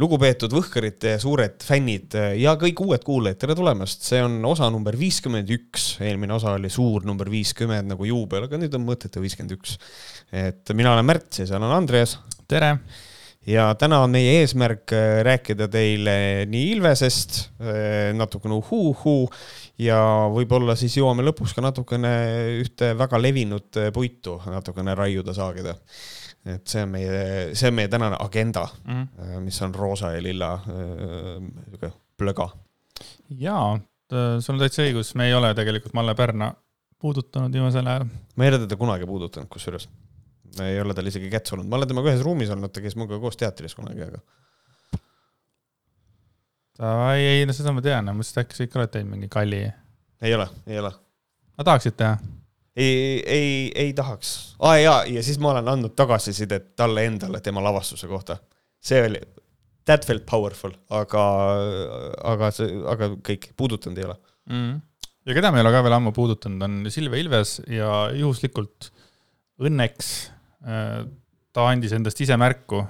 lugupeetud Võhkarite suured fännid ja kõik uued kuulajad, tere tulemast, see on osa number viiskümmend üks, eelmine osa oli suur number viiskümmend nagu juubel, aga nüüd on mõttetu viiskümmend üks. et mina olen Märt ja seal on Andreas. tere! ja täna on meie eesmärk äh, rääkida teile nii Ilvesest, äh, natukene uhuu-huu ja võib-olla siis jõuame lõpuks ka natukene ühte väga levinud äh, puitu natukene raiuda, saagida et see on meie, see on meie tänane agenda mm, -hmm. mis on roosa ja lilla niisugune plöga. jaa, sul on täitsa õigus, me ei ole tegelikult Malle Pärna puudutanud viimasel ajal. ma ei ole teda kunagi puudutanud, kusjuures. ei ole tal isegi käts olnud, ma olen temaga ühes ruumis olnud, ta käis minuga koos teatris kunagi, aga. ei, ei, no seda ma tean, ma mõtlesin, et äkki sa ikka oled teinud mingi kalli. ei ole, ei ole. aga tahaksid teha? Ei, ei, ei tahaks ah,. ja, ja siis ma olen andnud tagasisidet talle endale tema lavastuse kohta. see oli, that felt powerful, aga, aga see, aga kõik, puudutanud ei ole mm.. ja keda me ei ole ka veel ammu puudutanud, on Silvia Ilves ja juhuslikult õnneks äh, ta andis endast ise märku,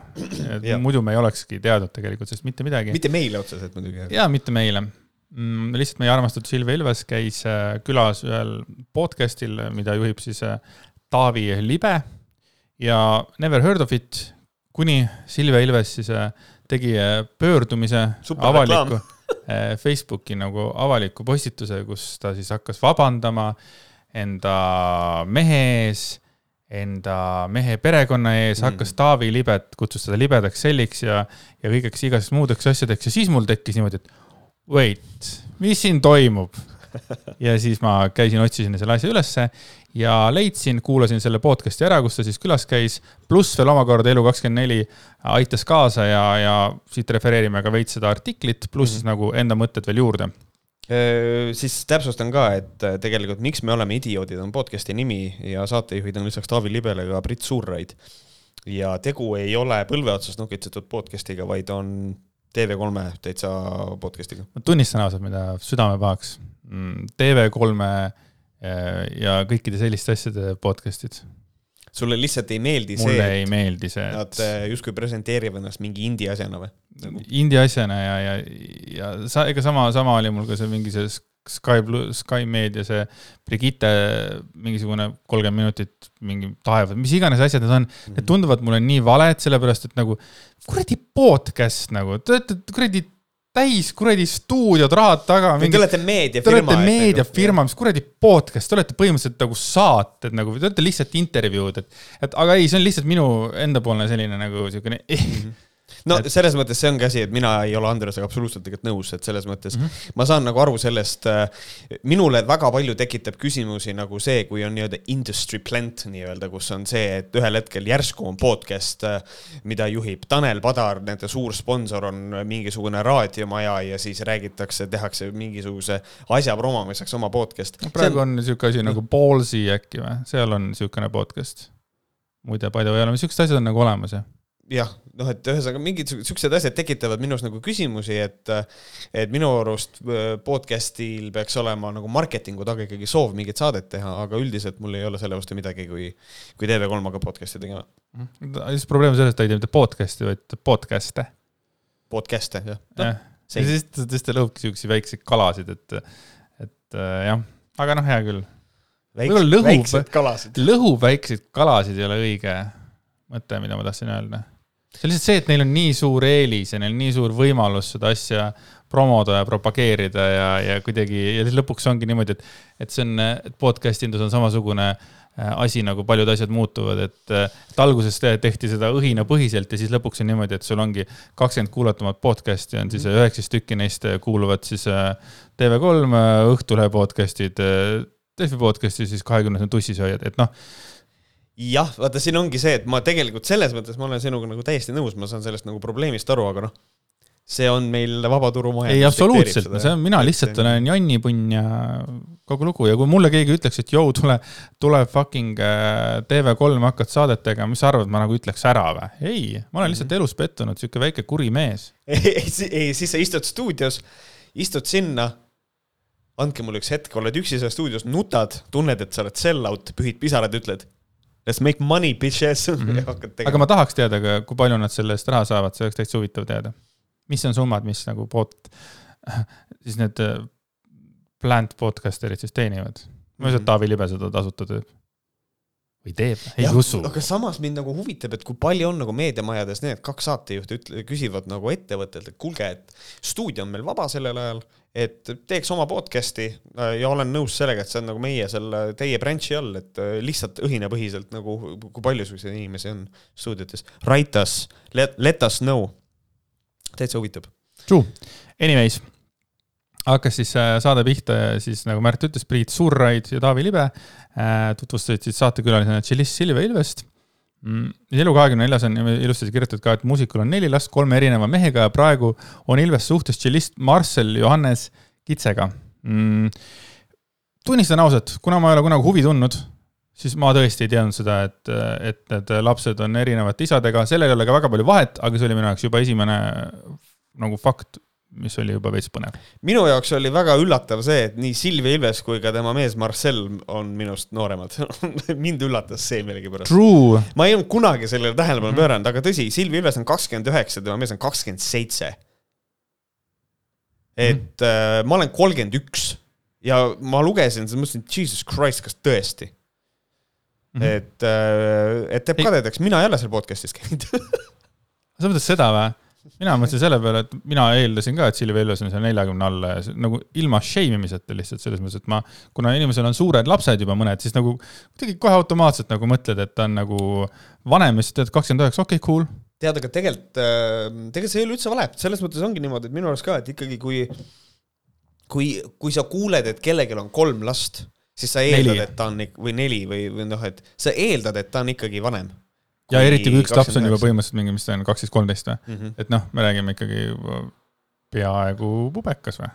et muidu me ei olekski teadnud tegelikult sellest mitte midagi. mitte meile otseselt muidugi. jaa, mitte meile mm,. lihtsalt meie armastatud Silvia Ilves käis äh, külas ühel podcast'il, mida juhib siis äh, Taavi Libe ja Never heard of it, kuni Silvia Ilves siis äh, tegi pöördumise avaliku Facebooki nagu avaliku postituse, kus ta siis hakkas vabandama enda mehe ees, enda mehe perekonna ees mm., hakkas Taavi Libet, kutsus teda libedaks selliks ja, ja kõigeks igasugusteks muudeks asjadeks ja siis mul tekkis niimoodi, et wait, mis siin toimub? ja siis ma käisin, otsisin selle asja ülesse ja leidsin, kuulasin selle podcast'i ära, kus ta siis külas käis, pluss veel omakorda Elu24 aitas kaasa ja, ja siit refereerime ka veits seda artiklit, pluss mm -hmm. nagu enda mõtted veel juurde siis täpsustan ka, et äh, tegelikult Miks me oleme idioodid on podcast'i nimi ja saatejuhid on lisaks Taavi Libele ka Brit Suurraid. ja tegu ei ole põlve otsast nokitsetud podcast'iga, vaid on TV3 täitsa podcast'iga. ma tunnistan ausalt, mida südame pahaks. Mm, TV3 eh, ja kõikide selliste asjade podcast'id. sulle lihtsalt ei meeldi Mulle see? mulle ei meeldi see. Nad et... justkui presenteerivad ennast mingi indie asjana või? Indie asjana ja, ja, ja sa, ega sama, sama oli mul ka see mingi see Sky Blue, Sky Meedia, see Brigitte mingisugune kolmkümmend minutit mingi taevad, mis iganes asjad need on mm, -hmm. need tunduvad mulle nii valed, sellepärast et nagu kuradi podcast nagu, te olete kuradi täis kuradi stuudiod, rahad taga. Te olete meediafirma. Te olete meediafirma, mis kuradi podcast, te olete põhimõtteliselt nagu saated nagu, te olete lihtsalt intervjuud, et, et aga ei, see on lihtsalt minu endapoolne selline nagu siukene mm. -hmm no et... selles mõttes see ongi asi, et mina ei ole Andresega absoluutselt tegelikult nõus, et selles mõttes mm -hmm. ma saan nagu aru sellest, äh, minule väga palju tekitab küsimusi nagu see, kui on nii-öelda industry plant nii-öelda, kus on see, et ühel hetkel järsku on podcast, äh, mida juhib Tanel Padar, nende suur sponsor on mingisugune raadiomaja ja siis räägitakse, tehakse mingisuguse asja promomiseks oma podcast no,. praegu on niisugune asi nagu Ballsy äkki või, seal on niisugune podcast. muide, the way, oleme, siuksed asjad on nagu olemas, jah jah, noh, et ühesõnaga mingid siuksed asjad tekitavad minus nagu küsimusi, et, et minu arust äh, podcast'il peaks olema nagu marketingu taga ikkagi soov mingit saadet teha, aga üldiselt mul ei ole selle vastu midagi, kui, kui TV3 hakkab podcast'i tegema. siis probleem on selles, et ta ei tee mitte podcast'i, vaid podcast'e. Podcast'e, jah ja.. ja siis, siis ta lõhubki siukseid väikseid kalasid, et, et äh, jah, aga noh, hea küll. väiksed kalasid. lõhub väikseid kalasid ei ole õige mõte, mida ma tahtsin öelda see on lihtsalt see, et neil on nii suur eelis ja neil nii suur võimalus seda asja promoda ja propageerida ja, ja kuidagi ja siis lõpuks ongi niimoodi, et, et see on, et podcast indus on samasugune äh, asi nagu paljud asjad muutuvad, et, et alguses tehti seda õhinapõhiselt ja siis lõpuks on niimoodi, et sul ongi kakskümmend kuulatumat podcast'i on siis mhm. üheksateist tükki neist kuuluvad siis äh, TV3 äh, Õhtulehe podcast'id, Delfi podcast'i siis kahekümnes on tussisööjad, et noh jah, vaata, siin ongi see, et ma tegelikult selles mõttes ma olen sinuga nagu täiesti nõus, ma saan sellest nagu probleemist aru, aga noh, see on meil vabaturumajandus. ei, absoluutselt, see on, mina lihtsalt olen jannipunn ja kogu lugu ja kui mulle keegi ütleks, et jõu, tule, tule fucking äh, TV3 hakkad saadet tegema, mis sa arvad, ma nagu ütleks ära või? ei, ma olen lihtsalt mhm. elus pettunud, sihuke väike kuri mees. ei, ei, siis sa istud stuudios, istud sinna andke mulle üks hetk, oled üksi seal stuudios, nutad, tunned, et sa oled sell out, pühid pisarad, ütled Let's make money, bitches mm. -hmm. aga ma tahaks teada ka, kui palju nad selle eest raha saavad, see oleks täitsa huvitav teada. mis on summad, mis nagu pod, siis need äh, plant podcaster'id siis teenivad? ma ei usu, et Taavi Libe seda tasuta teeb. või teeb, ei usu. aga samas mind nagu huvitab, et kui palju on nagu meediamajades need kaks saatejuhti ütle, küsivad nagu ettevõttelt, et kuulge, et stuudio on meil vaba sellel ajal, et teeks oma podcast'i äh, ja olen nõus sellega, et see on nagu meie selle, teie branch'i all, et äh, lihtsalt õhinapõhiselt nagu, kui palju sul inimesi on stuudiotes. Write us, let, let us know. täitsa huvitav. True, anyways hakkas siis äh, saade pihta ja siis nagu Märt ütles, Priit Surraid ja Taavi Libe tutvustasid siis saatekülalisena tšellist Silvia Ilvest. Elu kahekümne neljas on ilusti kirjutatud ka, et muusikul on neli last kolme erineva mehega ja praegu on Ilves suhtes tšellist Marcel Johannes Kitsega mm,. tunnistan ausalt, kuna ma ei ole kunagi huvi tundnud, siis ma tõesti ei teadnud seda, et, et need lapsed on erinevate isadega, sellel ei ole ka väga palju vahet, aga see oli minu jaoks juba esimene nagu fakt mis oli juba veits põnev. minu jaoks oli väga üllatav see, et nii Silvia Ilves kui ka tema mees Marcel on minust nooremad mind üllatas see millegipärast. ma ei olnud kunagi sellele tähelepanu mm -hmm. pööranud, aga tõsi, Silvia Ilves on kakskümmend üheksa, tema mees on kakskümmend seitse. et mm -hmm. äh, ma olen kolmkümmend üks ja ma lugesin seda, mõtlesin, jesus christ, kas tõesti mm? -hmm. et äh,, et teeb kadedaks, mina ei ole seal podcast'is käinud sa mõtled seda või? Mina mõtlesin selle peale, et mina eeldasin ka, et Silvia Ilves on seal neljakümne alla ja nagu ilma shame imiseta lihtsalt selles mõttes, et ma, kuna inimesel on suured lapsed juba mõned, siis nagu kuidagi kohe automaatselt nagu mõtled, et ta on nagu vanem ja siis tead kakskümmend üheksa, okei okay,, cool. tead, aga tegelikult, äh, tegelikult see ei ole üldse vale, selles mõttes ongi niimoodi, et minu arust ka, et ikkagi kui, kui, kui sa kuuled, et kellelgi on kolm last, siis sa eeldad, et ta on, või neli või, või noh, et sa eeldad, et ta on ikkagi vanem ja eriti kui üks laps on juba põhimõtteliselt mingi, mis ta on, kaksteist, kolmteist või? -hmm. et noh, me räägime ikkagi peaaegu pubekas või?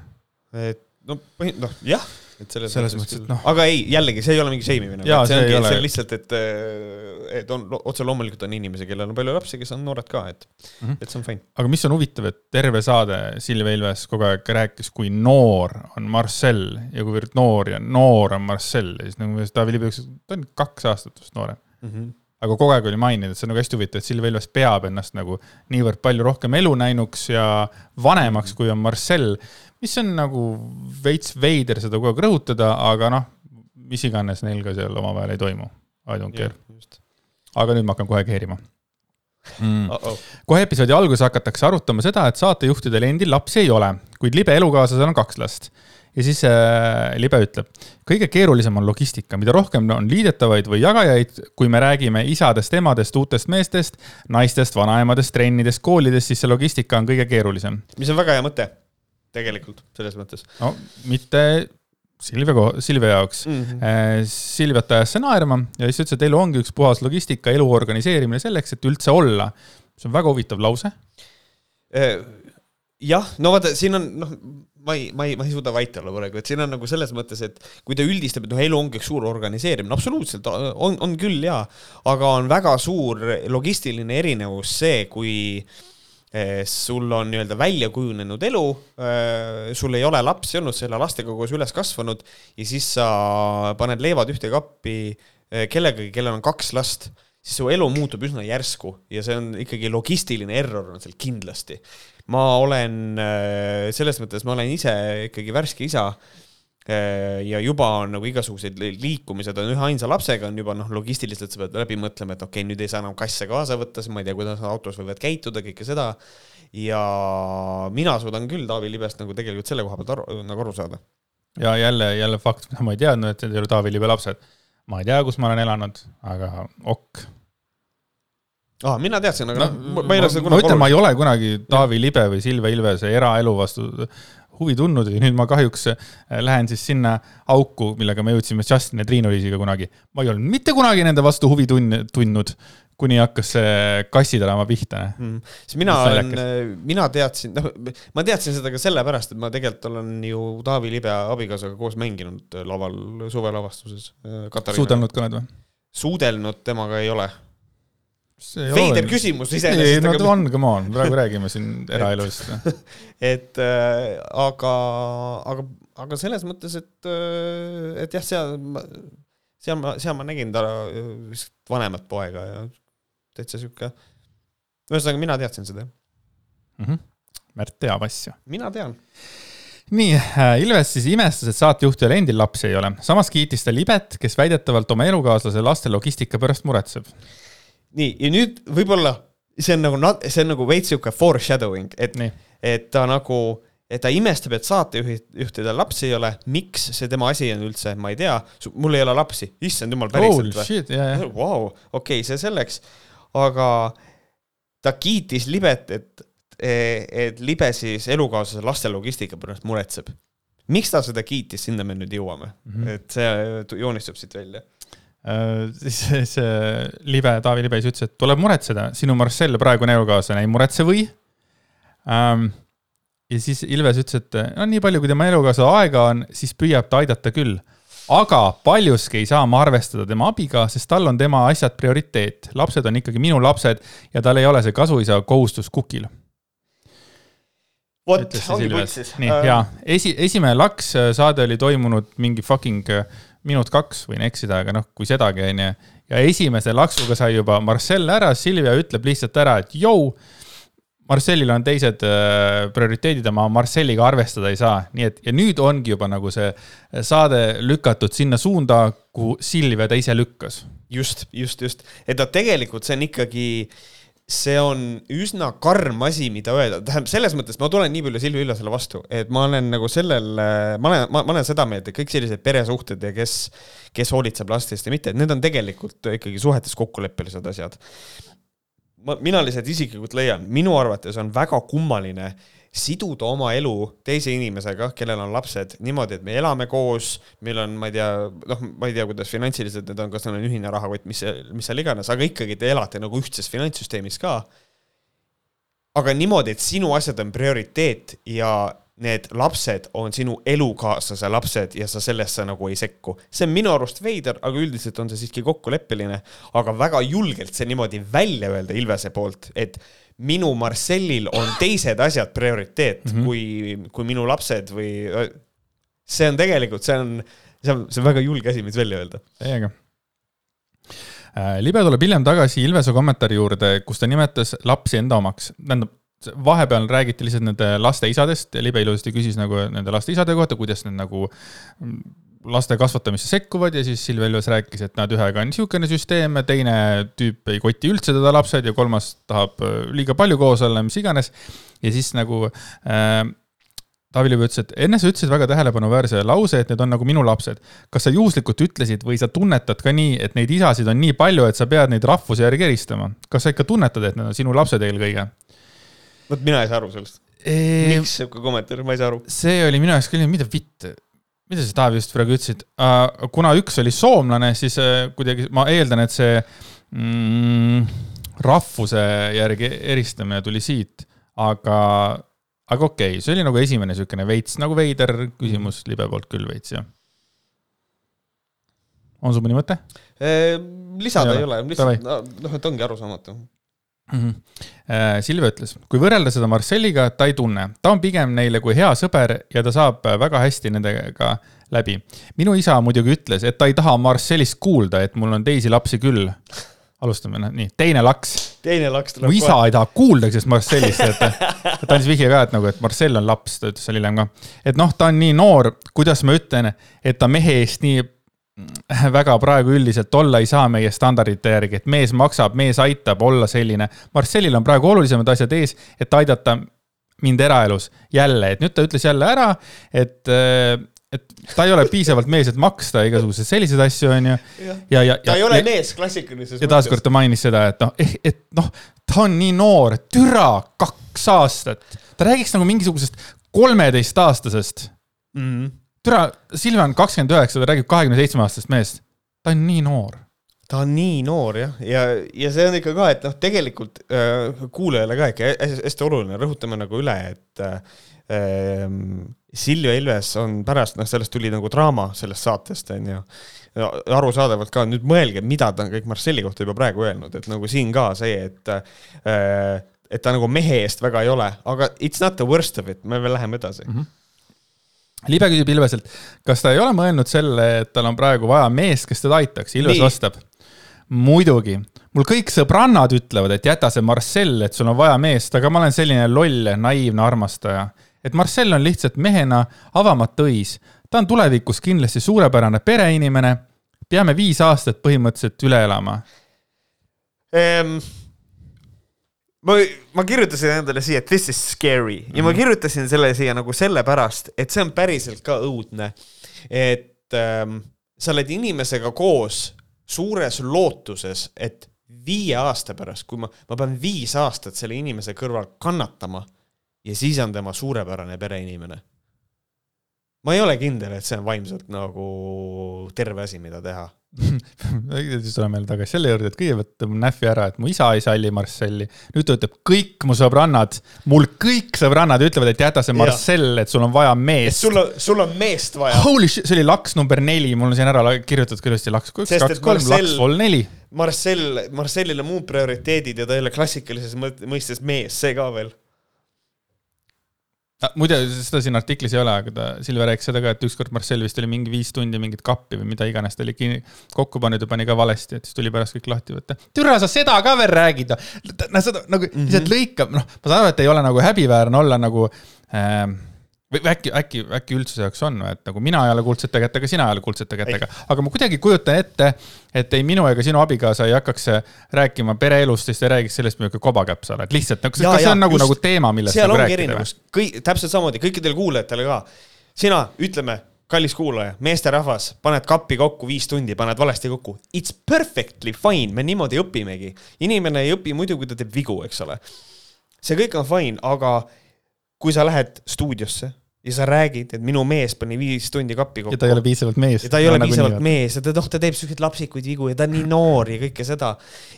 et no põhi-, noh jah, et selles, selles mõttes, et noh. aga ei, jällegi, see ei ole mingi shame imine. see ongi, see on lihtsalt, et, et on, otse loomulikult on inimesi, kellel on palju lapsi, kes on noored ka, et mm, -hmm. et see on fine. aga mis on huvitav, et terve saade Silvia Ilves kogu aeg rääkis, kui noor on Marcel ja kuivõrd noor ja noor on Marcel ja siis nagu Taavi Liivi ütles, ta on kaks aastat vist noorem mm. -hmm aga kogu aeg oli maininud, et see on nagu hästi huvitav, et Silvia Ilves peab ennast nagu niivõrd palju rohkem elunäinuks ja vanemaks, kui on Marcel, mis on nagu veits veider seda kogu aeg rõhutada, aga noh, mis iganes neil ka seal omavahel ei toimu. I don't care. aga nüüd ma hakkan kohe keerima mm.. Uh -oh. kohe episoodi alguses hakatakse arutama seda, et saatejuhtidel endil lapsi ei ole, kuid libe elukaaslasel on kaks last ja siis äh, libe ütleb, kõige keerulisem on logistika, mida rohkem on liidetavaid või jagajaid, kui me räägime isadest, emadest, uutest meestest, naistest, vanaemadest, trennidest, koolidest, siis see logistika on kõige keerulisem. mis on väga hea mõte, tegelikult, selles mõttes. no mitte Silvia, Silvia jaoks mm. -hmm. Silviat ajas see naerma ja siis ütles, et elu ongi üks puhas logistika, elu organiseerimine selleks, et üldse olla. see on väga huvitav lause. Äh, jah, no vaata, siin on, noh, ma ei, ma ei, ma ei suuda vait olla praegu, et siin on nagu selles mõttes, et kui ta üldistab, et noh, elu ongi üks suur organiseerimine, absoluutselt on, on küll jaa, aga on väga suur logistiline erinevus see, kui eh, sul on nii-öelda välja kujunenud elu, eh, sul ei ole lapsi olnud, sa ei ole lastega koos üles kasvanud ja siis sa paned leivad ühte kappi eh, kellegagi, kellel on kaks last siis su elu muutub üsna järsku ja see on ikkagi logistiline error on seal kindlasti ma olen äh, selles mõttes, ma olen ise ikkagi värske isa äh, ja juba on nagu igasugused liikumised on üheainsa lapsega on juba noh, logistiliselt sa pead läbi mõtlema, et okei okay,, nüüd ei saa enam kasse kaasa võtta, siis ma ei tea, kuidas nad autos võivad käituda, kõike seda. ja mina suudan küll Taavi Libest nagu tegelikult selle koha pealt aru, nagu aru saada. ja jälle, jälle fakt, mida ma ei teadnud, et need ei ole Taavi Libe lapsed. ma ei tea, kus ma olen elanud, aga ok aa, mina teadsin, aga no, ma, ma ei ole seda kunagi. ma ütlen, ma ei ole kunagi Taavi Libe või Silvia Ilvese eraelu vastu huvi tundnud ja nüüd ma kahjuks äh, lähen siis sinna auku, millega me jõudsime Justin ja Triinu Liisiga kunagi. ma ei olnud mitte kunagi nende vastu huvi tund-, tundnud, kuni hakkas see kassid olema pihta mm.. siis mina olen, mina teadsin, noh, ma teadsin seda ka sellepärast, et ma tegelikult olen ju Taavi Libe abikaasaga koos mänginud laval suvelavastuses. Äh, suudelnud ka oled või? suudelnud temaga ei ole veider küsimus iseenesest. ei, no aga... on, come on, praegu räägime siin eraelust et äh, aga, aga, aga selles mõttes, et, äh, et jah, seal, seal ma, seal ma nägin ta vist vanemat poega ja täitsa sihuke, ühesõnaga mina teadsin seda mm. -hmm. Märt teab asju. mina tean. nii äh,, Ilves siis imestas, et saatejuhtijal endil lapsi ei ole, samas kiitis ta Libet, kes väidetavalt oma elukaaslase laste logistika pärast muretseb. Nii, ja nüüd võib-olla see on nagu, see on nagu veits sihuke foreshadowing, et, et ta nagu et ta imestab, et saatejuhtidel lapsi ei ole, miks see tema asi on üldse, ma ei tea, mul ei ole lapsi, issand jumal, päriselt või? Vau, okei, see selleks, aga ta kiitis libet, et, et libe siis elukaaslase laste logistika pärast muretseb. miks ta seda kiitis, sinna me nüüd jõuame? Mm, -hmm. et see joonistub siit välja siis see libe, Taavi Libe siis ütles, et tuleb muretseda, sinu Marcel, praegune elukaaslane, ei muretse või um,? ja siis Ilves ütles, et no nii palju, kui tema elukaasa aega on, siis püüab ta aidata küll. aga paljuski ei saa ma arvestada tema abiga, sest tal on tema asjad prioriteet. lapsed on ikkagi minu lapsed ja tal ei ole see kasuisa kohustus kukil. vot, ongi putsis. nii äh..., jaa. esi, esimene laks äh, saade oli toimunud mingi fucking äh, minut kaks, võin eksida, aga noh, kui sedagi, onju. ja esimese laksuga sai juba Marcel ära, Silvia ütleb lihtsalt ära, et jõu Marcellil on teised äh, prioriteedid ja ma Marcelliga arvestada ei saa, nii et ja nüüd ongi juba nagu see saade lükatud sinna suunda, kuhu Silvia ta ise lükkas. just, just, just, et ta tegelikult see on ikkagi, see on üsna karm asi, mida öelda, tähendab selles mõttes ma tulen nii palju Silvia Illasele vastu, et ma olen nagu sellel, ma olen, ma olen seda meelt, et kõik sellised peresuhted ja kes, kes hoolitseb laste eest ja mitte, et need on tegelikult ikkagi suhetes kokkuleppelised asjad. Ma, mina lihtsalt isiklikult leian, minu arvates on väga kummaline siduda oma elu teise inimesega, kellel on lapsed, niimoodi, et me elame koos, meil on, ma ei tea, noh, ma ei tea, kuidas finantsiliselt need on, kas neil on ühine rahakott, mis, mis seal iganes, aga ikkagi te elate nagu ühtses finantssüsteemis ka. aga niimoodi, et sinu asjad on prioriteet ja need lapsed on sinu elukaaslase lapsed ja sa sellesse nagu ei sekku. see on minu arust veider, aga üldiselt on see siiski kokkuleppeline, aga väga julgelt see niimoodi välja öelda Ilvese poolt, et minu Marcellil on teised asjad prioriteet mm -hmm. kui, kui minu lapsed või see on tegelikult, see on, see on, see on väga julge asi, mis välja öelda. täiega äh, Libe tuleb hiljem tagasi Ilvese kommentaari juurde, kus ta nimetas lapsi enda omaks. tähendab, vahepeal räägiti lihtsalt nende laste isadest ja Libe ilusasti küsis nagu nende laste isade kohta, kuidas need nagu laste kasvatamisse sekkuvad ja siis Silvia Ilves rääkis, et näed, ühega on niisugune süsteem, teine tüüp ei koti üldse teda lapsed ja kolmas tahab äh, liiga palju koos olla, mis iganes. ja siis nagu äh, Taavi Liiv ütles, et enne sa ütlesid väga tähelepanuväärse lause, et need on nagu minu lapsed. kas sa juhuslikult ütlesid või sa tunnetad ka nii, et neid isasid on nii palju, et sa pead neid rahvuse järgi eristama? kas sa ikka tunnetad, et need on sinu lapsed eelkõige? vot mina ei saa aru sellest eee.... miks sihuke kommentaar, ma ei saa aru. see oli minu jaoks küll, mida vitt, mida sa Taavi just praegu ütlesid uh,? kuna üks oli soomlane, siis uh, kuidagi ma eeldan, et see mm, rahvuse järgi eristamine tuli siit, aga, aga okei okay,, see oli nagu esimene niisugune veits nagu veider küsimus libe poolt küll veits, jah. on sul mõni mõte? lisada ei ole, ole., lihtsalt noh, et ongi arusaamatu mm. -hmm. Silvia ütles, kui võrrelda seda Marcelliga, ta ei tunne, ta on pigem neile kui hea sõber ja ta saab äh, väga hästi nendega läbi. minu isa muidugi ütles, et ta ei taha Marcellist kuulda, et mul on teisi lapsi küll. alustame, noh nii, teine laks. teine laks tuleb. mu isa kohe. ei taha kuulda sellest Marcellist, et ta andis vihje ka, et nagu, et Marcel on laps, ta ütles seal hiljem ka. et noh, ta on nii noor, kuidas ma ütlen, et ta mehe eest nii väga praegu üldiselt olla ei saa meie standardite järgi, et mees maksab, mees aitab olla selline. Marcelil on praegu olulisemad asjad ees, et aidata mind eraelus jälle, et nüüd ta ütles jälle ära, et, et ta ei ole piisavalt mees, et maksta igasuguseid selliseid asju, onju. ja, ja, ja. ta ei ole ja, mees klassikalises mõttes. ja taaskord ta mainis seda, et noh, eh, et noh, ta on nii noor, türa, kaks aastat. ta räägiks nagu mingisugusest kolmeteistaastasest mm. -hmm türa, Silvia on kakskümmend üheksa, ta räägib kahekümne seitsme aastasest mehest. ta on nii noor. ta on nii noor jah, ja, ja see on ikka ka, et noh, tegelikult äh, kuulajale ka ikka hästi, oluline, rõhutame nagu üle, et äh, Silvia Ilves on pärast, noh, sellest tuli nagu draama sellest saatest, on ju. arusaadavalt ka, nüüd mõelge, mida ta on kõik Marcelli kohta juba praegu öelnud, et nagu siin ka see, et äh, et ta nagu mehe eest väga ei ole, aga it's not the worst of it, me veel läheme edasi mm. -hmm libe küsib Ilveselt, kas ta ei ole mõelnud selle, et tal on praegu vaja meest, kes teda aitaks, Ilves Nii. vastab. muidugi, mul kõik sõbrannad ütlevad, et jäta see Marcel, et sul on vaja meest, aga ma olen selline loll, naiivne armastaja. et Marcel on lihtsalt mehena avamata õis. ta on tulevikus kindlasti suurepärane pereinimene. peame viis aastat põhimõtteliselt üle elama ehm,. Ma, ma kirjutasin endale siia, et this is scary ja mm -hmm. ma mhm. kirjutasin selle siia nagu sellepärast, et see on päriselt ka õudne. et ähm, sa oled inimesega koos suures lootuses, et viie aasta pärast, kui ma, ma pean viis aastat selle inimese kõrval kannatama ja siis on tema suurepärane pereinimene. ma ei ole kindel, et see on vaimselt nagu terve asi, mida teha siis tuleme jälle tagasi selle juurde, et kõigepealt tõmbab näffi ära, et mu isa ei salli Marcelli. nüüd ta ütleb, kõik mu sõbrannad, mul kõik sõbrannad ütlevad, et jäta see Marcel, et sul on vaja meest. sul on, sul on meest vaja. Holy shit, see oli laks number neli, mul on siin ära kirjutatud küll hästi laks, üks, kaks, kolm, laks, vol neli. Marcel, Marcellil on muud prioriteedid ja ta ei ole klassikalises mõistes mees, see ka veel muide, seda siin artiklis ei ole, aga ta, Silver rääkis seda ka, et ükskord Marcel vist oli mingi viis tundi mingit kappi või mida iganes ta oli kinni, kokku pannud ja pani ka valesti, et siis tuli pärast kõik lahti võtta. türa, sa seda ka veel räägid, noh, seda nagu mm -hmm. lihtsalt lõikab, noh, ma saan aru, et ei ole nagu häbiväärne olla nagu äh, või äkki, äkki, äkki üldsuse jaoks on, et nagu mina ei ole kuldsete kätega, sina ei ole kuldsete kätega, aga ma kuidagi kujutan ette, et ei minu ega sinu abikaasa ei hakkaks rääkima pereelust, siis ta räägiks sellest, milline kobakäpp sa oled, lihtsalt nagu, kas see on nagu, nagu teema, millest nagu ongi erinevus, kõik, täpselt samamoodi kõikidele kuulajatele ka. sina, ütleme, kallis kuulaja, meesterahvas, paned kappi kokku viis tundi, paned valesti kokku. It's perfectly fine, me niimoodi õpimegi. inimene ei õpi muidu, kui ta teeb vigu, eks ole. see kõik on fine, aga kui sa lähed stuudiosse ja sa räägid, et minu mees pani viis tundi kappi kokku. ja ta ei ole piisavalt mees. ja ta ei ole nagu piisavalt mees ja ta, noh, ta teeb siukseid lapsikuid vigu ja ta on nii noor ja kõike seda.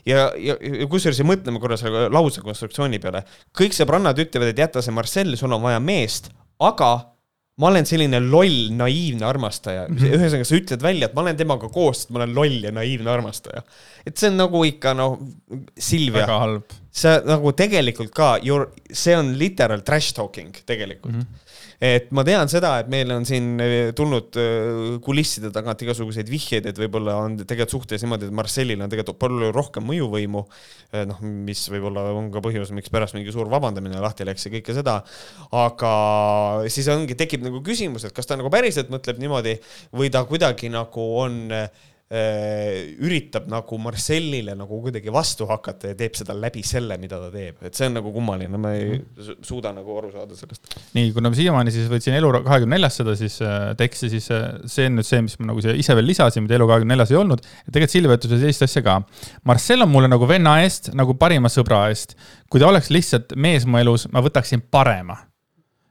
ja, ja, ja kusjuures mõtleme korra selle lause konstruktsiooni peale. kõik sõbrannad ütlevad, et jäta see Marcel, sul on vaja meest, aga ma olen selline loll, naiivne armastaja -hmm.. ühesõnaga, sa ütled välja, et ma olen temaga koos, sest ma olen loll ja naiivne armastaja. et see on nagu ikka noh, Silvia. väga halb. see nagu tegelikult ka, see on literal trash talking tegelikult mm. -hmm et ma tean seda, et meil on siin eh, tulnud eh, kulisside tagant igasuguseid vihjeid, et võib-olla on tegelikult suhtes niimoodi, et Marcelil on tegelikult palju rohkem mõjuvõimu. Eh, noh, mis võib-olla on ka põhjus, miks pärast mingi suur vabandamine lahti läks ja kõike seda. aga siis ongi, tekib nagu küsimus, et kas ta nagu päriselt mõtleb niimoodi või ta kuidagi nagu on üritab nagu Marcellile nagu kuidagi vastu hakata ja teeb seda läbi selle, mida ta teeb, et see on nagu kummaline, ma ei mhm. suuda nagu aru saada sellest. nii, kuna ma siiamaani siis võtsin Elu kahekümne neljas seda siis äh, teksti, siis äh, see on nüüd see, mis ma nagu ise veel lisasin, mida Elu kahekümne neljas ei olnud. tegelikult Silvia ütles sellist asja ka. Marcel on mulle nagu venna eest, nagu parima sõbra eest. kui ta oleks lihtsalt mees mu elus, ma võtaksin parema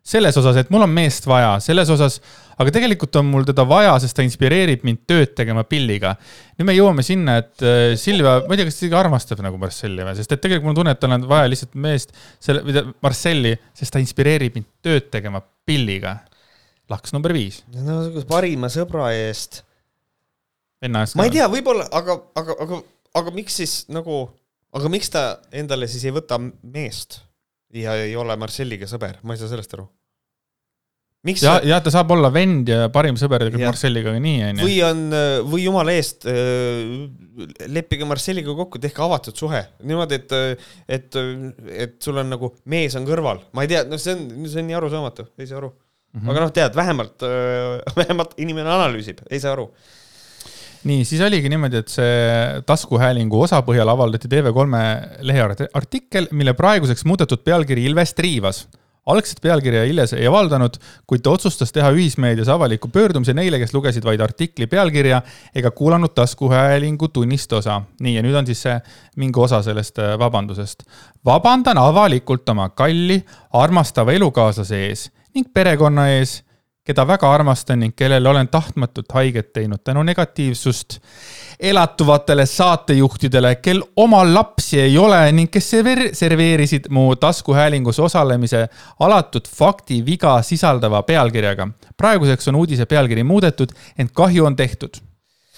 selles osas, et mul on meest vaja, selles osas, aga tegelikult on mul teda vaja, sest ta inspireerib mind tööd tegema pilliga. nüüd me jõuame sinna, et äh, Silvia, ma ei tea, kas ta ikka armastab nagu Marcelli või, sest et tegelikult mul on tunne, et tal on vaja lihtsalt meest, selle, Marcelli, sest ta inspireerib mind tööd tegema pilliga. laks number viis. no parima sõbra eest. ma ei tea, võib-olla, aga, aga, aga, aga miks siis nagu, aga miks ta endale siis ei võta meest? ja ei ole Marcelliga sõber, ma ei saa sellest aru. Miks ja, ja ta saab olla vend ja parim sõber Marcelliga ka nii, onju. või on, või jumala eest, äh, leppige Marcelliga kokku, tehke avatud suhe. niimoodi, et, et, et sul on nagu mees on kõrval, ma ei tea, noh, see on, see on nii arusaamatu, ei saa aru mm. -hmm. aga noh, tead, vähemalt, vähemalt inimene analüüsib, ei saa aru nii, siis oligi niimoodi, et see taskuhäälingu osa põhjal avaldati TV3 lehe artikkel, mille praeguseks muudetud pealkiri Ilvest riivas algset pealkirja Ilves ei avaldanud, kuid ta otsustas teha ühismeedias avaliku pöördumise neile, kes lugesid vaid artikli pealkirja ega kuulanud taskuhäälingu tunnist osa. nii, ja nüüd on siis see mingi osa sellest äh, vabandusest. vabandan avalikult oma kalli, armastava elukaaslase ees ning perekonna ees keda väga armastan ning kellele olen tahtmatult haiget teinud tänu negatiivsust elatuvatele saatejuhtidele, kel omal lapsi ei ole ning kes serveerisid mu taskuhäälingus osalemise alatut faktiviga sisaldava pealkirjaga. praeguseks on uudise pealkiri muudetud, ent kahju on tehtud.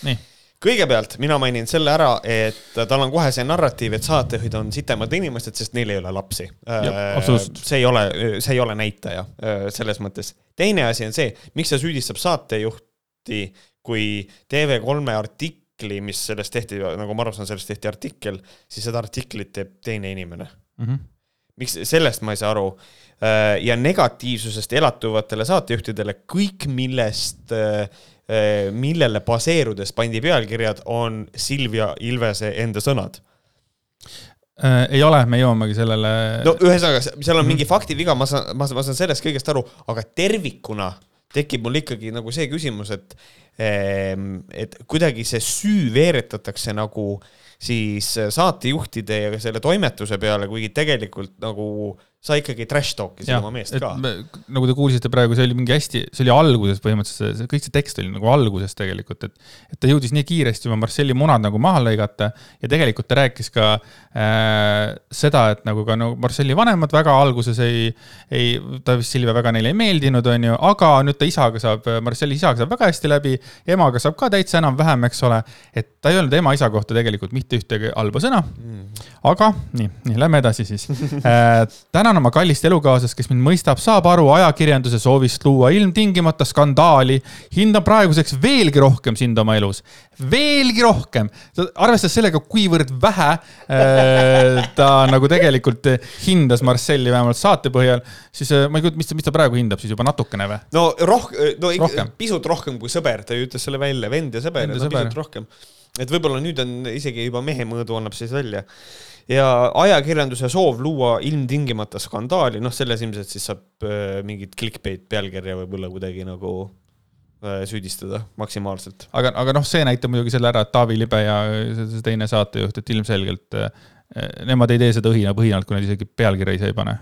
nii kõigepealt mina mainin selle ära, et tal on kohe see narratiiv, et saatejuhid on sitemad inimesed, sest neil ei ole lapsi. Äh, see ei ole, see ei ole näitaja äh, selles mõttes. teine asi on see, miks ta süüdistab saatejuhti, kui TV3 artik-, artikli, mis sellest tehti, nagu ma aru saan, sellest tehti artikkel, siis seda artiklit teeb teine inimene. mm. -hmm. miks, sellest ma ei saa aru. ja negatiivsusest elatuvatele saatejuhtidele kõik, millest, millele baseerudes pandi pealkirjad, on Silvia Ilvese enda sõnad. Äh, ei ole, me jõuamegi sellele no ühesõnaga, seal on Mhm. mingi faktiviga, ma saan, ma saan, ma saan sellest kõigest aru, aga tervikuna tekib mul ikkagi nagu see küsimus, et, et kuidagi see süü veeretatakse nagu siis saatejuhtide ja selle toimetuse peale, kuigi tegelikult nagu sa ikkagi trash talk'isid oma meest ka. nagu te kuulsite praegu, see oli mingi hästi, see oli alguses põhimõtteliselt, kõik see tekst oli nagu alguses tegelikult, et et ta jõudis nii kiiresti oma Marcelli munad nagu maha lõigata ja tegelikult ta rääkis ka äh, seda, et nagu ka nagu Marcelli vanemad väga alguses ei, ei, ta vist Silvia väga neile ei meeldinud, onju, aga nüüd ta isaga saab, Marcelli isaga saab väga hästi läbi, emaga saab ka täitsa enam-vähem, eks ole, et ta ei öelnud ema isa kohta tegelikult mitte ühtegi halba sõna aga nii, nii lähme edasi siis äh,. tänan oma kallist elukaaslast, kes mind mõistab, saab aru ajakirjanduse soovist luua ilmtingimata skandaali. hindan praeguseks veelgi rohkem sind oma elus, veelgi rohkem. arvestades sellega, kuivõrd vähe äh, ta nagu tegelikult hindas Marcelli vähemalt saate põhjal, siis äh, ma ei kujuta, mis ta, mis ta praegu hindab siis juba natukene või? no roh-, no ikka Rohkem. pisut rohkem kui sõber, ta ju ütles selle välja, vend ja sõber. pisut rohkem. Et võib-olla nüüd on isegi juba mehe mõõdu annab siis välja. ja ajakirjanduse soov luua ilmtingimata skandaali, noh, selles ilmselt siis saab äh, mingit clickbait pealkirja võib-olla kuidagi nagu äh, süüdistada maksimaalselt. aga, aga noh, see näitab muidugi selle ära, et Taavi Libe ja see see teine saatejuht, et ilmselgelt äh, nemad ei tee seda õhina põhinalt, kui nad isegi pealkirja ise ei pane.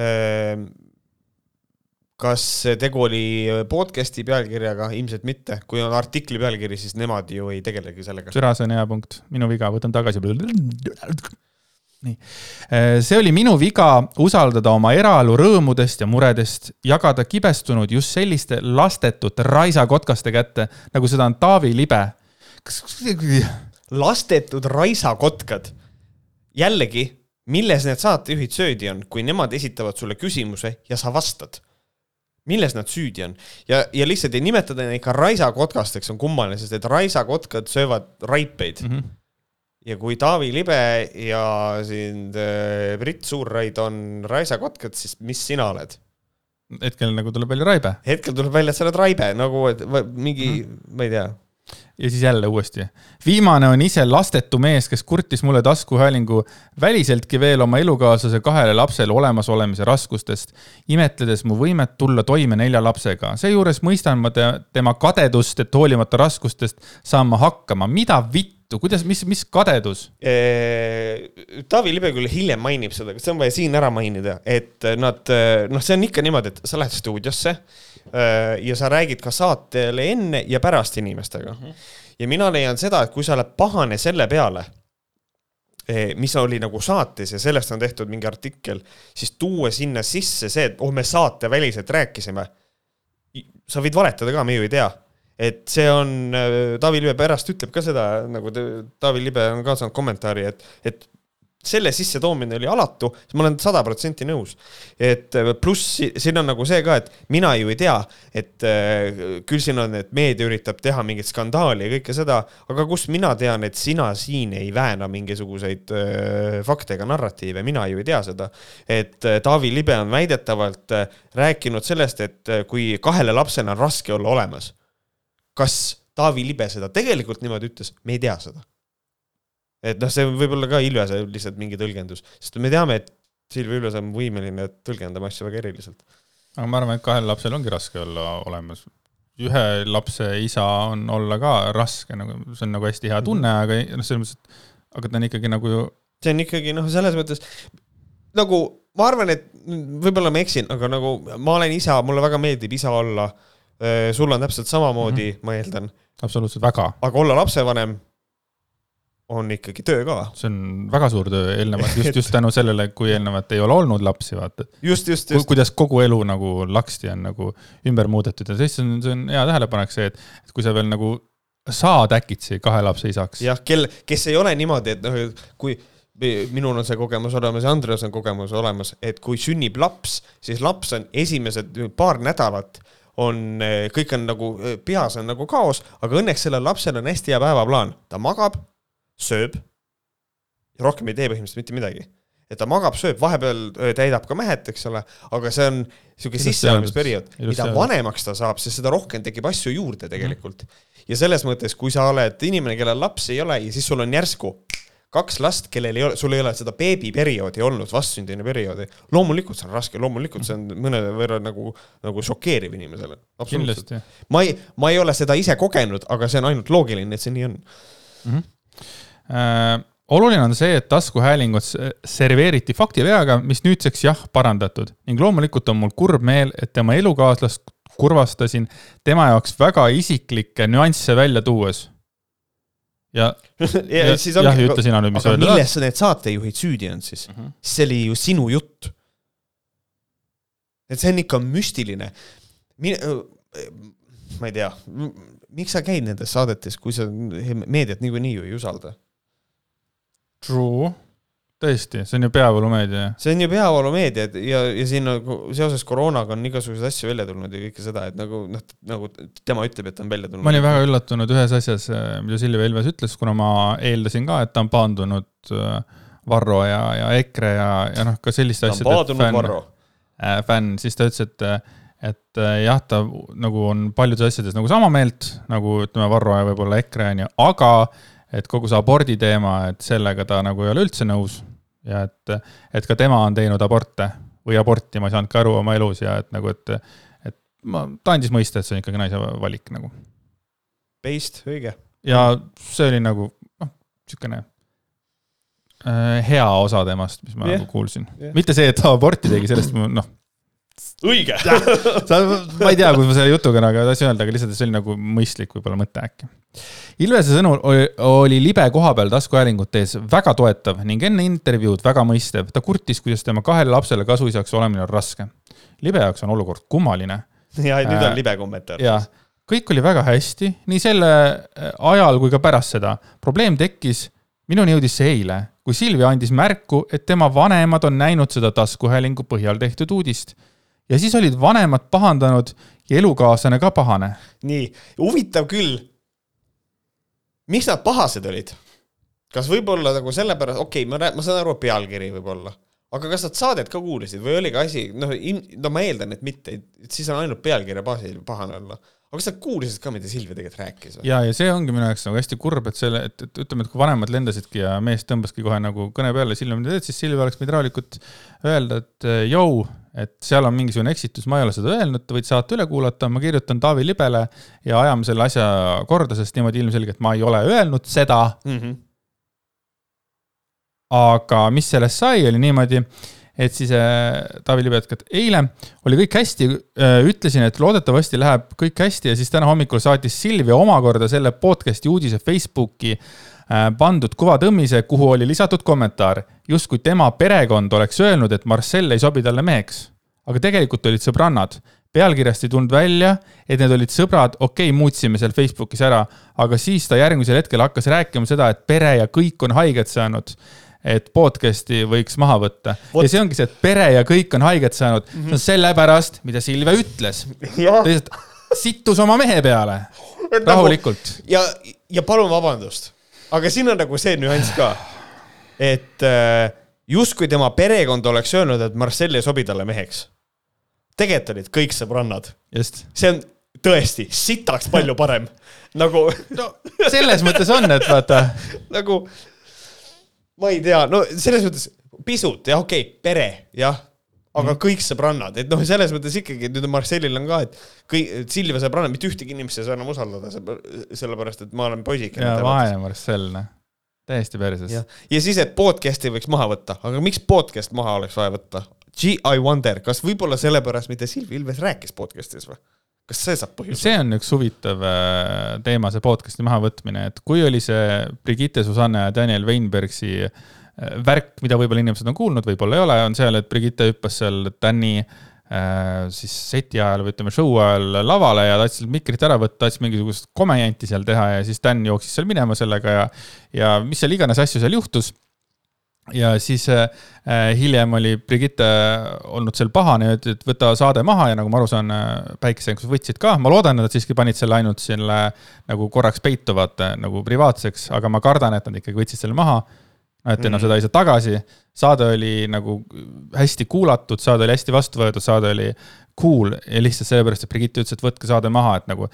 Ehm, kas tegu oli podcast'i pealkirjaga, ilmselt mitte, kui on artikli pealkiri, siis nemad ju ei tegelegi sellega. türa, see on hea punkt, minu viga, võtan tagasi. nii, see oli minu viga usaldada oma eraelu rõõmudest ja muredest, jagada kibestunud just selliste lastetute raisakotkaste kätte, nagu seda on Taavi Libe. kas, lastetud raisakotkad. jällegi, milles need saatejuhid süüdi on, kui nemad esitavad sulle küsimuse ja sa vastad? Milles nad süüdi on ja, ja lihtsalt ei nimetada neid ka raisakotkasteks on kummaline, sest et raisakotkad söövad raipeid Mhm. ja kui Taavi Libe ja siin äh, Brit Suurraid on raisakotkad, siis mis sina oled? hetkel nagu tuleb välja raibe hetkel tuleb välja, et sa oled raibe nagu et mingi mm, -hmm. ma ei tea. Ja siis jälle uuesti. viimane on ise lastetu mees, kes kurtis mulle taskuhäälingu väliseltki veel oma elukaaslase kahele lapsele olemasolemise raskustest, imetledes mu võimet tulla toime nelja lapsega. seejuures mõistan ma te, tema kadedust, et hoolimata raskustest saan ma hakkama. mida vittu, kuidas, mis, mis kadedus? Taavi Libe küll hiljem mainib seda, aga see on vaja siin ära mainida, et nad, noh, see on ikka niimoodi, et sa lähed stuudiosse ja sa räägid ka saatele enne ja pärast inimestega. -hmm. ja mina leian seda, et kui sa oled pahane selle peale, mis oli nagu saates ja sellest on tehtud mingi artikkel, siis tuua sinna sisse see, et oh, me saateväliselt rääkisime. sa võid valetada ka, me ju ei tea et see on, Taavi Libe pärast ütleb ka seda, nagu Taavi Libe on ka saanud kommentaari, et, et selle sissetoomine oli alatu, siis ma olen sada protsenti nõus. et pluss si- siin on nagu see ka, et mina ju ei tea, et äh, küll siin on, et meedia üritab teha mingit skandaali ja kõike seda, aga kust mina tean, et sina siin ei vääna mingisuguseid äh, fakte ega narratiive, mina ju ei tea seda. et Taavi Libe on väidetavalt rääkinud sellest, et kui kahele lapsele on raske olla olemas kas Taavi Libe seda tegelikult niimoodi ütles, me ei tea seda. Et noh, see võib olla ka Ilvese lihtsalt mingi tõlgendus, sest me teame, et Silvia Ilves on võimeline tõlgendama asju väga eriliselt. aga ma arvan, et kahel lapsel ongi raske olla olemas. ühe lapse isa on olla ka raske, nagu see on nagu hästi hea tunne, aga noh, selles mõttes, et aga ta on ikkagi nagu ju see on ikkagi noh, selles mõttes nagu ma arvan, et võib-olla ma eksin, aga nagu ma olen isa, mulle väga meeldib isa olla. sul on täpselt samamoodi mm, -hmm. ma eeldan, absoluutselt väga, aga olla lapsevanem on ikkagi töö ka. see on väga suur töö eelnevalt, just, just tänu sellele, kui eelnevalt ei ole olnud lapsi, vaata. just, just, just. kuidas kogu elu nagu laksti on nagu ümber muudetud ja siis on, see on hea tähelepanek see, et et kui sa veel nagu saad äkitsi kahe lapse isaks. jah, kel, kes ei ole niimoodi, et noh, kui minul on see kogemus olemas ja Andres on kogemus olemas, et kui sünnib laps, siis laps on esimesed paar nädalat on, kõik on nagu, peas on nagu kaos, aga õnneks sellel lapsel on hästi hea päevaplaan. ta magab, sööb, rohkem ei tee põhimõtteliselt mitte midagi. et ta magab, sööb, vahepeal öö, täidab ka mehet, eks ole, aga see on niisugune sisseelamisperiood, mida vanemaks ta saab, siis seda rohkem tekib asju juurde tegelikult. ja selles mõttes, kui sa oled inimene, kellel lapsi ei ole ja siis sul on järsku kaks last, kellel ei ole, sul ei ole seda beebiperioodi olnud, vastsündinu perioodi, loomulikult see on raske, loomulikult see on mõnevõrra nagu, nagu šokeeriv inimesele. kindlasti. ma ei, ma ei ole seda ise kogenud, aga see on ainult loogiline, et see nii on. Äh, oluline on see, et taskuhäälingut serveeriti faktiveaga, mis nüüdseks jah, parandatud ning loomulikult on mul kurb meel, et tema elukaaslast kurvastasin tema jaoks väga isiklikke nüansse välja tuues. ja, ja ja, siis jah, ongi, ütle sina nüüd, mis aga öelda tahad. milles need saatejuhid süüdi on siis? Mhm. see oli ju sinu jutt. et see on ikka müstiline. ma ei tea, miks sa käid nendes saadetes, kui sa meediat niikuinii ju ei usalda? True, tõesti, see on ju peavoolumeedia. see on ju peavoolumeedia ja, ja siin nagu seoses koroonaga on igasuguseid asju välja tulnud ja kõike seda, et nagu noh, nagu tema ütleb, et on välja tulnud. ma olin väga üllatunud ühes asjas, mida Silvia Ilves ütles, kuna ma eeldasin ka, et ta on paandunud äh, Varro ja, ja EKRE ja, ja noh, ka selliste ta on asjade paadunud Varro. äh, fänn, siis ta ütles, et, et jah, ta nagu on paljudes asjades nagu sama meelt nagu ütleme, Varro ja võib-olla EKRE on ju, aga et kogu see abordi teema, et sellega ta nagu ei ole üldse nõus ja et, et ka tema on teinud aborte või aborti, ma ei saanud ka aru oma elus ja et nagu, et, et ma, ta andis mõista, et see on ikkagi naise valik nagu. Based, õige. ja see oli nagu noh, niisugune äh, hea osa temast, mis ma yeah. nagu kuulsin yeah.. mitte see, et ta aborti tegi, sellest ma noh, õige. ma ei tea, kus ma selle jutuga nagu tahtsin öelda, aga lihtsalt see oli nagu mõistlik võib-olla mõte äkki. Ilvese sõnul oli, oli libe koha peal taskuhäälingut tehes väga toetav ning enne intervjuud väga mõistev. ta kurtis, kuidas tema kahele lapsele kasuisaks olemine on raske. libe jaoks on olukord kummaline ja nüüd Äh, on libe kommentaar. ja kõik oli väga hästi, nii selle äh, ajal kui ka pärast seda. probleem tekkis, minuni jõudis see eile, kui Silvia andis märku, et tema vanemad on näinud seda taskuhäälingu põhjal tehtud uudist. Ja siis olid vanemad pahandanud ja elukaaslane ka pahane. nii, huvitav küll. miks nad pahased olid? kas võib-olla nagu sellepärast, okei okay,, ma, ma saan aru, pealkiri võib-olla, aga kas nad saadet ka kuulasid või oli ka asi, noh, no ma eeldan, et mitte, et siis on ainult pealkirja baasil pahane olla. aga kas nad kuulasid ka, mida Silvia tegelikult rääkis ja, ja see ongi minu jaoks nagu hästi kurb, et selle, et, et ütleme, et kui vanemad lendasidki ja mees tõmbaski kohe nagu kõne peale, Silvia, mida teed, siis Silvia oleks pidanud rahulikult öelda, et jõu, et seal on mingisugune eksitus, ma ei ole seda öelnud, võite saate üle kuulata, ma kirjutan Taavi Libele ja ajame selle asja korda, sest niimoodi ilmselgelt ma ei ole öelnud seda, Mm -hmm. aga mis sellest sai, oli niimoodi, et siis äh, Taavi Libe jätkab, et eile oli kõik hästi, ütlesin, et loodetavasti läheb kõik hästi ja siis täna hommikul saatis Silvia omakorda selle podcast'i uudise Facebooki äh, pandud kuvatõmmise, kuhu oli lisatud kommentaar, justkui tema perekond oleks öelnud, et Marcel ei sobi talle meheks. aga tegelikult olid sõbrannad. pealkirjast ei tulnud välja, et need olid sõbrad, okei okay,, muutsime seal Facebookis ära, aga siis ta järgmisel hetkel hakkas rääkima seda, et pere ja kõik on haiget saanud et podcast'i võiks maha võtta. Vot. ja see ongi see, et pere ja kõik on haiget saanud mm, -hmm. see on sellepärast, mida Silvia ütles. lihtsalt sittus oma mehe peale, rahulikult. ja, ja palun vabandust, aga siin on nagu see nüanss ka, et äh, justkui tema perekond oleks öelnud, et Marcel ei sobi talle meheks. tegelikult olid kõik sõbrannad, see on tõesti sitaks palju parem, nagu, no selles mõttes on, et vaata, nagu ma ei tea, no selles mõttes pisut jah, okei okay,, pere jah, aga mm. kõik sõbrannad, et noh, selles mõttes ikkagi nüüd on Marcelil on ka, et kõik, Silvia sõbrannad, mitte ühtegi inimest ei saa enam usaldada, sellepärast et ma olen poisike. ja vaene Marcel, noh, täiesti perses ja, ja siis, et podcast'i võiks maha võtta, aga miks podcast maha oleks vaja võtta? Gee, I wonder, kas võib-olla sellepärast, mida Silvia Ilves rääkis podcast'is või? kas see saab põhjus? see on üks huvitav äh, teema, see podcast'i mahavõtmine, et kui oli see Brigitte Susanne ja Daniel Weinbergsi äh, värk, mida võib-olla inimesed on kuulnud, võib-olla ei ole, on seal, et Brigitte hüppas seal Dani äh, siis seti ajal või ütleme show ajal lavale ja tahtis mikrit ära võtta, tahtis mingisugust komejanti seal teha ja siis Dan jooksis seal minema sellega ja, ja mis seal iganes asju seal juhtus. Ja siis äh, hiljem oli Brigitte olnud seal pahane ütles, et võta saade maha ja nagu ma aru saan, päikesejänkus võtsid ka, ma loodan, et nad siiski panid selle ainult selle nagu korraks peitu, vaata nagu privaatseks, aga ma kardan, et nad ikkagi võtsid selle maha et enam mm seda ei saa tagasi. saade oli nagu hästi kuulatud, saade oli hästi vastu võetud, saade oli cool ja lihtsalt sellepärast, et Brigitte ütles, et võtke saade maha, et nagu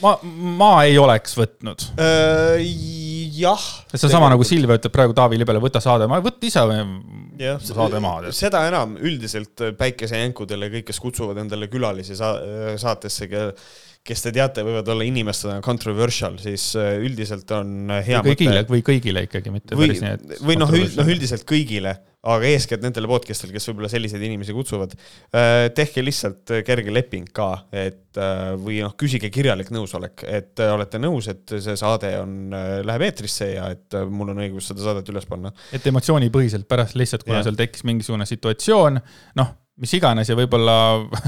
ma, ma ei oleks võtnud äh,. jah. see on sama nagu Silvia ütleb praegu Taavi Libele, võta saade, ma võta ise ja, saade maha. seda enam üldiselt päikesejänkudele, kõik, kes kutsuvad endale külalisi sa saatesse, kes te teate, võivad olla inimestena controversial, siis äh, üldiselt on hea või kõigile mõte... või kõigile ikkagi, mitte või, päris nii, et või noh, noh üldiselt kõigile aga eeskätt nendele podcast'il, kes võib-olla selliseid inimesi kutsuvad, äh, tehke lihtsalt kerge leping ka, et äh, või noh, küsige kirjalik nõusolek, et olete nõus, et see saade on, äh, läheb eetrisse ja et mul on õigus seda saadet üles panna. et emotsioonipõhiselt pärast lihtsalt, kuna ja. seal tekkis mingisugune situatsioon, noh, mis iganes ja võib-olla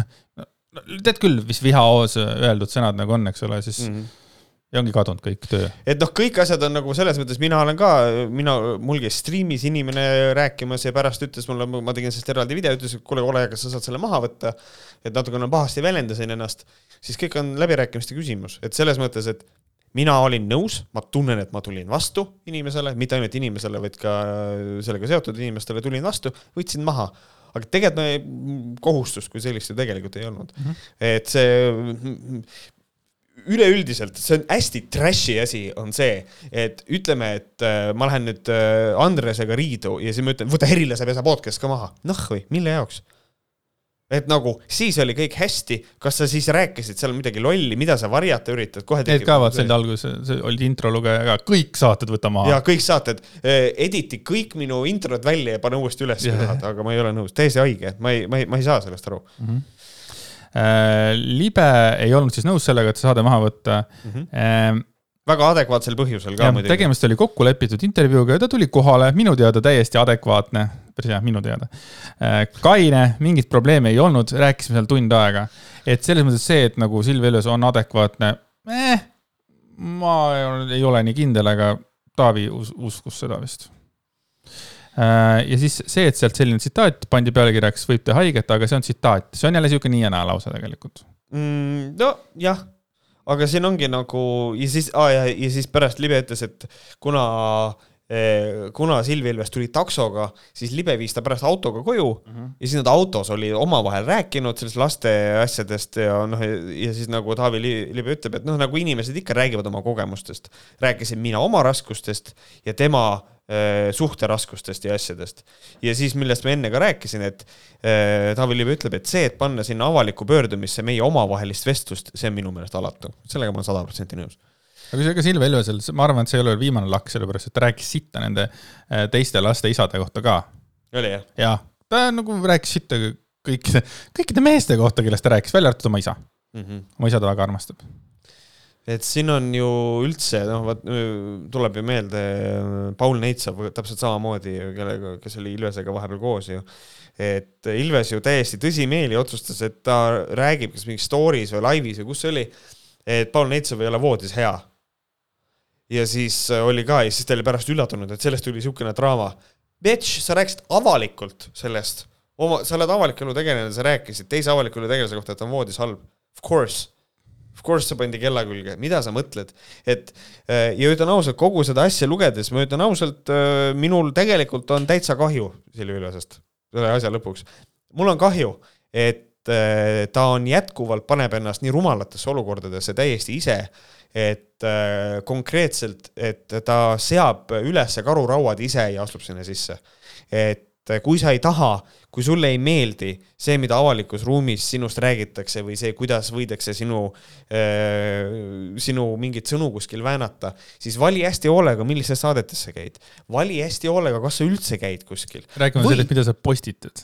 tead küll, mis vihahoos öeldud sõnad nagu on, eks ole, siis mm -hmm ja ongi kadunud kõik töö. et noh, kõik asjad on nagu selles mõttes, mina olen ka, mina, mul käis striimis inimene rääkimas ja pärast ütles mulle, ma tegin sellest eraldi video, ütles, et kuule, ole, kas sa saad selle maha võtta. et natukene pahasti väljendasin ennast, siis kõik on läbirääkimiste küsimus, et selles mõttes, et mina olin nõus, ma tunnen, et ma tulin vastu inimesele, mitte ainult inimesele, vaid ka sellega seotud inimestele tulin vastu, võtsin maha aga tegelikult me kohustust kui sellist ju tegelikult ei olnud mm. -hmm. et see üleüldiselt, see on hästi trash'i asi, on see, et ütleme, et äh, ma lähen nüüd äh, Andresega riidu ja siis ma ütlen, võta Herile see pesa podcast ka maha. noh või, mille jaoks? Et nagu siis oli kõik hästi, kas sa siis rääkisid seal midagi lolli, mida sa varjata üritad, kohe Need ka vaat, see oli alguses, see oli introlugeja ka, kõik saated võta maha. jaa, kõik saated, äh, editi kõik minu introd välja ja pane uuesti üles, aga ma ei ole nõus, täiesti haige, ma ei, ma ei, ma ei saa sellest aru mm. -hmm Äh, libe ei olnud siis nõus sellega, et saade maha võtta mm. -hmm. väga adekvaatsel põhjusel ka muidugi. tegemist oli kokku lepitud intervjuuga ja ta tuli kohale, minu teada täiesti adekvaatne, päris hea, minu teada. Äh, kaine, mingit probleemi ei olnud, rääkisime seal tund aega. et selles mõttes see, et nagu Silvia Ilves on adekvaatne eh,, ma ei ole nii kindel, aga Taavi us uskus seda vist Äh, ja siis see, et sealt selline tsitaat pandi pealkirjaks, võib teha haiget, aga see on tsitaat, see on jälle sihuke nii ja naa lause tegelikult mm,. nojah, aga siin ongi nagu ja siis ah,, ja, ja siis pärast Libe ütles, et kuna kuna Silvi Ilves tuli taksoga, siis Libe viis ta pärast autoga koju mm -hmm. ja siis nad autos oli omavahel rääkinud sellest laste asjadest ja noh, ja siis nagu Taavi Libe ütleb, et noh, nagu inimesed ikka räägivad oma kogemustest. rääkisin mina oma raskustest ja tema Äh, suhteraskustest ja asjadest. ja siis, millest ma enne ka rääkisin, et äh, Taavi Liiv ütleb, et see, et panna sinna avalikku pöördumisse meie omavahelist vestlust, see on minu meelest alatu. sellega ma olen sada protsenti nõus aga see ka Silvia Ilvesel, ma arvan, et see ei ole viimane lakk, sellepärast et ta rääkis sitta nende äh, teiste laste isade kohta ka. oli jah? jah, ta nagu rääkis sitta kõikide, kõikide meeste kohta, kellest ta rääkis, välja arvatud oma isa mm. -hmm. oma isa ta väga armastab et siin on ju üldse, noh, vot tuleb ju meelde Paul Neitsov täpselt samamoodi, kellega, kes oli Ilvesega vahepeal koos ju. et Ilves ju täiesti tõsimeeli otsustas, et ta räägib kas mingis story's või laivis või kus see oli, et Paul Neitsov ei ole voodis hea. Ja siis oli ka ja siis ta oli pärast üllatunud, et sellest tuli niisugune draama. Bitch, sa rääkisid avalikult sellest, oma, sa oled avaliku elu tegelane, sa rääkisid teise avaliku elu tegelase kohta, et ta on voodis halb. Of course Of course see pandi kella külge, mida sa mõtled, et äh, ja ütlen ausalt, kogu seda asja lugedes ma ütlen ausalt, äh, minul tegelikult on täitsa kahju Silvi Ilvesest, selle asja lõpuks. mul on kahju, et äh, ta on jätkuvalt, paneb ennast nii rumalatesse olukordadesse täiesti ise, et konkreetselt, et ta seab üles karurauad ise ja astub sinna sisse. et kui sa ei taha kui sulle ei meeldi see, mida avalikus ruumis sinust räägitakse või see, kuidas võidakse sinu äh,, sinu mingeid sõnu kuskil väänata, siis vali hästi hoolega, millise saadetes sa käid. vali hästi hoolega, kas sa üldse käid kuskil. räägime või... sellest, mida sa postitad.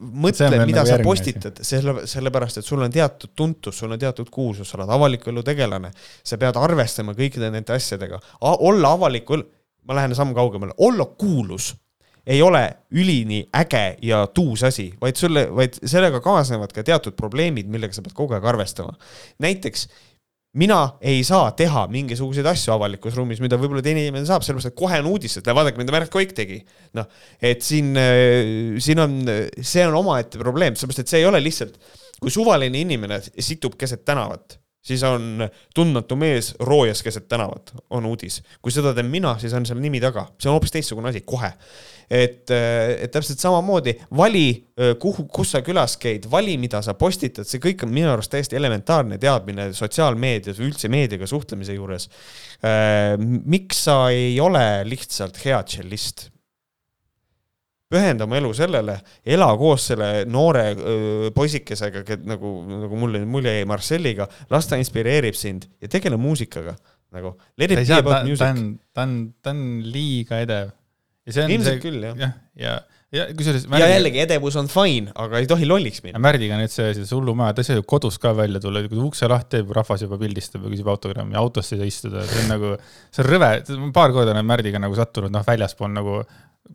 Mõtle, mida sa postitad, selle, sellepärast et sul on teatud tuntus, sul on teatud kuulsus, sa oled avaliku elu tegelane. sa pead arvestama kõikide nende asjadega, olla avaliku elu, ma lähen samm kaugemale, olla kuulus ei ole ülini äge ja tuus asi, vaid sulle, vaid sellega kaasnevad ka teatud probleemid, millega sa pead kogu aeg arvestama. näiteks mina ei saa teha mingisuguseid asju avalikus ruumis, mida võib-olla teine inimene saab, sellepärast et kohe on uudis, et vaadake, mida Märt Koik tegi. noh, et siin, siin on, see on omaette probleem, sellepärast et see ei ole lihtsalt, kui suvaline inimene situb keset tänavat siis on tundmatu mees roojas keset tänavat, on uudis. kui seda teen mina, siis on seal nimi taga, see on hoopis teistsugune asi, kohe. et, et täpselt samamoodi vali, kuhu, kus sa külas käid, vali, mida sa postitad, see kõik on minu arust täiesti elementaarne teadmine sotsiaalmeedias või üldse meediaga suhtlemise juures. miks sa ei ole lihtsalt hea tšellist? Pühenda oma elu sellele, ela koos selle noore öö, poisikesega, nagu, nagu mulle mulje jäi Marcelliga, las ta inspireerib sind ja tegele muusikaga nagu. ta ei saa, ta, ta on, ta on, ta on liiga edev. ilmselt küll, jah. jah, ja, ja, ja kusjuures. ja jällegi, edevus on fine, aga ei tohi lolliks minna. Märdiga nüüd see, see hullumaja, ta ei saa ju kodus ka välja tulla, kui ukse lahti teeb, rahvas juba pildistab ja küsib autogrammi, autosse ei saa istuda, see on nagu, see on rõve, paar korda olen Märdiga nagu sattunud, noh, väljaspool nagu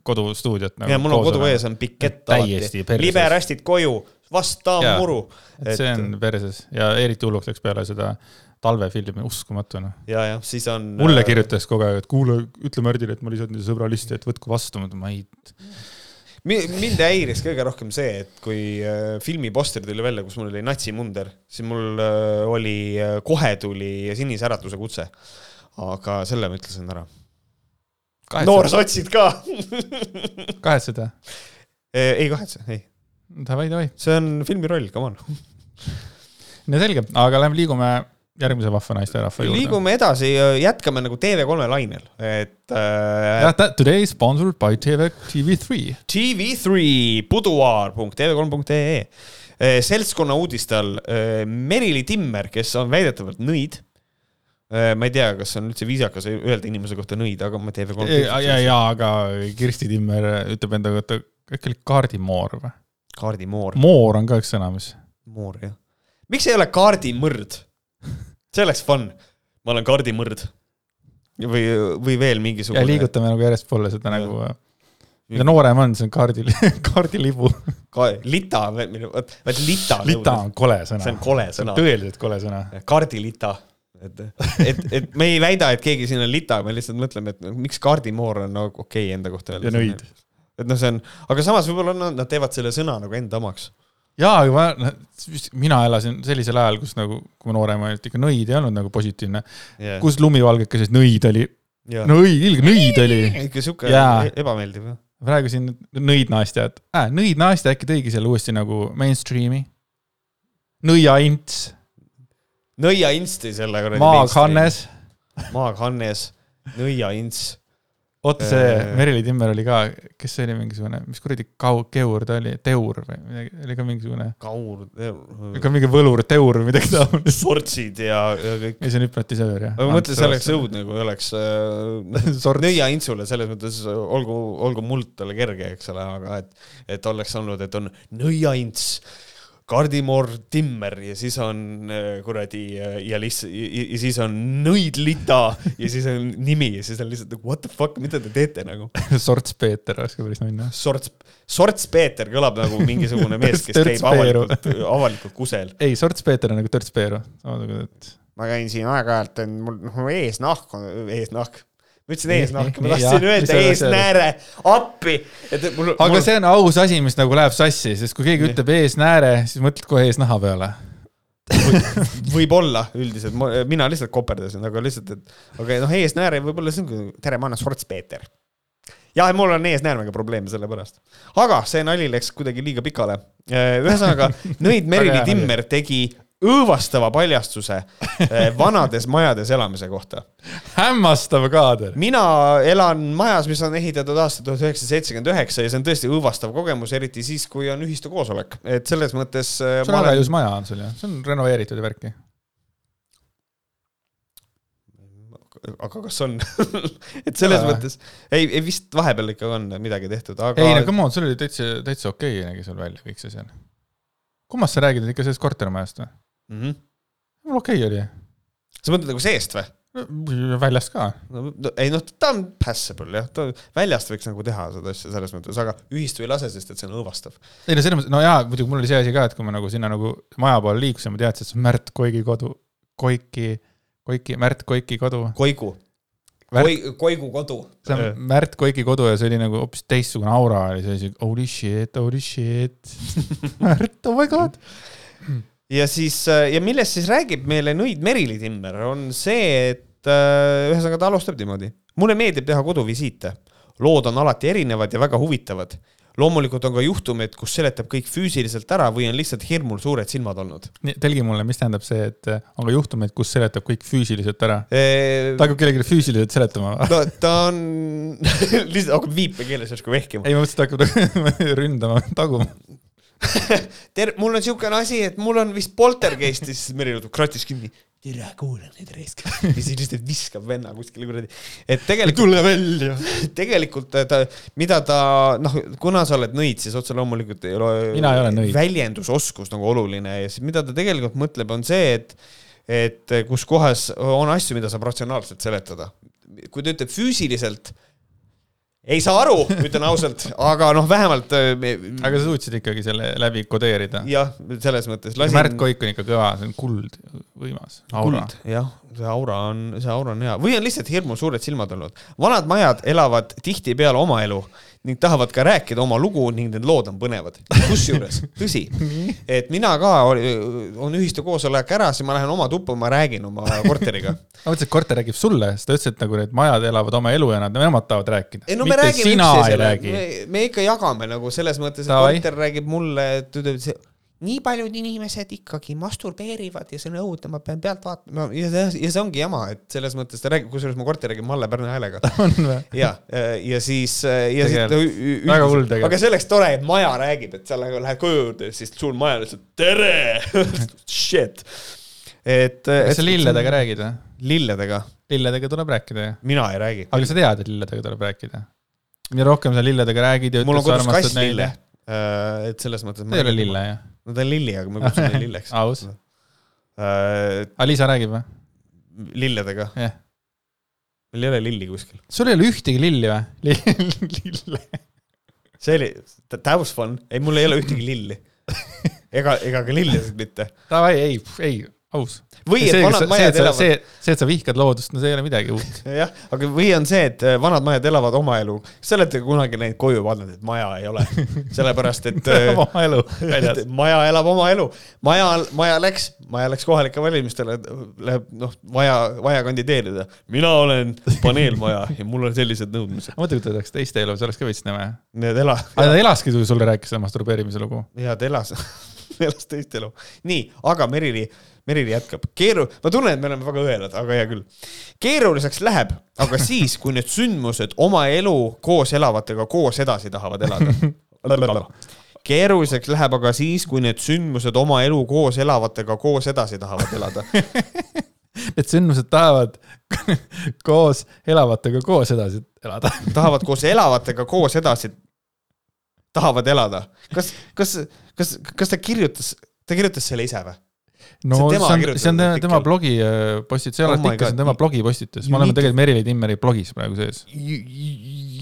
kodustuudiot nagu. ja mul on kodu ees on pikett alati. liberästid koju, vasta muru. et see on perses ja eriti hulluks läks peale seda talvefilmi, uskumatu noh. ja, jah, siis on. mulle äh, kirjutas kogu aeg, et kuule, ütle Märdile, et ma lisan sõbra listi, et võtku vastu, ma ei mind häiris kõige rohkem see, et kui äh, filmi poster tuli välja, kus mul oli natsimunder, siis mul äh, oli, kohe tuli Sinise Äratuse kutse. aga selle ma ütlesin ära noorsotsid ka kahetsed või? ei kahetse, ei. Davai, davai. see on filmi roll, come on. no selge, aga lähme liigume järgmise vahva naisterahva juurde. liigume edasi, jätkame nagu TV3 lainel, et äh,. today sponsored by TV, TV3. TV3, buduaar.tv3.ee. Äh, seltskonna uudiste all äh, Merili Timmer, kes on väidetavalt nõid ma ei tea, kas on üldse viisakas öelda inimese kohta nõid, aga ma TV3. ja, ja, ja, aga Kirsti Timmer ütleb enda kohta, äkki oli kaardimoor või? kaardimoor. moor on ka üks sõna, mis. moor, jah. miks ei ole kaardimõrd? see oleks fun. ma olen kaardimõrd. või, või veel mingisugune. ja liigutame nagu järjestpoole seda ja. nagu mida noorem on, see on kaardil kaardilibu Ka,. lita, vot lita. lita on kole sõna. see on kole sõna. tõeliselt kole sõna. kaardilita et, et, et me ei väida, et keegi siin on lita, me lihtsalt mõtleme, et miks kaardimoor on nagu okei okay enda kohta öelda. ja nõid. et noh, see on, aga samas võib-olla nad, nad teevad selle sõna nagu enda omaks. jaa, aga ma, noh, mina elasin sellisel ajal, kus nagu, kui ma noorem olin, et ikka nõid ei olnud nagu positiivne yeah.. kus lumivalgekeses nõid oli. nõid, ilge nõid oli. ikka sihuke yeah. ebameeldiv, jah. praegu siin nõid naastja, et äh, nõid naastja äkki tõigi selle uuesti nagu mainstream'i. nõiaints nõia insti selle kuradi. Maaghannes. Maaghannes, nõia ints. oota, see äh. Merili Timmer oli ka, kes see oli mingisugune, mis kuradi kau-, keur ta oli, teur või midagi, oli ka mingisugune. kaur, teur. ka mingi võlur, teur või midagi taolist. sortsid ja, ja kõik. ei, see on hüpnotisöör, jah. ma mõtlen, see oleks õudne, kui oleks äh, nõia intsule, selles mõttes olgu, olgu muld talle kerge, eks ole, aga et, et oleks olnud, et on nõia ints Kardimor Timmer ja siis on äh, kuradi äh, ja lihtsalt ja siis on Nõidlita ja siis on nimi ja siis on lihtsalt nagu what the fuck, mida te teete nagu Sorts Peeter oleks ka päris nunnu. Sorts, Sorts Peeter kõlab nagu mingisugune mees, kes käib avalikult, avalikult kusel. ei, Sorts Peeter on nagu Törts Peeru, samasugune, et. ma käin siin aeg-ajalt, mul noh eesnahk on, eesnahk ma ütlesin eesnahk, ma tahtsin öelda eesnääre, appi. Mul, aga see on aus asi, mis nagu läheb sassi, sest kui keegi ütleb eesnääre, siis mõtled kohe eesnaha peale. Võib-olla üldiselt, mina lihtsalt koperdasin, aga lihtsalt, et aga noh, eesnääre võib-olla see on, tere, ma olen Sorts Peeter. jah, mul on eesnäärmega probleeme sellepärast, aga see nali läks kuidagi liiga pikale. ühesõnaga, Nõid Merili Timmer tegi õõvastava paljastuse eh, vanades majades elamise kohta. hämmastav kaader. mina elan majas, mis on ehitatud aastal tuhat üheksasada seitsekümmend üheksa ja see on tõesti õõvastav kogemus, eriti siis, kui on ühistu koosolek, et selles mõttes. Eh, see on väga ilus maja on sul ju, see on renoveeritud ja värki aga kas on et selles ja. mõttes, ei, ei vist vahepeal ikka on midagi tehtud, aga. ei no come on, sul oli täitsa, täitsa okei okay, nägi sul välja kõik see seal. kummast sa räägid, ikka sellest kortermajast või? Mm. -hmm. okei okay oli. sa mõtled nagu seest või? väljast ka no,. ei noh, ta on passable jah, ta väljast võiks nagu teha seda asja selles mõttes, aga ühistu ei lase, sest et see on õõvastav. ei no selles mõttes, no jaa, muidugi mul oli see asi ka, et kui ma nagu sinna nagu maja poole liikusin, ma teadsin, et see on Märt Koigi kodu. Koiki, Koiki, Märt Koiki kodu. Koigu, Märt- Koi-, Koigu kodu. see on Märt Koiki kodu ja see oli nagu hoopis teistsugune aura oli, see oli siuke holy shit, holy shit. Märt, oh my god. ja siis, ja millest siis räägib meile nõid Merili Timmer, on see, et äh, ühesõnaga ta alustab niimoodi. mulle meeldib teha koduvisiite. lood on alati erinevad ja väga huvitavad. loomulikult on ka juhtumeid, kus seletab kõik füüsiliselt ära või on lihtsalt hirmul suured silmad olnud. telgi mulle, mis tähendab see, et äh, on ka juhtumeid, kus seletab kõik füüsiliselt ära. ta ta hakkab kellelegi füüsiliselt seletama no ta on, lihtsalt hakkab viipekeeles järsku vehkima. ei, ma mõtlesin, et ta hakkab ründama, taguma. tere, mul on siukene asi, et mul on vist poltergeist ja siis Meril võtab kratis kinni. tere, kuula nüüd raisk. ja siis lihtsalt viskab venna kuskile kuradi. et tegelikult, tule välja. tegelikult ta, mida ta noh, kuna sa oled nõid, siis otse loomulikult ei ole. Mina ei ole nõid. väljendusoskus nagu oluline ja siis mida ta tegelikult mõtleb, on see, et et kus kohas on asju, mida saab ratsionaalselt seletada. kui ta ütleb füüsiliselt, ei saa aru, ütlen ausalt, aga noh, vähemalt äh, me- aga sa suutsid ikkagi selle läbi kodeerida. jah, selles mõttes Märt Koik on ikka kõva, see on kuld, võimas. kuld, jah, see aura on, see aura on hea või on lihtsalt hirmus suured silmad olnud. vanad majad elavad tihtipeale oma elu ning tahavad ka rääkida oma lugu ning need lood on põnevad. kusjuures, tõsi, et mina ka, on ühistu koosolek ära, siis ma lähen oma tuppa, ma räägin oma korteriga. ma mõtlesin, et korter räägib sulle, sest ta ütles, et nagu need majad elavad oma elu ja nad, nemad tahavad rääkida. ei no me mitte räägime üksteisele, me, me ikka jagame nagu selles mõttes, et Davai. korter räägib mulle, et ütleb see nii paljud inimesed ikkagi masturbeerivad ja see on õudne, ma pean pealt vaatama no, ja see, ja see ongi jama, et selles mõttes ta räägib, kusjuures mu korter räägib Malle Pärnu häälega. on või? ja, ja siis, ja siis Tegelikult. Väga hull tegelikult. aga see oleks tore, et maja räägib, et sa nagu lähed koju juurde, siis sul maja lihtsalt tere shit. et. kas sa lilledega räägid või? lilledega, lilledega tuleb rääkida ju. mina ei räägi. aga sa tead, et lilledega tuleb rääkida? mida rohkem sa lilledega räägid ja on ütled, sa armastad lille. et selles mõttes. ta ei ole lille ju. No ta on lilli, aga ma kutsun teda lilleks. aus. aga Liisa räägib või? lilledega, jah. meil ei ole lilli kuskil. sul ei ole ühtegi lilli või? lille. see oli, that was fun, ei, mul ei ole ühtegi lilli. ega, ega ka lillesid mitte. Davai, ei, ei, aus. või et see, vanad see, majad see, elavad, see, see, et sa vihkad loodust, no see ei ole midagi uut. jah, aga või on see, et äh, vanad majad elavad oma elu. kas te olete kunagi neid koju vaadanud, et maja ei ole? sellepärast, et äh, oma elu väljas. maja elab oma elu. maja, maja läks, maja läks kohalikele valimistele, läheb noh, vaja, vaja kandideerida. mina olen paneelmaja ja mul on sellised nõudmised. mõtle, kui ta tahaks teist elu, see oleks ka veits nõme. Need ela-, aga ta elaski, kui sulle rääkis seda masturbeerimise lugu. ja ta elas, elas teist elu. nii, aga Merili, Merili jätkab. keeru-, ma tunnen, et me oleme väga õelad, aga hea küll. keeruliseks läheb, aga siis, kui need sündmused oma elu koos elavatega koos edasi tahavad elada. keeruliseks läheb aga siis, kui need sündmused oma elu koos elavatega koos edasi tahavad elada. et sündmused tahavad koos elavatega koos edasi elada. tahavad koos elavatega koos edasi, tahavad elada. kas, kas, kas, kas ta kirjutas, ta kirjutas selle ise või? No See see tema on, kirjutatud see on tema, tema blogi äh, postitus, see ei ole Oh artikkel, see on tema blogi postitus, me oleme to- tegelikult Merili Timmeri blogis praegu sees.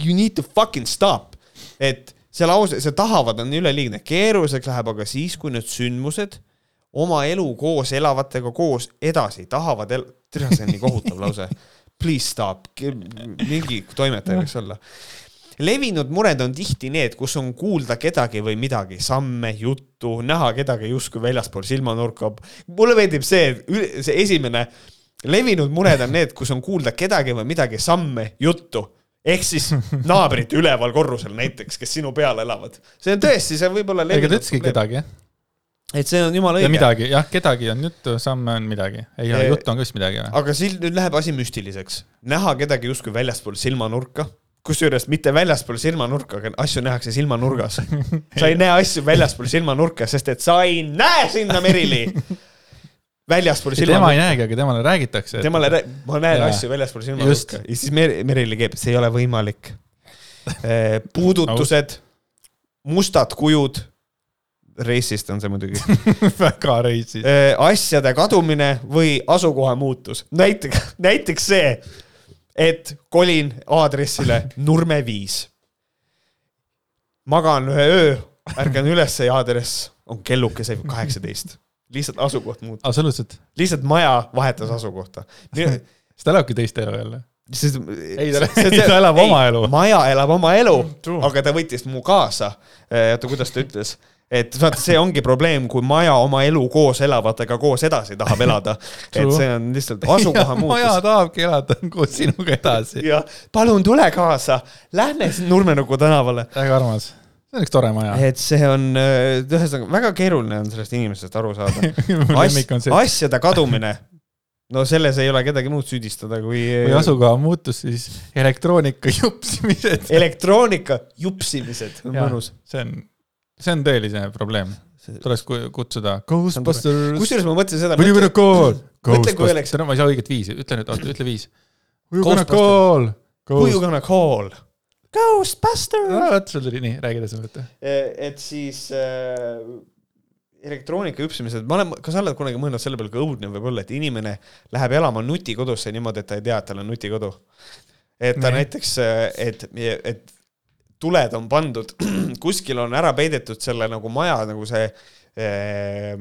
You need to fucking stop. et see lause, see tahavad on üleliigne, keeruliseks läheb aga siis, kui need sündmused oma elu koos elavatega koos edasi tahavad el-, tere, see on nii kohutav lause. Please stop, mingi toimetaja võiks olla. Levinud mured on tihti need, kus on kuulda kedagi või midagi, samme, juttu, näha kedagi justkui väljaspool silmanurka. mulle meeldib see, see esimene, levinud mured on need, kus on kuulda kedagi või midagi, samme, juttu ehk siis naabrid üleval korrusel näiteks, kes sinu peal elavad. see on tõesti, see võib olla ega ta ütleski. kedagi, jah? et see on jumala õige. midagi, jah, kedagi on juttu, samme on midagi. ei ole, juttu on ka vist midagi või? aga siin nüüd läheb asi müstiliseks. näha kedagi justkui väljaspool silmanurka, kusjuures mitte väljaspool silmanurka, aga asju nähakse silmanurgas. sa ei näe asju väljaspool silmanurka, sest et sa ei näe sinna, Merili. väljaspool tema ei silmanurka. näegi, aga temale räägitakse. temale, ma näen Jaa. asju väljaspool silmanurka ja siis Mer-, Merili keeb, see ei ole võimalik. puudutused, mustad kujud, reisist on see muidugi, väga reisis. asjade kadumine või asukoha muutus, näiteks, näiteks see, et kolin aadressile Nurme viis. magan ühe öö, ärkan ülesse ja aadress on kellukese kaheksateist. lihtsalt asukoht muutus, absoluutselt, lihtsalt maja vahetas asukohta. siis ta elabki teist elu jälle. sest Ei, ta- ei, ta elab oma elu. maja elab oma elu aga ta võttis mu kaasa. oota, kuidas ta ütles? Et vaata, see ongi probleem, kui maja oma elu koos elavatega koos edasi tahab elada. et see on lihtsalt asukoha maja muutus. tahabki elada koos sinuga edasi. ja palun tule kaasa, lähme Nurmenuku tänavale. väga armas, see on üks tore maja. et see on, ühesõnaga väga keeruline on sellest inimesest aru saada. see, asjade kadumine, no selles ei ole kedagi muud süüdistada kui kui asukoha muutus, siis elektroonika jupsimised. elektroonika jupsimised, mõnus. see on, see on tõeline probleem. tuleks ku- kutsuda Ghostbusters. kusjuures ma mõtlesin seda, are you gonna call? Ghostbusters, ma ei saa õiget viisi, ütle nüüd, oota, ütle viis. Who you gonna call? who you gonna call? Ghostbusters. vot sul tuli nii, räägi edasi, mõtle. et siis äh, elektroonika hüpsimised, ma olen, kas sa oled kunagi mõelnud selle peale, kui õudne võib olla, et inimene läheb elama nutikodusse niimoodi, et ta ei tea, et tal on nutikodu. et ta Nee. näiteks, et, et tuled on pandud, kuskil on ära peidetud selle nagu maja nagu see äh,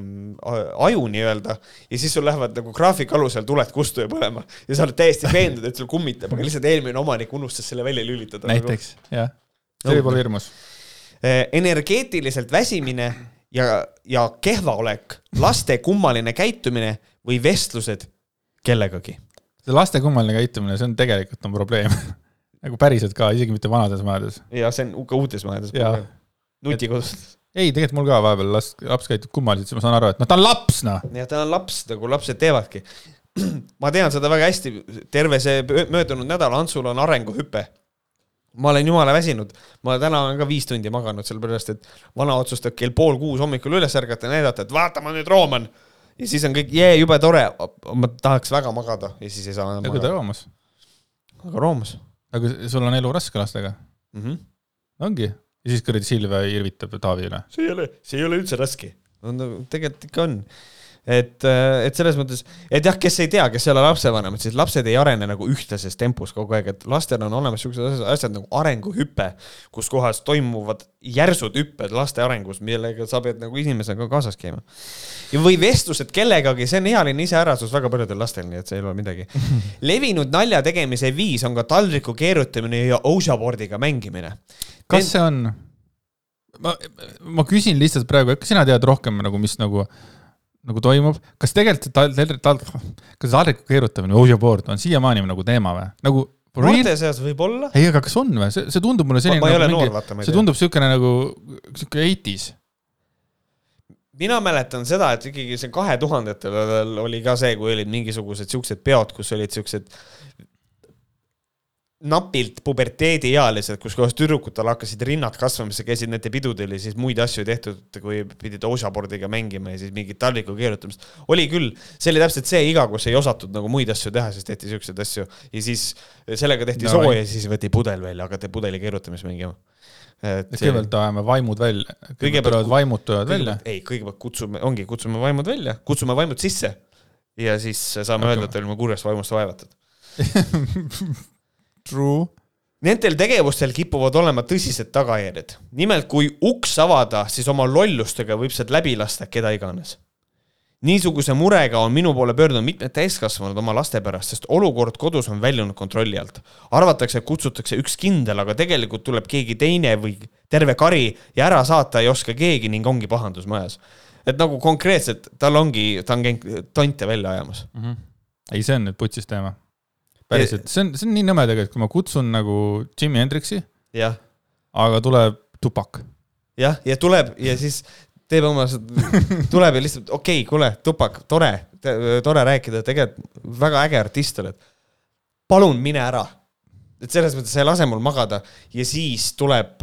aju nii-öelda ja siis sul lähevad nagu graafiku alusel tuled kustu ja põlema ja sa oled täiesti veendunud, et sul kummitab, aga lihtsalt eelmine omanik unustas selle välja lülitada. näiteks, jah. see võib olla hirmus. Eh, energeetiliselt väsimine ja, ja kehva olek, laste kummaline käitumine või vestlused kellegagi. see laste kummaline käitumine, see on tegelikult on probleem. nagu päriselt ka, isegi mitte vanades majades. ja see on ka uutes majades nutikodus. ei, tegelikult mul ka vahepeal laps, laps käitub kummaliselt, siis ma saan aru, et noh, ta on laps, noh. ja ta on laps, nagu lapsed teevadki. ma tean seda väga hästi, terve see möödunud nädal Antsul on arenguhüpe. ma olen jumala väsinud, ma täna olen ka viis tundi maganud, sellepärast et vana otsustab kell pool kuus hommikul üles ärgata ja näidata, et vaata, ma nüüd rooman. ja siis on kõik, jee, jube tore, ma tahaks väga magada ja siis ei saa enam nagu ta magada. joomas. aga roomas aga sul on elu raske lastega. mm. -hmm. ongi. ja siis kuradi Silvia irvitab Taavi üle. see ei ole, see ei ole üldse raske. no tegelikult ikka on. et, et selles mõttes, et jah, kes ei tea, kes ei ole lapsevanemad, siis lapsed ei arene nagu ühtlases tempos kogu aeg, et lastel on olemas siuksed asjad, nagu arenguhüpe, kus kohas toimuvad järsud hüpped laste arengus, millega sa pead nagu inimesega kaasas käima. või vestlused kellegagi, see on ealine iseärasus väga paljudel lastel, nii et see ei ole midagi. levinud nalja tegemise viis on ka taldriku keerutamine ja Oceanboardiga mängimine. kas see on? ma, ma küsin lihtsalt praegu, kas sina tead rohkem nagu, mis nagu, nagu toimub, kas tegelikult see tal-, tal-, tal-, kas taldriku keerutamine, board on siiamaani nagu teema või? nagu noorte seas võib-olla. ei, aga kas on või? see, see tundub mulle selline ma ei ole nagu noor, mingi, vaata, ma ei see tundub siukene nagu, siuke eighties. mina mäletan seda, et ikkagi see kahe tuhandetel oli ka see, kui olid mingisugused siuksed peod, kus olid siuksed napilt puberteediealised, kus kohas tüdrukutel hakkasid rinnad kasvama, siis käisid nende pidudel ja siis muid asju tehtud, kui pidid Oceanboardiga mängima ja siis mingit talliku keerutamist. oli küll, see oli täpselt see iga, kus ei osatud nagu muid asju teha, siis tehti siukseid asju ja siis sellega tehti No sooja ja siis võeti pudel välja, hakati pudeli keerutamist mängima. et kõigepealt ajame vaimud välja, kõigepealt tulevad vaimud tulevad välja. ei, kõigepealt kutsume, ongi, kutsume vaimud välja, kutsume vaimud sisse ja siis saame Hakkame. öelda, et olime kurjast vaimust vaevatud. True. Nendel tegevustel kipuvad olema tõsised tagajärjed. nimelt, kui uks avada, siis oma lollustega võib sealt läbi lasta keda iganes. niisuguse murega on minu poole pöördunud mitmed täiskasvanud oma laste pärast, sest olukord kodus on väljunud kontrolli alt. arvatakse, et kutsutakse üks kindel, aga tegelikult tuleb keegi teine või terve kari ja ära saata ei oska keegi ning ongi pahandus majas. et nagu konkreetselt tal ongi, ta on tonte välja ajamas. ei, see on nüüd putsis teema. päriselt, see on, see on nii nõme tegelikult, kui ma kutsun nagu Jimi Hendrixi, aga tuleb tupak. jah, ja tuleb ja siis teeb oma, tuleb ja lihtsalt okei okay,, kuule, tupak, tore, tore rääkida, tegelikult väga äge artist oled. palun mine ära. et selles mõttes sa ei lase mul magada ja siis tuleb,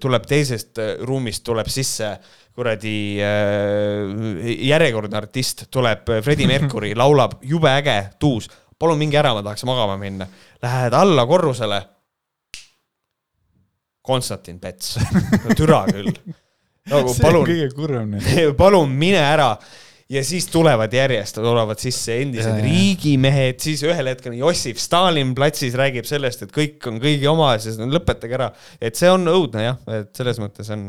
tuleb teisest äh, ruumist tuleb sisse kuradi äh, järjekordne artist, tuleb äh, Freddie Mercury, laulab jube äge tuus. Palun minge ära, ma tahaks magama minna. Lähed alla korrusele. Konstantin Pets, no türa küll. nagu palun, palun mine ära ja siis tulevad järjest, tulevad sisse endised Ja, riigimehed, siis ühel hetkel Jossif Stalin platsis räägib sellest, et kõik on kõigi oma ja siis lõpetage ära. et see on õudne jah, et selles mõttes on,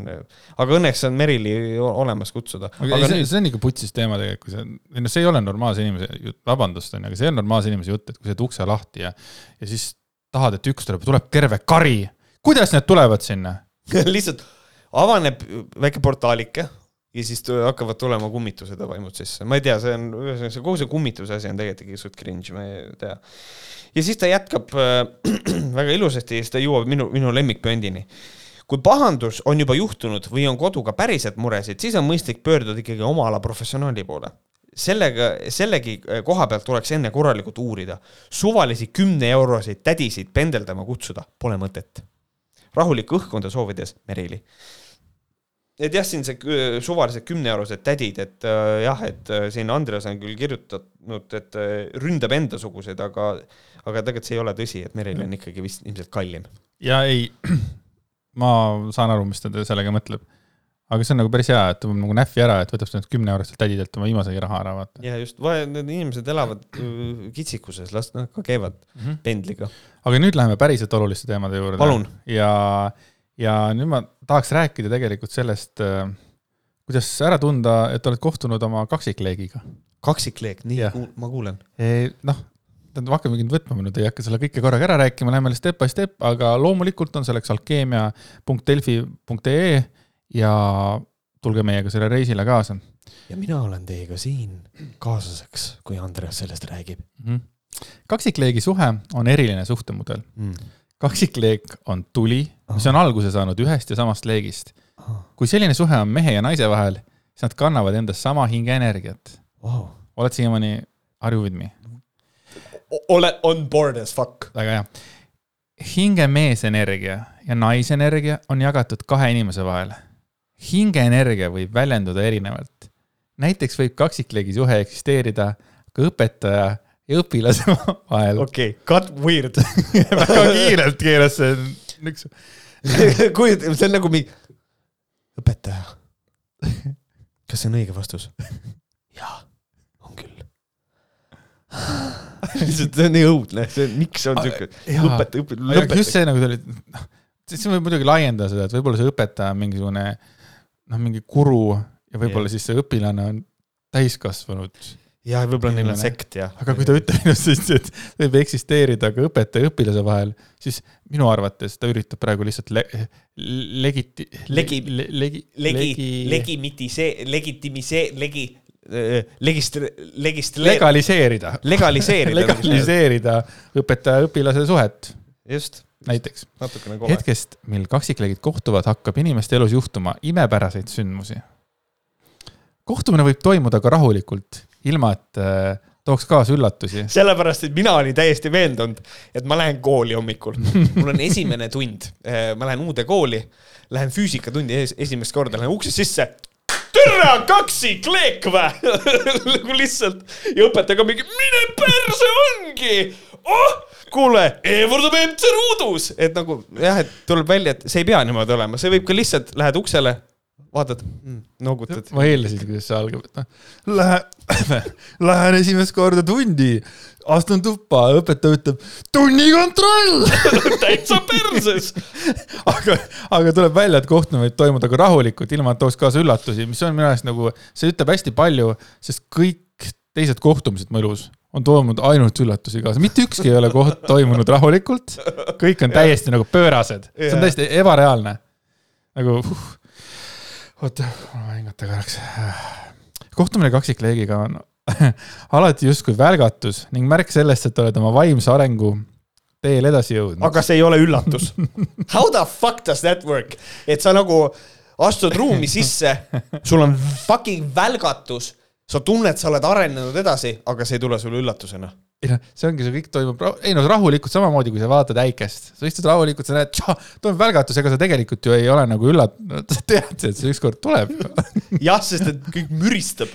aga õnneks on Merili olemas kutsuda. aga ei, see, see on ikka putsis teema tegelikult, see, ei noh, see ei ole normaalse inimese jutt, vabandust, onju, aga see on normaalse inimese jutt, et kui sa teed ukse lahti ja, ja siis tahad, et üks tuleb, tuleb terve kari. kuidas need tulevad sinna? lihtsalt avaneb väike portaalike ja siis hakkavad tulema kummitused ja vaimud sisse. ma ei tea, see on, ühesõnaga see kogu see kummituse asi on tegelikult ikkagi suht cringe, ma ei tea. ja siis ta jätkab äh, väga ilusasti ja siis ta jõuab minu, minu lemmikpöndini. kui pahandus on juba juhtunud või on koduga päriselt muresid, siis on mõistlik pöörduda ikkagi oma ala professionaali poole sellega, sellegi äh, koha pealt tuleks enne korralikult uurida. suvalisi kümneeuroseid tädisid pendeldama kutsuda pole mõtet. rahulikku õhkkonda soovides, Merili et jah, siin see kü- suvalised kümneeurosed tädid, et äh, jah, et äh, siin Andreas on küll kirjutanud, et äh, ründab endasuguseid, aga, aga tegelikult see ei ole tõsi, et Meril on ikkagi vist ilmselt kallim. ja ei, ma saan aru, mis ta sellega mõtleb. aga see on nagu päris hea, et ta võtab nagu nähvi ära, et võtab sealt kümne eurostelt tädidelt oma viimasegi raha ära, vaata. ja just, need inimesed elavad äh, kitsikuses, las nad ka käivad Mm -hmm. pendliga. aga nüüd läheme päriselt oluliste teemade juurde. Palun. ja, ja nüüd ma tahaks rääkida tegelikult sellest, kuidas ära tunda, et oled kohtunud oma kaksikleegiga. kaksikleek, nii kuul, ma kuulen. noh, tähendab, hakkamegi nüüd võtma, ma nüüd ei hakka selle kõike korraga ära rääkima, läheme step by step, aga loomulikult on selleks alkeemia.delfi.ee ja tulge meiega sellele reisile kaasa ja mina olen teiega siin kaaslaseks, kui Andreas sellest räägib mm. -hmm. kaksikleegi suhe on eriline suhtemudel. mm.. Kaksikleek on tuli, mis on alguse saanud ühest ja samast leegist. kui selline suhe on mehe ja naise vahel, siis nad kannavad endas sama hingeenergiat. Wow. oled siiamaani Are you with me? ole on board as fuck. väga hea. hinge meesenergia ja naisenergia on jagatud kahe inimese vahel. hingeenergia võib väljenduda erinevalt. näiteks võib kaksikleegi suhe eksisteerida ka õpetaja ja õpilase vahel okei okay,, cut weird väga kiirelt keeras see üks. kujuta, see on nagu mingi õpetaja. kas see on õige vastus? jaa, on küll. lihtsalt see on nii õudne, see, miks on siuke jaa. õpetaja, õpetaja, aga just see nagu tuli, siis võib muidugi laiendada seda, et võib-olla see õpetaja on mingisugune noh, mingi guru ja võib-olla siis see õpilane on täiskasvanud. jaa, võib-olla neil on sekt ja. aga kui ta ütleb siis, et võib eksisteerida ka õpetaja ja õpilase vahel, siis minu arvates ta üritab praegu lihtsalt le, legiti- Legi- le, legi, legi, legimitise-, legitimise-, legi, legist-, legist-, legaliseerida, legaliseerida. legaliseerida õpetaja-õpilase suhet just, näiteks. hetkest, mil kaksikleegid kohtuvad, hakkab inimeste elus juhtuma imepäraseid sündmusi. Kohtumine võib toimuda ka rahulikult, ilma et äh, tooks kaasa üllatusi. sellepärast, et mina olin täiesti veendunud, et ma lähen kooli hommikul. mul on esimene tund, ma lähen uude kooli, lähen füüsikatundi es esimest korda, lähen uksest sisse. tere, kaksikleek vä? nagu lihtsalt ja õpetaja ka mingi, mine perse ongi. oh, kuule, E võrdub MC ruudus, et nagu jah, et tuleb välja, et see ei pea niimoodi olema, see võib ka lihtsalt, lähed uksele, vaatad mm,, noogutad. ma eeldasin, kuidas see algab, et noh, lähe, lähen esimest korda tundi, astun tuppa, õpetaja ütleb tunnikontroll. täitsa perses. aga, aga tuleb välja, et kohtumine võib toimuda ka rahulikult, ilma et tooks kaasa üllatusi, mis on minu arust nagu, see ütleb hästi palju, sest kõik teised kohtumised mu elus on toonud ainult üllatusi kaasa, mitte ükski ei ole koht toimunud rahulikult. kõik on täiesti nagu pöörased, see on täiesti ebareaalne. nagu uh,, oota, ma hingata korraks. kohtumine kaksikleegiga on alati justkui välgatus ning märk sellest, et oled oma vaimse arengu teel edasi jõudnud. aga see ei ole üllatus. How the fuck does that work, et sa nagu astud ruumi sisse, sul on fucking välgatus, sa tunned, sa oled arenenud edasi, aga see ei tule sulle üllatusena. Ei noh, see ongi, see kõik toimub, ei no rahulikult samamoodi, kui sa vaatad äikest, sa istud rahulikult, sa näed, toimub välgatus, ega sa tegelikult ju ei ole nagu üllat-, sa tead, et see ükskord tuleb. jah, sest et kõik müristab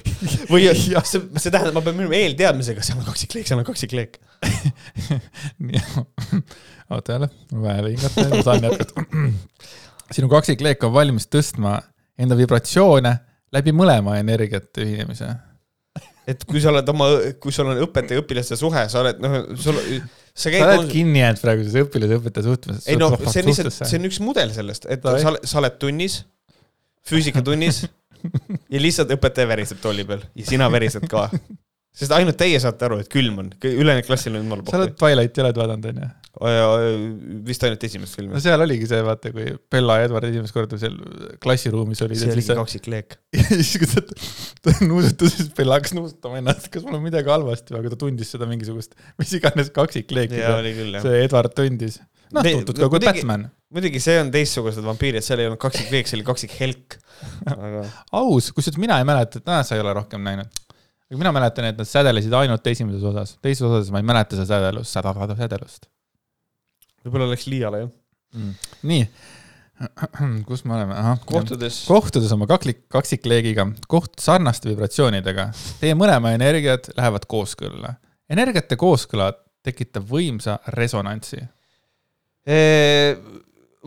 või jah, see, see tähendab, ma pean minema eelteadmisega, seal on kaksikleek, seal on kaksikleek. oota jälle, mul vaja hingata, ma saan jätkata. sinu kaksikleek on valmis tõstma enda vibratsioone läbi mõlema energiate ühinemise. Et kui sa oled oma, kui sul on õpetaja-õpilaste suhe, sa oled noh, sul, sa sa oled käid. kinni jäänud praegu selles õpilase-õpetaja suhtluses. ei no see on lihtsalt, see on üks mudel sellest, et Davai. sa, sa oled tunnis, füüsikatunnis ja lihtsalt õpetaja väriseb tooli peal ja sina värised ka. sest ainult teie saate aru, et külm on, ülejäänud klassil on jumala sa oled pohhu. Twilighti oled vaadanud, onju? Vist ainult esimest no filmi. seal oligi see, vaata, kui Bella ja Edward esimest korda seal klassiruumis olid. see oligi kaksikleek. ja siis, kui ta, ta nuusutas, siis Bella hakkas nuusutama ennast, kas mul on midagi halvasti, aga ta tundis seda mingisugust, mis iganes kaksikleeki see Edward tundis. noh, tuntud ka kui muidugi- Batman. muidugi see on teistsugused vampiirid, seal ei olnud kaksikleek, see oli kaksikhelk. aga aus, kusjuures mina ei mäleta, et noh, sa ei ole rohkem näinud. aga mina mäletan, et nad sädelesid ainult esimeses osas, teises osas ma ei mäleta seda sädelust, sädelust võib-olla läks liiale jah. mm.. nii, kus me oleme, ahah. kohtudes. kohtudes oma kaklik, kaksikleegiga, koht sarnaste vibratsioonidega, teie mõlema energiat lähevad kooskõlla. energiate kooskõla tekitab võimsa resonantsi.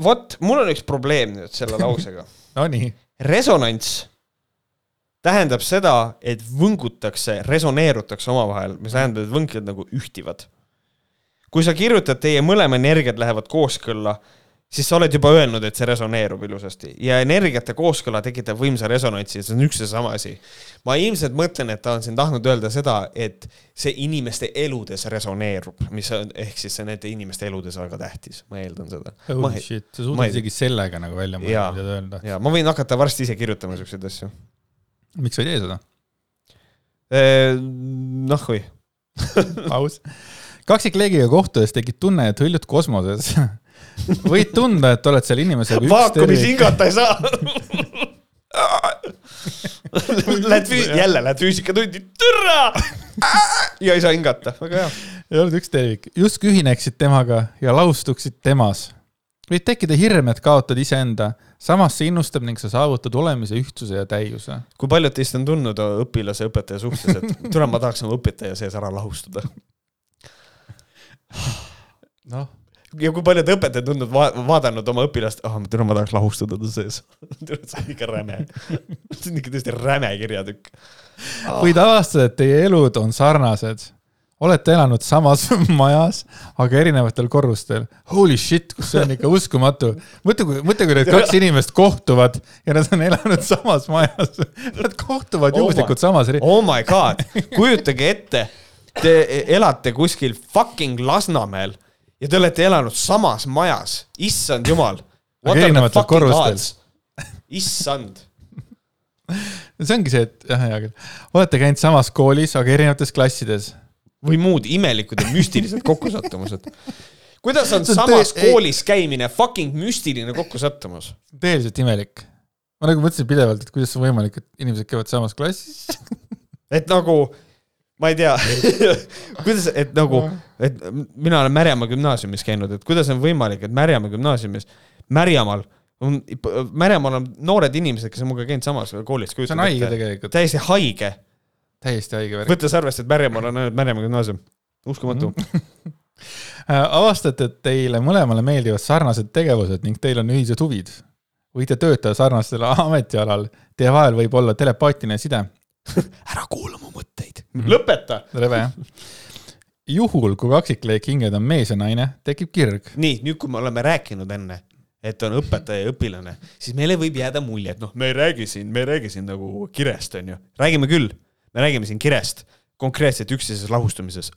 vot, mul on üks probleem nüüd selle lausega. Nonii, resonants tähendab seda, et võngutakse, resoneerutakse omavahel, mis tähendab, et võnked nagu ühtivad. Kui sa kirjutad, teie mõlema energiat lähevad kooskõlla, siis sa oled juba öelnud, et see resoneerub ilusasti ja energiate kooskõla tekitab võimsa resonantsi ja see on üks ja sama asi. ma ilmselt mõtlen, et ta on siin tahtnud öelda seda, et see inimeste eludes resoneerub, mis on, ehk siis see nende inimeste eludes väga tähtis, ma eeldan seda. holy shit, sa ma suudad ei- isegi sellega nagu välja mõelda, mida ta öelda. ja ma võin hakata varsti ise kirjutama siukseid asju. miks sa ei tee seda? noh, kui aus. kaksikleegiga kohtudes tekib tunne, et hõljud kosmoses. võid tunda, et oled seal inimesega vaakumis hingata ei saa. Lähed füü-, jälle lähed füüsikatundi, türa. ja ei saa hingata, väga hea. ei olnud üks tervik, justkui ühineksid temaga ja laustuksid temas. võib tekkida hirm, et kaotad iseenda, samas see innustab ning sa saavutad olemise ühtsuse ja täiuse. kui paljud teist on tundnud õpilase ja õpetaja suhtes, et tule, ma tahaks oma õpetaja sees ära lahustada. noh, ja kui paljud õpetajad on va, vaadanud oma õpilast, ah, tule, ma tahaks lahustada ta sees. see on ikka räme. see on ikka tõesti räme kirjatükk. võid avastada, et teie elud on sarnased. olete elanud samas majas, aga erinevatel korrustel. Holy shit, kus see on ikka uskumatu. mõtle, kui, mõtle, kui need kaks inimest kohtuvad ja nad on elanud samas majas. Nad kohtuvad Oh juhuslikult samas oh my god, kujutage ette, te elate kuskil fucking Lasnamäel ja te olete elanud samas majas, issand jumal. Erinevatel korrustel.. issand, see ongi see, et jah, hea küll. olete käinud samas koolis, aga erinevates klassides. või muud imelikud ja müstilised kokkusattumused. kuidas on on samas ei- koolis käimine fucking müstiline kokkusattumus? tõeliselt imelik. ma nagu mõtlesin pidevalt, et kuidas on võimalik, et inimesed käivad samas klassis. et nagu, ma ei tea, kuidas, et nagu, et mina olen Märjamaa gümnaasiumis käinud, et kuidas on võimalik, et Märjamaa gümnaasiumis, Märjamaal on, Märjamaal on noored inimesed, kes on minuga käinud samas koolis. see on haige. tegelikult, täiesti haige, täiesti haige värk. võttes arvesse, et Märjamaal on ainult Märjamaa gümnaasium. uskumatu. Äh, avastate, et teile mõlemale meeldivad sarnased tegevused ning teil on ühised huvid. võite töötada sarnasel ametialal, teie vahel võib olla telepaatiline side. ära kuula mu mõtteid. lõpeta. rebe jah. juhul, kui kaksikleek hinged on mees ja naine, tekib kirg. nii, nüüd, kui me oleme rääkinud enne, et on õpetaja ja õpilane, siis meile võib jääda mulje, et noh, me ei räägi siin, me ei räägi siin nagu kirest, onju. räägime küll, me räägime siin kirest, konkreetselt üksteises lahustumises.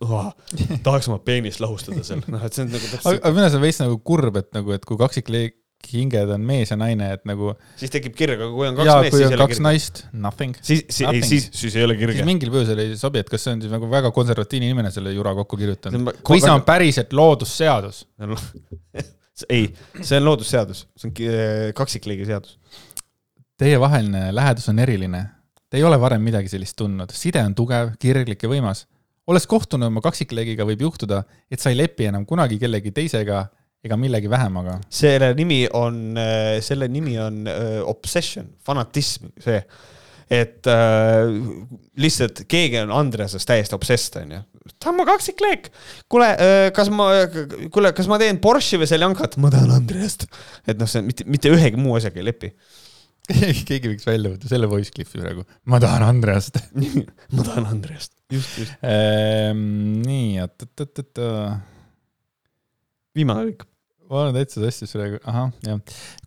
tahaks oma peenist lahustada seal, noh, et see on nagu täpselt, aga minu arust on veits nagu kurb, et nagu, et kui kaksikleek hinged on mees ja naine, et nagu siis tekib kirg, aga kui on kaks ja meest, siis ei ole kaks kirge. naist, nothing. siis, siis, siis, siis ei ole siis kirge. mingil põhjusel ei sobi, et kas see on siis nagu väga konservatiivne inimene selle jura kokku kirjutanud on- või see on päriselt loodusseadus. ei, see on loodusseadus, see on kaksikliigi seadus. Teievaheline lähedus on eriline. Te ei ole varem midagi sellist tundnud, side on tugev, kirglik ja võimas. olles kohtunud oma kaksikleegiga, võib juhtuda, et sa ei lepi enam kunagi kellegi teisega ega millegi vähemaga. selle nimi on, selle nimi on äh, obsession, fanatism, see. et äh, lihtsalt keegi on Andreasest täiesti obsessed, onju. ta on mu kaksikleek. kuule äh,, kas ma, kuule, kas ma teen Porsche või Seljankat? ma tahan Andreast. et noh, see mitte, mitte ühegi muu asjaga ei lepi. keegi võiks välja võtta selle voice clip'i praegu. ma tahan Andreast ma tahan Andreast. just, just. ehm,. nii, oot, oot, oot, oot. viimane kõik. Ma olen täitsa sassis praegu, ahah, jah.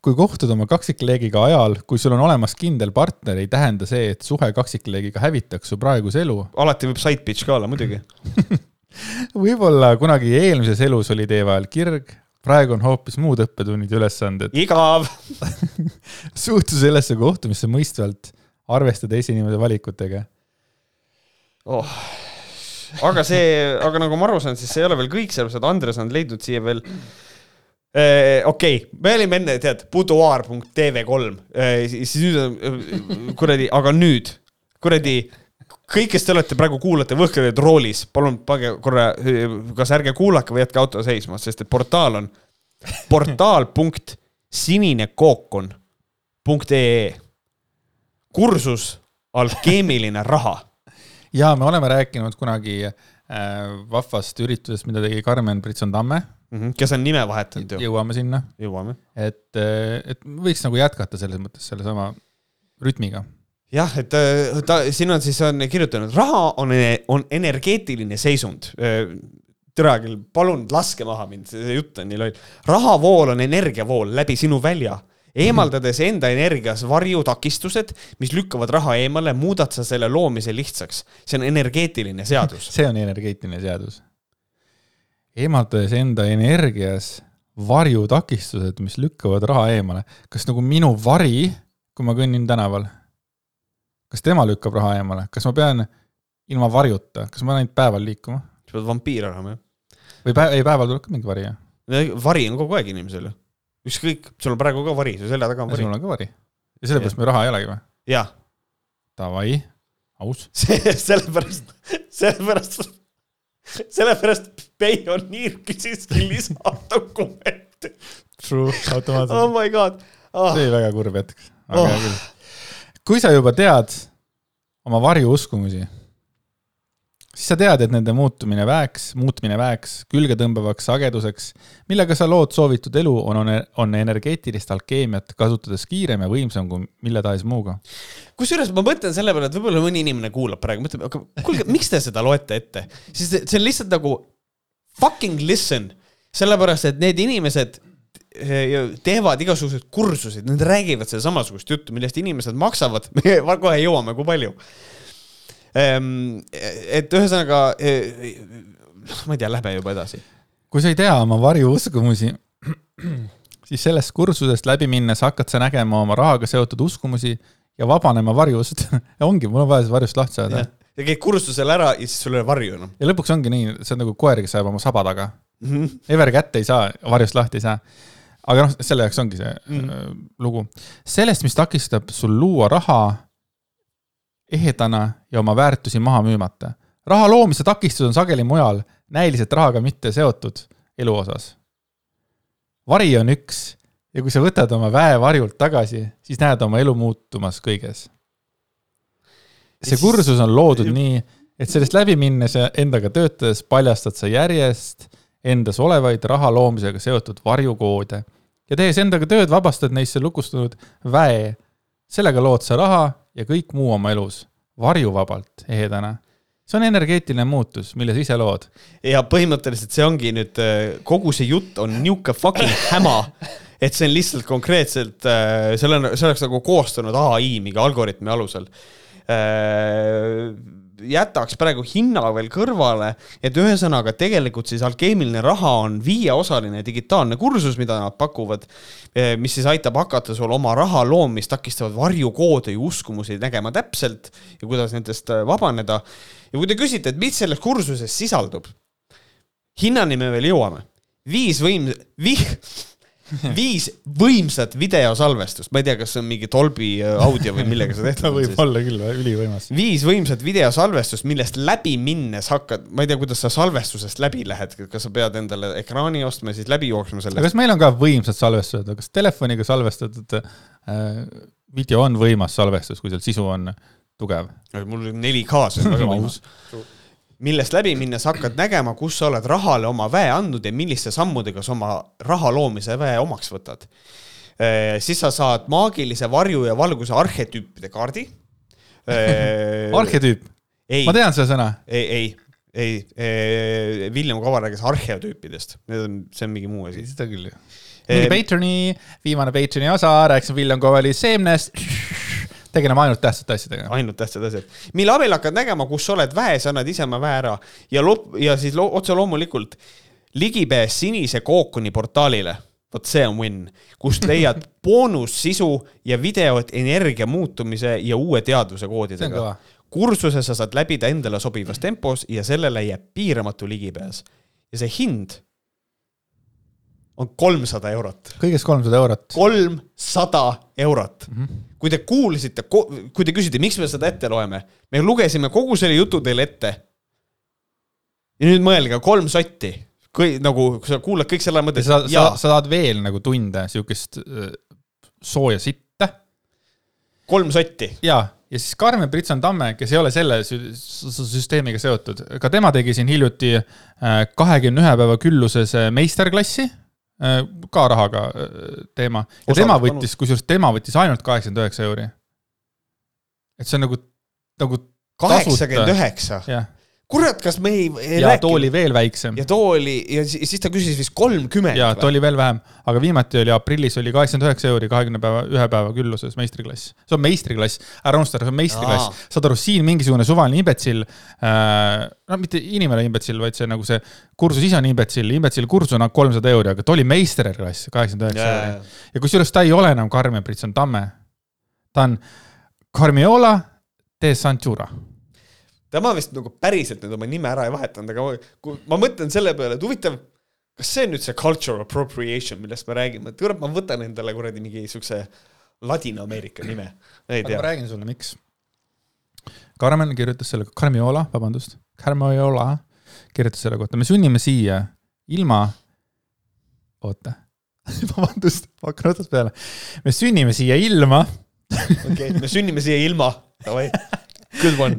kui kohtud oma kaksikleegiga ajal, kui sul on olemas kindel partner, ei tähenda see, et suhe kaksikleegiga hävitaks su praeguse elu. alati võib side bitch ka olla, muidugi võib-olla kunagi eelmises elus oli teie vahel kirg, praegu on hoopis muud õppetunnid ja ülesanded. igav suhtu sellesse kohtumisse mõistvalt, arvesta teise inimese valikutega oh.. aga see, aga nagu ma aru saan, siis see ei ole veel kõik, sellepärast et Andres on leidnud siia veel okei okay., me olime enne, tead, buduaar.tv3 eh,, siis nüüd on kuradi, aga nüüd kuradi kõik, kes te olete praegu, kuulate Võhkriid roolis, palun pange korra, kas ärge kuulake või jätke auto seisma, sest et portaal on portaal.sininekookon.ee. kursus alkeemiline raha. ja me oleme rääkinud kunagi äh, vahvast üritusest, mida tegi Karmen Britson-Tamme mm. -hmm, kes on nime vahetanud ju. jõuame sinna. et, äh, et võiks nagu jätkata selles mõttes sellesama rütmiga jah, et äh, ta, siin on siis on kirjutanud, raha on, on energeetiline seisund. Äh, tere küll, palun laske maha mind, see jutt on nii loll. rahavool on energiavool läbi sinu välja. eemaldades enda energias varjutakistused, mis lükkavad raha eemale, muudad sa selle loomise lihtsaks. see on energeetiline seadus. see on energeetiline seadus. Eemaldades enda energias varjutakistused, mis lükkavad raha eemale. kas nagu minu vari, kui ma kõnnin tänaval kas tema lükkab raha eemale, kas ma pean ilma varjuta, kas ma pean ainult päeval liikuma? sa pead vampiir olema, jah. või päev, ei päeval tuleb ka mingi vari, jah? vari on kogu aeg inimesel ju. ükskõik, sul on praegu ka vari, su selja taga on vari. sul on ka vari. ja sellepärast meil raha ei olegi või? jah. Davai, aus. sellepärast, sellepärast, sellepärast Pioneer küsiski lisadokumente. True, automaatselt. oh my god oh.. see oli väga kurb hetk, aga oh. hea küll kui sa juba tead oma varjuuskumusi, siis sa tead, et nende muutumine väeks, muutmine väeks, külgetõmbavaks sageduseks, millega sa lood soovitud elu, on, on, on energeetilist alkeemiat kasutades kiirem ja võimsam kui mille tahes muuga. kusjuures ma mõtlen selle peale, et võib-olla mõni inimene kuulab praegu, mõtleb, aga kuulge, miks te seda loete ette? siis see on lihtsalt nagu fucking listen, sellepärast et need inimesed teevad igasuguseid kursuseid, nad räägivad seda samasugust juttu, millest inimesed maksavad, me kohe jõuame, kui palju. Ehm, et ühesõnaga, e, ma ei tea, lähme juba edasi. kui sa ei tea oma varjuuskumusi, siis sellest kursusest läbi minnes hakkad sa nägema oma rahaga seotud uskumusi ja vabanema varjust ongi, mul on vaja sellest varjust lahti saada. ja käid kursusel ära ja siis sul ei ole varju enam. ja lõpuks ongi nii, see on nagu koer, kes ajab oma saba taga mm. -hmm. Ever kätte ei saa, varjust lahti ei saa aga noh, selle jaoks ongi see mm. lugu. sellest, mis takistab sul luua raha ehedana ja oma väärtusi maha müümata. raha loomise takistus on sageli mujal, näiliselt rahaga mitte seotud elu osas. vari on üks ja kui sa võtad oma väe varjult tagasi, siis näed oma elu muutumas kõiges. see kursus on loodud nii, et sellest läbi minnes ja endaga töötades paljastad sa järjest endas olevaid raha loomisega seotud varjukoode ja tehes endaga tööd, vabastad neisse lukustunud väe. Sellega lood sa raha ja kõik muu oma elus varjuvabalt, ehedana. see on energeetiline muutus, mille sa ise lood. ja põhimõtteliselt see ongi nüüd, äh, kogu see jutt on niuke fucking häma, et see on lihtsalt konkreetselt, äh, selle on, see oleks nagu koostanud ai mingi algoritmi alusel äh, jätaks praegu hinna veel kõrvale, et ühesõnaga tegelikult siis alkeemiline raha on viieosaline digitaalne kursus, mida nad pakuvad, eh, mis siis aitab hakata sul oma raha loomist takistavad varjukoode ja uskumusi nägema täpselt ja kuidas nendest eh, vabaneda. ja kui te küsite, et mis selles kursuses sisaldub, hinnani me veel jõuame. viis võim-, vih-, viis võimsat videosalvestust, ma ei tea, kas see on mingi Dolby äh, audio või millega see tehtud on. võib olla küll, ülivõimas. viis võimsat videosalvestust, millest läbi minnes hakkad, ma ei tea, kuidas sa salvestusest läbi lähed, kas sa pead endale ekraani ostma ja siis läbi jooksma sellest. kas meil on ka võimsad salvestused, kas telefoniga salvestatud äh, video on võimas salvestus, kui seal sisu on tugev? mul 4K-s on väga võimas millest läbi minnes hakkad nägema, kus sa oled rahale oma väe andnud ja milliste sammudega sa oma raha loomise väe omaks võtad. siis sa saad maagilise varju ja valguse arhetüüpide kaardi. arhetüüp? ma tean seda sõna. ei, ei ei, ei, William Kavar rääkis arheotüüpidest, need on, see on mingi muu asi. seda küll, jah. mingi Patroni, viimane Patroni osa, rääkisime William Kavali seemnest tegeleme ainult tähtsate asjadega. ainult tähtsad asjad. mille abil hakkad nägema, kus sa oled väe, sa annad ise oma väe ära ja lop- ja siis lo otse loomulikult ligipääs sinise kookoni portaalile. vot see on win, kust leiad boonussisu ja videot energia muutumise ja uue teadvuse koodidega. kursuse sa saad läbida endale sobivas tempos ja sellele jääb piiramatu ligipääs. ja see hind on kolmsada eurot. kõigest kolmsada eurot. kolmsada eurot mm. -hmm. kui te kuulsite, kui te küsite, miks me seda ette loeme, me lugesime kogu selle jutu teile ette. ja nüüd mõelge, kolm sotti, kui nagu sa kuulad kõik selle mõttes. sa, sa, sa tahad veel nagu tunde siukest äh, sooja sitta. kolm sotti. jaa ja siis Karmen Britson Tamme, kes ei ole selle süsteemiga seotud, ka tema tegi siin hiljuti äh, kahekümne ühe päeva külluses äh, meisterklassi ka rahaga äh, teema ja Osa tema võttis, kusjuures tema võttis ainult kaheksakümmend üheksa euri. et see on nagu, nagu kaheksakümmend üheksa? Kurat, kas me ei, ei ja rääkinud? too oli veel väiksem. ja too oli ja siis ta küsis vist kolmkümmend. ja too oli veel vähem, aga viimati oli aprillis oli kaheksakümmend üheksa euri kahekümne päeva, ühe päeva külluses meistriklass. see on meistriklass, ära unusta, see on meistriklass. saad aru, siin mingisugune suvaline imbetsil äh,, no mitte inimene imbetsil, vaid see nagu see kursus ise on imbetsil, imbetsil kursus on kolmsada euri, aga ta oli meisterklass, kaheksakümmend üheksa euri. ja kusjuures ta ei ole enam Karmen Britson Tamme. ta on Carmiola de Santura tema vist nagu päriselt nüüd oma nime ära ei vahetanud, aga ma, kui ma mõtlen selle peale, et huvitav, kas see on nüüd see culture appropriation, millest me räägime, et kurat, ma võtan endale kuradi mingi siukse Ladina-Ameerika nime, tea. ma räägin sulle, miks. Carmen kirjutas selle, Carmiola, vabandust, Carmiola kirjutas selle kohta, me sunnime siia ilma, oota. Vabandust, ma hakkan otsast peale. me sünnime siia ilma okei okay,, me sünnime siia ilma, davai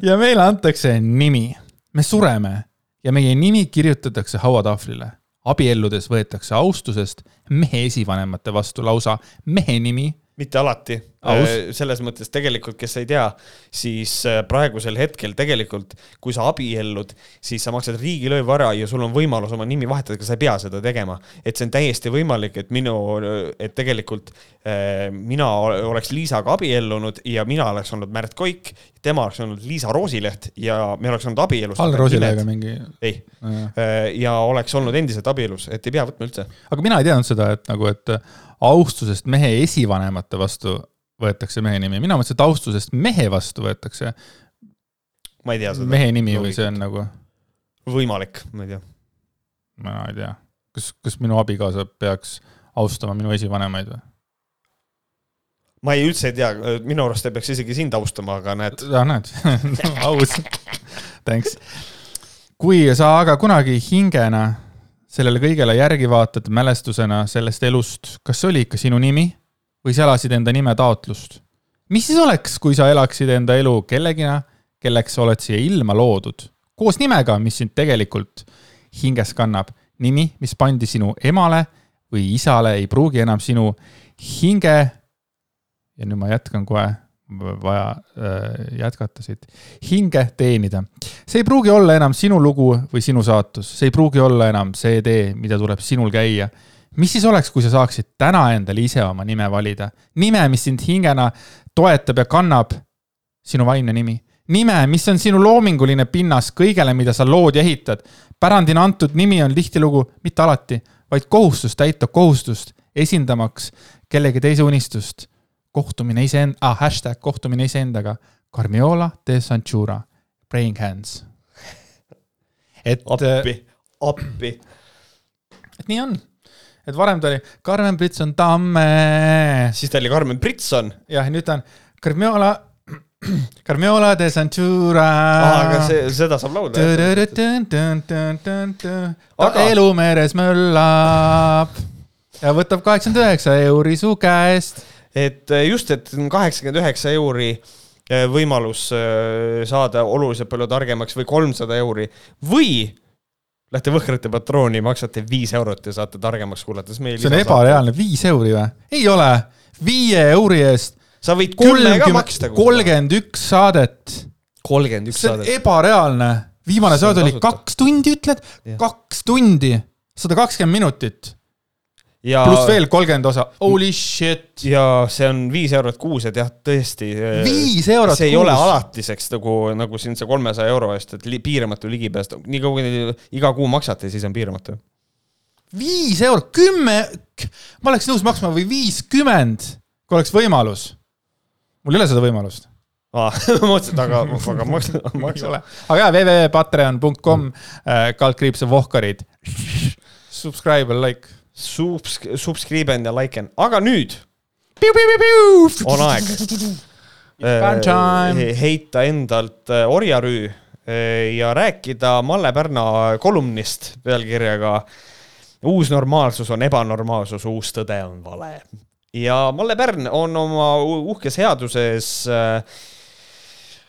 ja meile antakse nimi. me sureme ja meie nimi kirjutatakse hauatahvlile. abielludes võetakse austusest mehe esivanemate vastu lausa mehe nimi. mitte alati selles mõttes tegelikult, kes ei tea, siis äh, praegusel hetkel tegelikult, kui sa abiellud, siis sa maksad riigilõivu ära ja sul on võimalus oma nimi vahetada, aga sa ei pea seda tegema. et see on täiesti võimalik, et minu, et tegelikult äh, mina oleks Liisaga abiellunud ja mina oleks olnud Märt Koik, tema oleks olnud Liisa Roosileht ja me oleks olnud abielus. Hall Roosilehtega mingi. ei, ja oleks olnud endiselt abielus, et ei pea võtma üldse. aga mina ei teadnud seda, et nagu, et austusest mehe esivanemate vastu võetakse mehe nimi, mina mõtlesin, et austusest mehe vastu võetakse. ma ei tea seda. mehe nimi või see on nagu? võimalik, ma ei tea. ma ei tea, kas, kas minu abikaasa peaks austama minu esivanemaid või? ma ei, üldse ei tea, minu arust ei peaks isegi sind austama, aga näed. aa, näed aus Thanks. kui sa aga kunagi hingena sellele kõigele järgi vaatad mälestusena sellest elust, kas see oli ikka sinu nimi? Või sa elasid enda nimetaotlust. mis siis oleks, kui sa elaksid enda elu kellegina, kelleks oled siia ilma loodud, koos nimega, mis sind tegelikult hinges kannab. nimi, mis pandi sinu emale või isale, ei pruugi enam sinu hinge. ja nüüd ma jätkan kohe, vaja äh, jätkata siit. hinge teenida. see ei pruugi olla enam sinu lugu või sinu saatus, see ei pruugi olla enam see tee, mida tuleb sinul käia mis siis oleks, kui sa saaksid täna endale ise oma nime valida? nime, mis sind hingena toetab ja kannab sinu vaimne nimi. nime, mis on sinu loominguline pinnas kõigele, mida sa lood ja ehitad. pärandina antud nimi on tihtilugu, mitte alati, vaid kohustus täita kohustust, esindamaks kellegi teise unistust. kohtumine iseend- ah,, hashtag kohtumine iseendaga. Carmiola de Sanchura, praying hands. et. appi, appi. et nii on et varem ta oli Karmen Britson Tamme. siis ta oli Karmen Britson. jah, nüüd ta on Carmiola, Carmiola de Santura. aga see, seda saab laulda. aga elu meres möllab ja võtab kaheksakümmend üheksa euri su käest. et just, et kaheksakümmend üheksa euri võimalus saada oluliselt palju targemaks või kolmsada euri või Lähte Võhkrate patrooni, maksate viis eurot ja saate targemaks kuulata, siis meil see on ebareaalne, viis euri või? ei ole, viie euri eest sa võid kümme ka maksta. kolmkümmend üks saadet. kolmkümmend üks see on saadet. ebareaalne. viimane saade oli kaks tundi, ütled kaks tundi, sada kakskümmend minutit, ja, pluss veel kolmkümmend osa, holy shit. ja see on viis eurot kuus, et jah, tõesti. viis eurot see ei ole kuus. alatiseks nagu, nagu siin see kolmesaja euro eest, et li, piiramatu ligipääs, nii kaua kui iga kuu maksate, siis on piiramatu. viis eurot, kümme, ma oleks nõus maksma või viiskümmend, kui oleks võimalus. mul ei ole seda võimalust. aa, ma mõtlesin, et aga, aga maksa, maksa. aga jaa, www.patreon.com, kaldkriips ja vohkarid. Subscribe ja like. Subs-, subscribe and ja like en, aga nüüd on aeg Fun time. äh, heita endalt äh, orjarüü äh, ja rääkida Malle Pärna kolumnist pealkirjaga Uus normaalsus on ebanormaalsus, uus tõde on vale. ja Malle Pärn on oma uhkes headuses äh,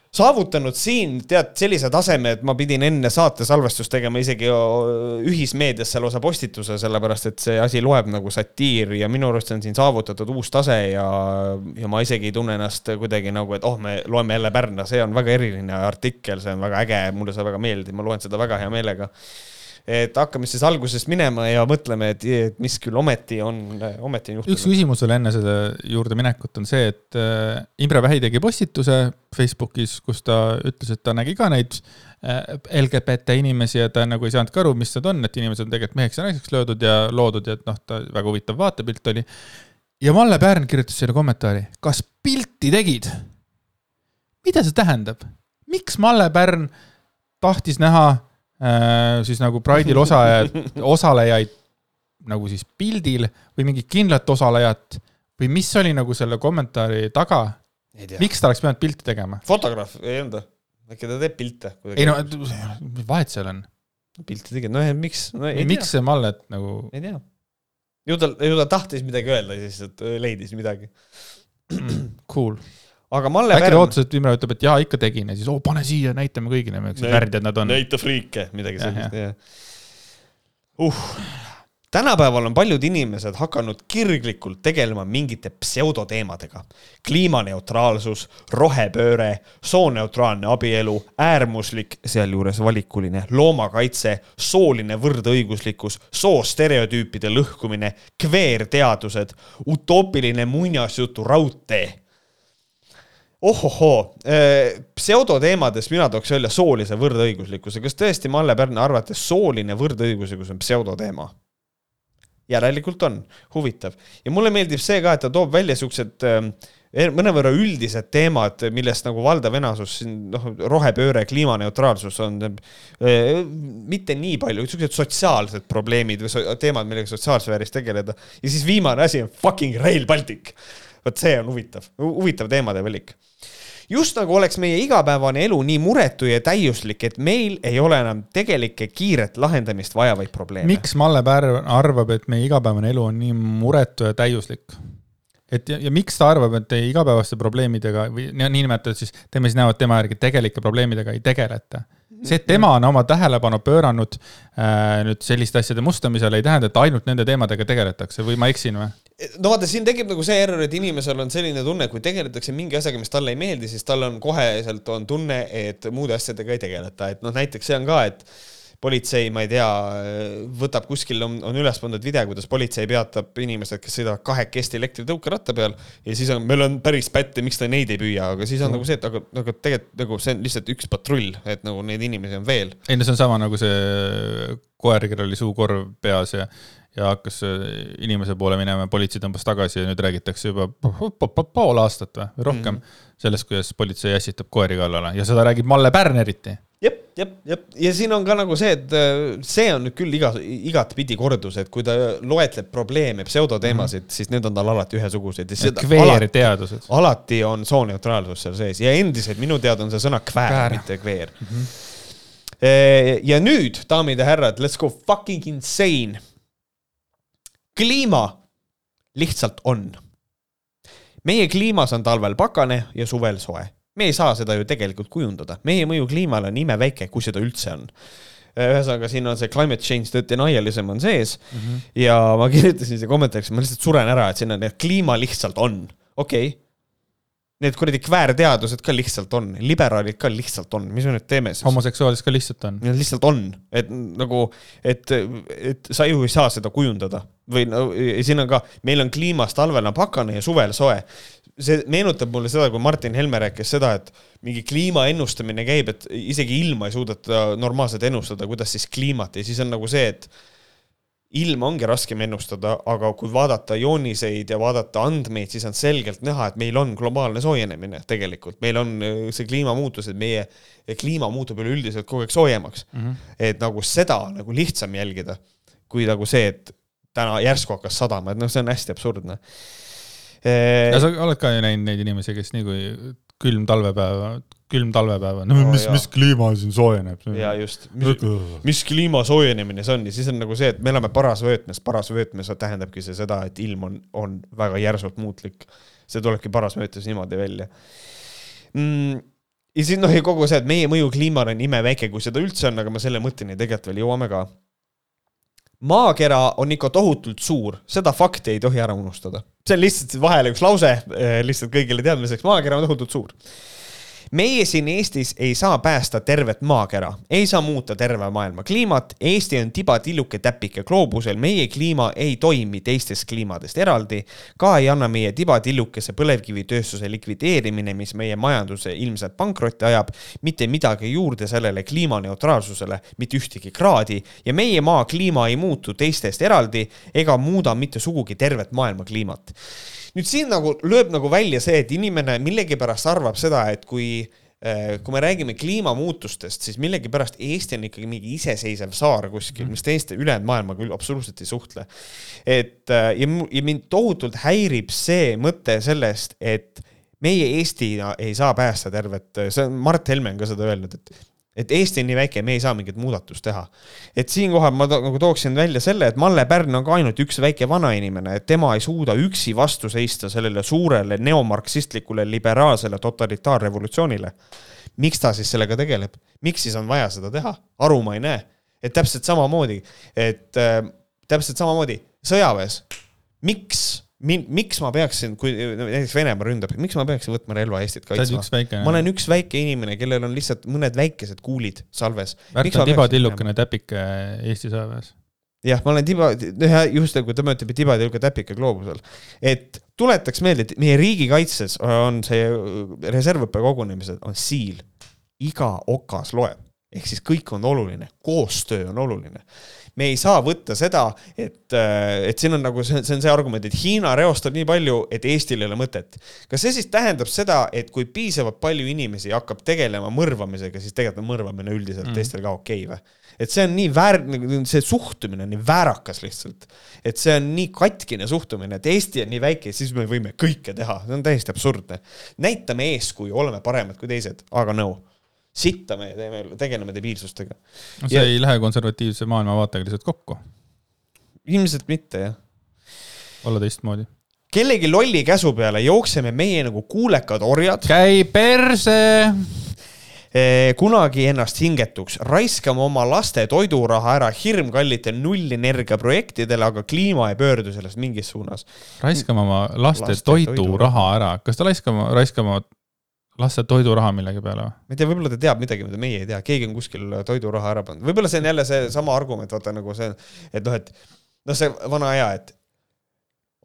saavutanud siin tead sellise taseme, et ma pidin enne saate salvestust tegema isegi ühismeedias seal osa postituse, sellepärast et see asi loeb nagu satiir ja minu arust on siin saavutatud uus tase ja, ja ma isegi ei tunne ennast kuidagi nagu, et oh, me loeme jälle Pärna, see on väga eriline artikkel, see on väga äge, mulle see väga meeldib, ma loen seda väga hea meelega et hakkame siis algusest minema ja mõtleme, et, mis küll ometi on, ometi on üks juhtunud. küsimus veel enne selle juurde minekut on see, et äh, Imre Vähi tegi postituse Facebookis, kus ta ütles, et ta nägi ka neid äh, LGBT inimesi ja ta nagu ei saanudki aru, mis need on, et inimesed on tegelikult meheks ja naiseks löödud ja loodud ja et noh, ta väga huvitav vaatepilt oli. ja Malle Pärn kirjutas selle kommentaari, kas pilti tegid? mida see tähendab? miks Malle Pärn tahtis näha äh, siis nagu Pride'il osalejad, osalejaid nagu siis pildil või mingit kindlat osalejat või mis oli nagu selle kommentaari taga, miks ta oleks pidanud pilti tegema? fotograaf ei olnud või? äkki ta teeb pilte? ei no, mis vahet seal on? pilti tegid, no ja miks no,? miks see Mallet nagu, ei tea. ju ta, ju ta tahtis midagi öelda, siis et leidis midagi. cool. Aga Malle äkki ta ootas, et Imre ütleb, et jaa, ikka tegin ja siis oo, pane siia, näitame kõigile, millised värdjad nad on. näita friike, midagi sellist, jah. uh, tänapäeval on paljud inimesed hakanud kirglikult tegelema mingite pseudoteemadega. kliimaneutraalsus, rohepööre, sooneutraalne abielu, äärmuslik, sealjuures valikuline, loomakaitse, sooline võrdõiguslikkus, soostereotüüpide lõhkumine, kveerteadused, utoopiline muinasjutu raudtee ohohoo, pseudoteemades mina tooks välja soolise võrdõiguslikkuse, kas tõesti Malle Pärna arvates sooline võrdõiguslikkus on pseudoteema? järelikult on, huvitav. Ja mulle meeldib see ka, et ta toob välja siuksed ähm, mõnevõrra üldised teemad, millest nagu valdav enasus siin noh, rohepööre, kliimaneutraalsus on äh, mitte nii palju, siuksed sotsiaalsed probleemid või so teemad, millega sotsiaalsfääris tegeleda. Ja siis viimane asi on fucking Rail Baltic. Vot see on huvitav, huvitav teemade valik. Just nagu oleks meie igapäevane elu nii muretu ja täiuslik, et meil ei ole enam tegelikke kiiret lahendamist vajavaid probleeme. miks Malle Pärn arvab, et meie igapäevane elu on nii muretu ja täiuslik? et ja, ja miks ta arvab, et teie igapäevaste probleemidega või niinimetatud siis, teeme siis näo, et tema järgi tegelike probleemidega ei tegeleta. see, et tema on oma tähelepanu pööranud äh, nüüd selliste asjade mustamisele, ei tähenda, et ainult nende teemadega tegeletakse või ma eksin või? No vaata, siin tekib nagu see error, et inimesel on selline tunne, kui tegeletakse mingi asjaga, mis talle ei meeldi, siis tal on koheselt on tunne, et muude asjadega ei tegeleta, et noh, näiteks see on ka, et politsei, ma ei tea, võtab kuskil on, on üles pandud video, kuidas politsei peatab inimesed, kes sõidavad kahekesti elektritõukeratta peal ja siis on, meil on päris pätte, miks te neid ei püüa, aga siis on mm. nagu see, et aga, aga tegelikult nagu see on lihtsalt üks patrull, et nagu neid inimesi on veel. ei no see on sama nagu see koer, kellel oli suukorv peas ja ja hakkas inimese poole minema, politsei tõmbas tagasi ja nüüd räägitakse juba pool aastat või rohkem mm. sellest, kuidas politsei ässitab koeri kallale ja seda räägib Malle Pärn eriti. jep, jep, jep ja siin on ka nagu see, et see on nüüd küll iga, igatpidi kordus, et kui ta loetleb probleeme, pseudoteemasid mm., siis need on tal alati ühesugused. kveerteadused. alati on sooneutraalsus seal sees ja endiselt minu teada on see sõna kväär, kväär., mitte kveer mm. -hmm. ja nüüd, daamid ja härrad, let's go fucking insane kliima lihtsalt on. meie kliimas on talvel pakane ja suvel soe. me ei saa seda ju tegelikult kujundada, meie mõju kliimale on imeväike, kui seda üldse on. ühesõnaga, siin on see climate change denialism on sees mm -hmm. ja ma kirjutasin siia kommentaariks, ma lihtsalt suren ära, et siin on, et kliima lihtsalt on, okei okay need kuradi kväärteadused ka lihtsalt on, liberaalid ka lihtsalt on, mis me nüüd teeme siis? homoseksuaalid ka lihtsalt on. lihtsalt on, et nagu, et, et sa ju ei saa seda kujundada või no siin on ka, meil on kliimas talvel on pakane ja suvel soe. see meenutab mulle seda, kui Martin Helme rääkis seda, et mingi kliima ennustamine käib, et isegi ilma ei suudeta normaalselt ennustada, kuidas siis kliimat ja siis on nagu see, et ilma ongi raskem ennustada, aga kui vaadata jooniseid ja vaadata andmeid, siis on selgelt näha, et meil on globaalne soojenemine tegelikult, meil on äh, see kliimamuutus, et meie kliima muutub üleüldiselt kogu aeg soojemaks mm. -hmm. et nagu seda nagu lihtsam jälgida, kui nagu see, et täna järsku hakkas sadama, et noh, see on hästi absurdne. ja sa oled ka ju näinud neid inimesi, kes nii kui külm talvepäev, külm talvepäev on, no mis, mis kliima siin soojeneb. ja just, mis, mis kliima soojenemine see on ja siis on nagu see, et me elame parasvöötmes, parasvöötmes tähendabki see seda, et ilm on, on väga järsult muutlik. see tulebki parasvöötes niimoodi välja mm ja siis noh, ja kogu see, et meie mõju kliimale on imeväike, kui seda üldse on, aga me selle mõtteni tegelikult veel jõuame ka. Maakera on ikka tohutult suur, seda fakti ei tohi ära unustada. see on lihtsalt vahele üks lause, eh, lihtsalt kõigile teadmiseks, maakera on tohutult suur meie siin Eestis ei saa päästa tervet maakera, ei saa muuta terve maailma kliimat. Eesti on tibatilluke täpike gloobusel, meie kliima ei toimi teistest kliimadest eraldi. ka ei anna meie tibatillukese põlevkivitööstuse likvideerimine, mis meie majanduse ilmselt pankrotti ajab, mitte midagi juurde sellele kliimaneutraalsusele, mitte ühtegi kraadi ja meie maa kliima ei muutu teistest eraldi ega muuda mitte sugugi tervet maailma kliimat nüüd siin nagu lööb nagu välja see, et inimene millegipärast arvab seda, et kui äh, kui me räägime kliimamuutustest, siis millegipärast Eesti on ikkagi mingi iseseisev saar kuskil, mhm. mis teiste ülejäänud maailmaga küll absoluutselt ei suhtle. et äh, ja, ja mind tohutult häirib see mõte sellest, et meie Eestina ei saa päästa tervet, see on Mart Helme on ka seda öelnud, et et Eesti on nii väike, me ei saa mingit muudatust teha. et siinkohal ma to nagu tooksin välja selle, et Malle Pärn on ka ainult üks väike vanainimene, et tema ei suuda üksi vastu seista sellele suurele neomarksistlikule liberaalsele totalitaarrevolutsioonile. miks ta siis sellega tegeleb, miks siis on vaja seda teha, aru ma ei näe. et täpselt samamoodi, et äh, täpselt samamoodi sõjaväes, miks mind, miks ma peaksin, kui näiteks Venemaa ründab, miks ma peaksin võtma relva Eestit kaitsma? ma olen üks väike inimene, kellel on lihtsalt mõned väikesed kuulid salves. Märt on tibatillukene täpike Eesti sõjaväes. jah, ma olen tiba, just nagu tema ütleb, tibatilluke täpike gloobusel. et tuletaks meelde, et meie riigikaitses on see reservõppekogunemised on siil. iga okas loeb, ehk siis kõik on oluline, koostöö on oluline me ei saa võtta seda, et, äh, et siin on nagu see, see on see argument, et Hiina reostab nii palju, et Eestil ei ole mõtet. kas see siis tähendab seda, et kui piisavalt palju inimesi hakkab tegelema mõrvamisega, siis tegelikult on mõrvamine üldiselt mm. teistel ka okei okay, või? et see on nii väär-, nagu see suhtumine on nii väärakas lihtsalt. et see on nii katkine suhtumine, et Eesti on nii väike, siis me võime kõike teha, see on täiesti absurdne. näitame eeskuju, oleme paremad kui teised, aga no sitta me teeme, tegeleme debiilsustega. no see ja, ei lähe konservatiivse maailmavaatega lihtsalt kokku. ilmselt mitte, jah. olla teistmoodi. kellegi lolli käsu peale jookseme meie nagu kuulekad orjad. käi perse eh, kunagi ennast hingetuks, raiskame oma laste toiduraha ära hirmkallite nullenergia projektidele, aga kliima ei pöördu sellest mingis suunas. raiskame oma laste, laste toiduraha toidu ära, kas ta raiskame, raiskame las see toiduraha millegi peale või? ma ei tea, võib-olla ta teab midagi, mida meie ei tea, keegi on kuskil toiduraha ära pannud, võib-olla see on jälle seesama argument, vaata nagu see, et noh, et noh, see vana hea, et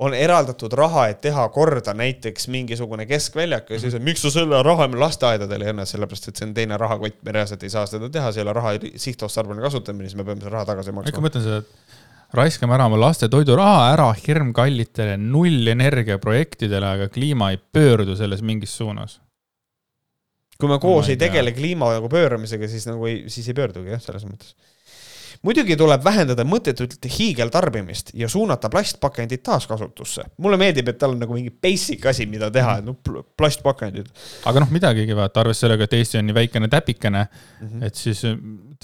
on eraldatud raha, et teha korda näiteks mingisugune keskväljak ja siis, et miks sa selle raha lasteaedadele ei anna, sellepärast et see on teine rahakott, me reaalselt ei saa seda teha, see ei ole raha sihtotstarbeline kasutamine, siis me peame selle raha tagasi maksma. ikka mõtlen seda, et raiskame ära oma laste toiduraha ära hirmkallitele nullenergia projektidele, aga kliima ei pöördu selles mingis suunas kui me koos ei tegele kliima nagu pööramisega, siis nagu ei, siis ei pöördugi jah, selles mõttes. muidugi tuleb vähendada mõttetult hiigeltarbimist ja suunata plastpakendid taaskasutusse. mulle meeldib, et tal on nagu mingi basic asi, mida teha, et noh, plastpakendid. aga noh, midagigi vaata, arvestades sellega, et Eesti on nii väikene täpikene mm, -hmm. et siis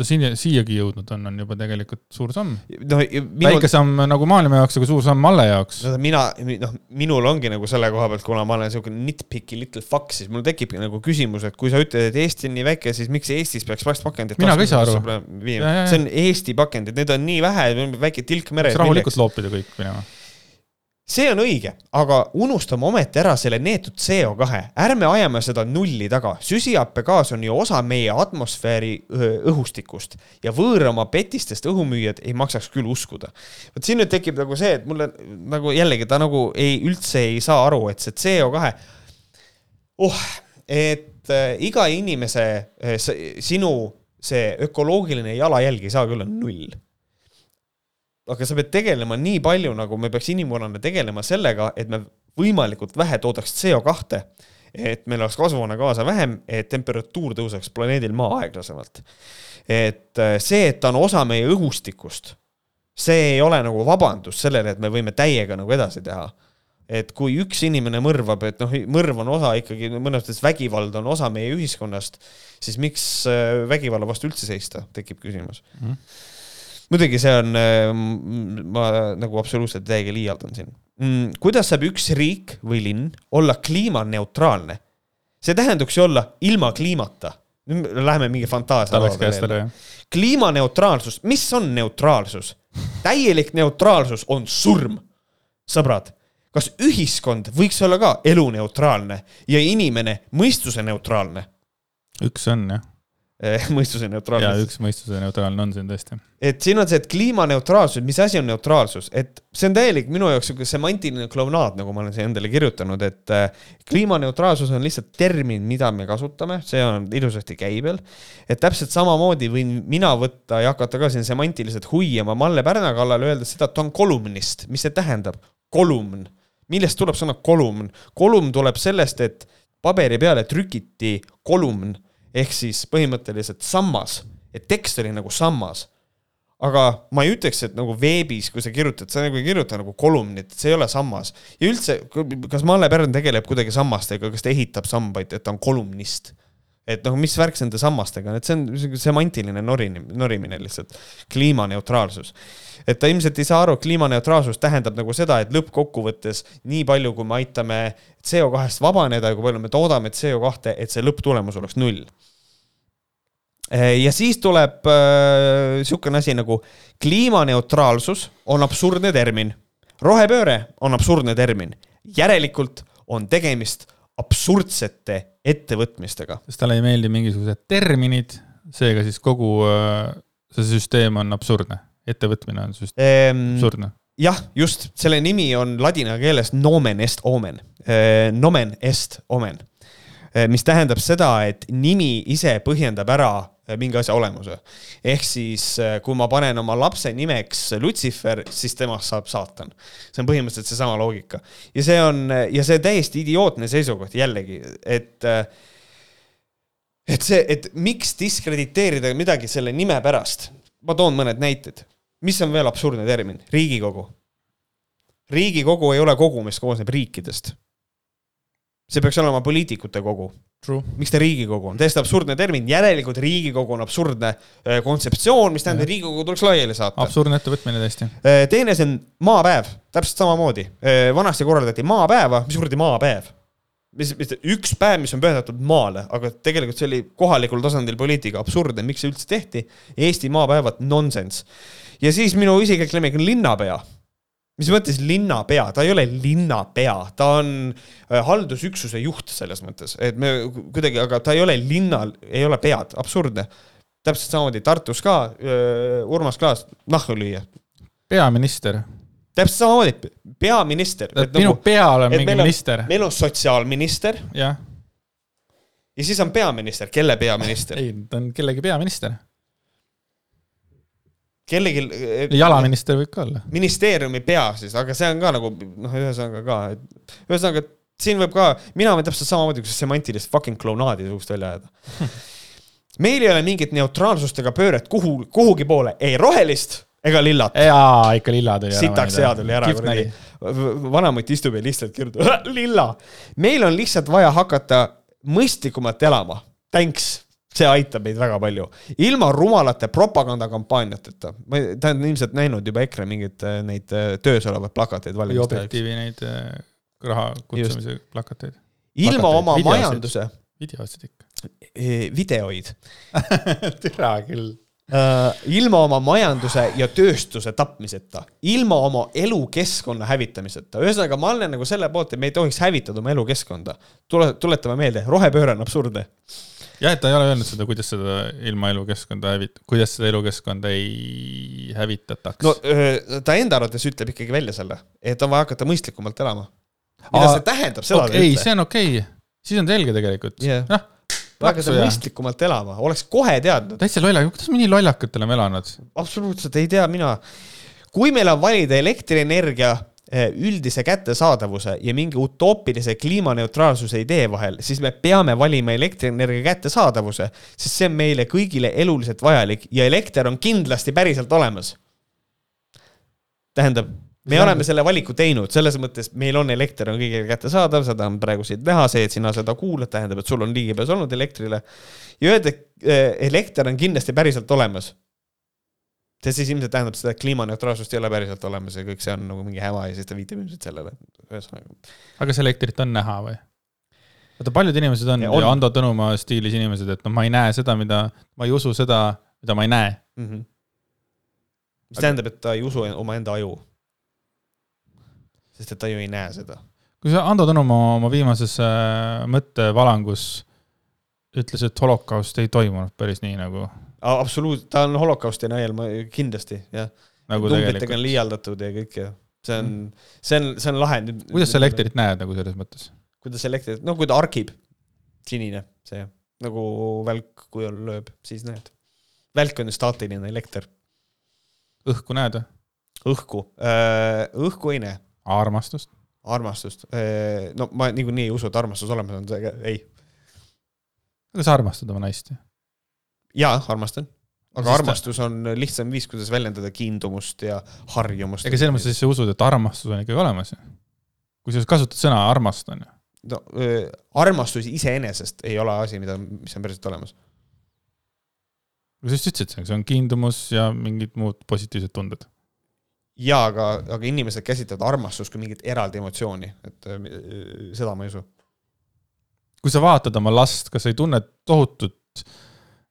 ta siia, siiagi jõudnud on, on juba tegelikult suur samm no,. Minul... väike samm nagu maailma jaoks, aga suur samm Malle jaoks. no mina, noh, minul ongi nagu selle koha pealt, kuna ma olen siuke nitpicky little fuck, siis mul tekibki nagu küsimus, et kui sa ütled, et Eesti on nii väike, siis miks Eestis peaks plastpakendid mina ka ei saa aru. see on Eesti pakendid, neid on nii vähe, väike tilk meres. rahulikult loopida kõik minema see on õige, aga unustame ometi ära selle neetud CO2, ärme ajame seda nulli taga. süsihappegaas on ju osa meie atmosfääri õhustikust ja võõrama petistest õhumüüjad ei maksaks küll uskuda. vot siin nüüd tekib nagu see, et mulle nagu jällegi ta nagu ei, üldse ei saa aru, et see CO2, oh, et äh, iga inimese äh,, sinu see ökoloogiline jalajälg ei saa küll olla null aga sa pead tegelema nii palju, nagu me peaks inimkonnana tegelema sellega, et me võimalikult vähe toodaks CO2, et meil oleks kasvuhoonegaase vähem, et temperatuur tõuseks planeedil Maa aeglasemalt. et äh, see, et ta on osa meie õhustikust, see ei ole nagu vabandus sellele, et me võime täiega nagu edasi teha et kui üks inimene mõrvab, et noh, mõrv on osa ikkagi, mõnes mõttes vägivald on osa meie ühiskonnast, siis miks äh, vägivalla vastu üldse seista, tekib küsimus mm. -hmm muidugi see on, äh, ma nagu absoluutselt täiega liialdan siin. Mm, kuidas saab üks riik või linn olla kliimaneutraalne? see tähenduks ju olla ilma kliimata. nüüd läheme mingi fantaasia. kliimaneutraalsus, mis on neutraalsus? täielik neutraalsus on surm, sõbrad kas ühiskond võiks olla ka eluneutraalne ja inimene mõistuse neutraalne? üks on jah mõistuse neutraalsus. ja üks mõistuse neutraalne on siin tõesti. et siin on see, et kliimaneutraalsus, mis asi on neutraalsus, et see on täielik minu jaoks sihuke semantiline klounaad, nagu ma olen siia endale kirjutanud, et äh, kliimaneutraalsus on lihtsalt termin, mida me kasutame, see on ilusasti käibel. et täpselt samamoodi võin mina võtta ja hakata ka siin semantiliselt huiama Malle Pärna kallal, öeldes seda, et ta on kolumnist, mis see tähendab? kolumn, millest tuleb sõna kolumn? kolumn tuleb sellest, et paberi peale trükiti kolumn ehk siis põhimõtteliselt sammas, et tekst oli nagu sammas. aga ma ei ütleks, et nagu veebis, kui sa kirjutad, sa nagu ei kirjuta nagu kolumnit, see ei ole sammas. ja üldse, kas Malle Pärn tegeleb kuidagi sammastega, kas ta ehitab sambaid, et ta on kolumnist? Et noh, mis värk nende sammastega on, et see on semantiline norin-, norimine lihtsalt, kliimaneutraalsus. et ta ilmselt ei saa aru, kliimaneutraalsus tähendab nagu seda, et lõppkokkuvõttes nii palju, kui me aitame CO2-st vabaneda ja kui palju me toodame CO2, et see lõpptulemus oleks null. ja siis tuleb äh, asi nagu kliimaneutraalsus on absurdne termin, rohepööre on absurdne termin, järelikult on tegemist absurdsete ettevõtmistega. sest talle ei meeldi mingisugused terminid, seega siis kogu äh, see süsteem on absurdne, ettevõtmine on süst- ehm,, absurdne. jah, just, selle nimi on ladina keeles nomen est omen eh,, nomen est omen eh,, mis tähendab seda, et nimi ise põhjendab ära Äh, mingi asja olemuse. ehk siis, äh, kui ma panen oma lapse nimeks Lutsifer, siis temast saab saatan. see on põhimõtteliselt seesama loogika. ja see on, ja see täiesti idiootne seisukoht jällegi, et äh, et see, et miks diskrediteerida midagi selle nime pärast. ma toon mõned näited. mis on veel absurdne termin? riigikogu. riigikogu ei ole kogu, mis koosneb riikidest. See peaks olema poliitikute kogu miks ta Riigikogu on, täiesti absurdne termin, järelikult Riigikogu on absurdne äh, kontseptsioon, mis tähendab, et Riigikogu tuleks laiali saata. absurdne ettevõtmine tõesti. Äh, teine, see on maapäev, täpselt samamoodi. Äh, vanasti korraldati maapäeva, mis kuradi maapäev? mis, mis üks päev, mis on pühendatud maale, aga tegelikult see oli kohalikul tasandil poliitika absurdne, miks see üldse tehti. Eesti maapäevad, nonsense. ja siis minu isiklik lemmik on linnapea mis mõttes linnapea, ta ei ole linnapea, ta on äh, haldusüksuse juht selles mõttes, et me kuidagi, aga ta ei ole linnal, ei ole pead, absurdne. täpselt samamoodi Tartus ka äh, Urmas Klaas nahku lüüa. peaminister. täpselt samamoodi, peaminister. minu nagu, peal on mingi minister. meil on sotsiaalminister. jah. ja siis on peaminister, kelle peaminister? ei, ta on kellegi peaminister kellelgi. jalaminister võib ka olla. ministeeriumi pea siis, aga see on ka nagu noh, ühesõnaga ka, et ühesõnaga siin võib ka, mina võin täpselt samamoodi kui semantilist fucking klounaadi suust välja ajada meil ei ole mingit neutraalsust ega pööret kuhu, kuhugi poole, ei rohelist ega lillat. jaa, ikka lilla tuli ära. sitaks hea tuli ära, kuradi. vanamutt istub ja lihtsalt kirjutab lilla. meil on lihtsalt vaja hakata mõistlikumalt elama. Thanks, see aitab meid väga palju. ilma rumalate propagandakampaaniateta. ma ta on ilmselt näinud juba EKRE mingeid äh, neid äh, töös olevaid plakateid valimiste ajaks. Objektiivi neid äh, raha kutsumise plakateid. ilma plakateid, oma videosid. majanduse, videosid ikka. videoid, türa küll. ilma oma majanduse ja tööstuse tapmiseta, ilma oma elukeskkonna hävitamiseta. ühesõnaga, ma olen nagu selle poolt, et me ei tohiks hävitada oma elukeskkonda. tule, tuletame meelde, rohepööre on absurdne. jah, et ta ei ole öelnud seda, kuidas seda ilma elukeskkonda hävit-, kuidas seda elukeskkonda ei hävitataks no ta enda arvates ütleb ikkagi välja selle, et on vaja hakata mõistlikumalt elama. mida Aa, see tähendab, seda okay, ta ei ütle. see on okei okay., siis on selge tegelikult Jah. noh, hakata mõistlikumalt elama, oleks kohe teadnud. täitsa lolla, kuidas me nii lollakalt oleme elanud? absoluutselt ei tea mina. kui meil on valida elektrienergia üldise kättesaadavuse ja mingi utoopilise kliimaneutraalsuse idee vahel, siis me peame valima elektrienergia kättesaadavuse, sest see on meile kõigile eluliselt vajalik ja elekter on kindlasti päriselt olemas. tähendab, me See on- oleme selle valiku teinud, selles mõttes meil on elekter on kõigile kättesaadav, seda on praegu siit näha, see, et sina seda kuulad, tähendab, et sul on ligipääs olnud elektrile. ja öelda, et eh, elekter on kindlasti päriselt olemas see siis ilmselt tähendab seda, et kliimaneutraalsust ei ole päriselt olemas ja kõik see on nagu mingi häma ja siis ta viitab ilmselt sellele. ühesõnaga, aga kas elektrit on näha või? vaata, paljud inimesed on, Ja on. Ando Tõnumaa stiilis inimesed, et noh, ma ei näe seda, mida, ma ei usu seda, mida ma ei näe. mm. -hmm. mis tähendab, et ta ei usu omaenda aju. sest et ta ju ei näe seda. kui see Ando Tõnumaa oma viimases äh, mõttevalangus ütles, et holokaust ei toimunud päris nii nagu, absoluut, ta on holokausti najal, ma kindlasti jah. nagu numbritega on liialdatud ja kõik ja see on, see on, see on lahe. kuidas sa elektrit näed nagu selles mõttes? kuidas elektrit, no kui ta arkib, sinine see nagu välk, kui on lööb, siis näed. välk on ju staatiline elekter, õhku näed või? õhku, õhku ei näe armastust? armastust, no ma niikuinii ei usu, et armastus olemas on, ei. aga sa armastad oma naist ju? jaa, armastan. aga Siis ta- armastus on lihtsam viis, kuidas väljendada kiindumust ja harjumust. ega selles mõttes sa usud, et armastus on ikkagi olemas ju? kui sa kasutad sõna armastan ju. no öö, armastus iseenesest ei ole asi, mida, mis on päriselt olemas. sa just ütlesid, see on kiindumus ja mingid muud positiivsed tunded. jaa, aga, aga inimesed käsitlevad armastust kui mingit eraldi emotsiooni, et öö, seda ma ei usu. kui sa vaatad oma last, kas sa ei tunne tohutut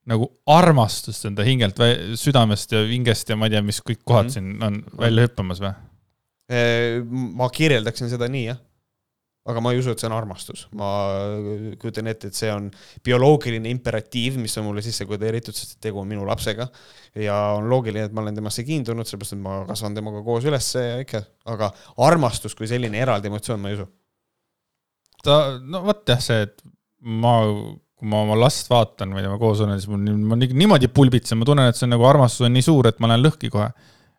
nagu armastust enda hingelt, südamest ja hingest ja ma ei tea, mis kõik kohad Mhm. siin on välja hüppamas või? ma kirjeldaksin seda nii, jah. aga ma ei usu, et see on armastus, ma kujutan ette, et see on bioloogiline imperatiiv, mis on mulle sisse kodeeritud, sest tegu on minu lapsega. ja on loogiline, et ma olen temasse kiindunud, sellepärast et ma kasvan temaga koos üles ja ikka, aga armastus kui selline eraldi emotsioon, ma ei usu. ta, no vot jah, see, et ma, kui ma oma last vaatan või temaga koos olen, siis mul ma nii- niimoodi pulbitsen, ma tunnen, et see on nagu armastus on nii suur, et ma lähen lõhki kohe.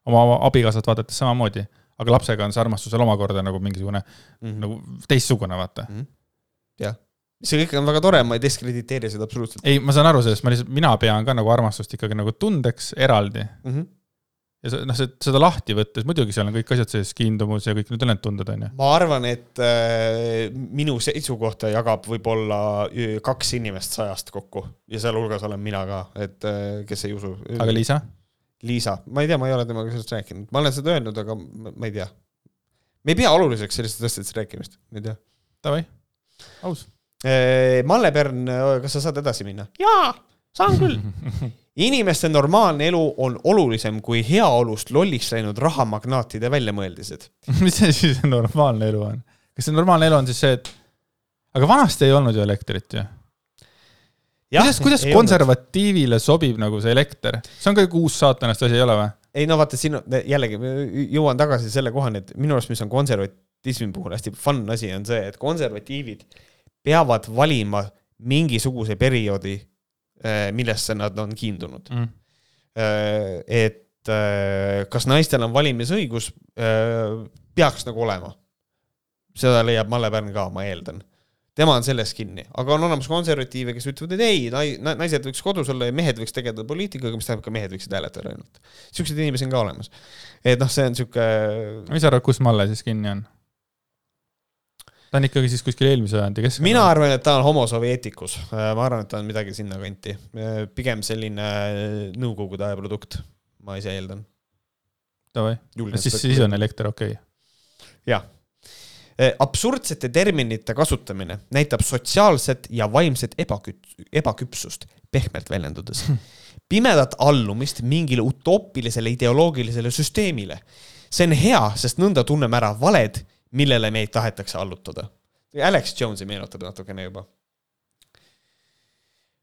oma abikaasat vaadates samamoodi, aga lapsega on see armastus veel omakorda nagu mingisugune mm. -hmm. nagu teistsugune, vaata. jah, see kõik on väga tore, ma ei diskrediteeri seda absoluutselt ei, ma saan aru sellest, ma lihtsalt, mina pean ka nagu armastust ikkagi nagu tundeks eraldi mm. -hmm. Ja see- noh, see, seda lahti võttes, muidugi seal on kõik asjad sees, kiindumus ja kõik need ülejäänud tunded on ju. ma arvan, et äh, minu seisukohta jagab võib-olla öö, kaks inimest sajast kokku ja sealhulgas olen mina ka, et äh, kes ei usu. aga Liisa? Liisa, ma ei tea, ma ei ole temaga sellest rääkinud, ma olen seda öelnud, aga ma, ma ei tea. me ei pea oluliseks sellistest asjadest rääkimist, ma ei tea. Davai, aus. Malle Pärn, kas sa saad edasi minna? jaa, saan küll. inimeste normaalne elu on olulisem kui heaolust lolliks läinud rahamagnaatide väljamõeldised. mis see siis normaalne elu on? kas see normaalne elu on siis see, et aga vanasti ei olnud ju elektrit ju. kuidas, kuidas konservatiivile sobib nagu see elekter? see on ka uus saatanast asi, ei ole või? ei no vaata, siin jällegi jõuan tagasi selle kohani, et minu arust, mis on konservatismi puhul hästi fun asi, on see, et konservatiivid peavad valima mingisuguse perioodi, millesse nad on kiindunud. Mm. et äh, kas naistel on valimisõigus, peaks nagu olema. seda leiab Malle Pärn ka, ma eeldan. tema on selles kinni, aga on olemas konservatiive, kes ütlevad, et ei, naised võiks kodus olla ja mehed võiks tegeleda poliitikaga, mis tähendab ka mehed võiksid hääletada ainult. siukseid inimesi on ka olemas. et noh, see on sihuke. mis sa arvad, kus Malle siis kinni on? Ta on ikkagi siis kuskil eelmise sajandi keskel. mina arvan, et ta on homo soveticus, ma arvan, et ta on midagi sinnakanti, pigem selline nõukogude aja produkt, ma ise eeldan. Davai, siis, siis on elekter okei okay.. jah absurdsete terminite kasutamine näitab sotsiaalset ja vaimset ebaküt-, ebaküpsust, pehmelt väljendudes. pimedat allumist mingile utoopilisele ideoloogilisele süsteemile. see on hea, sest nõnda tunneme ära valed millele meid tahetakse allutada. Alex Jones'i meenutab natukene juba.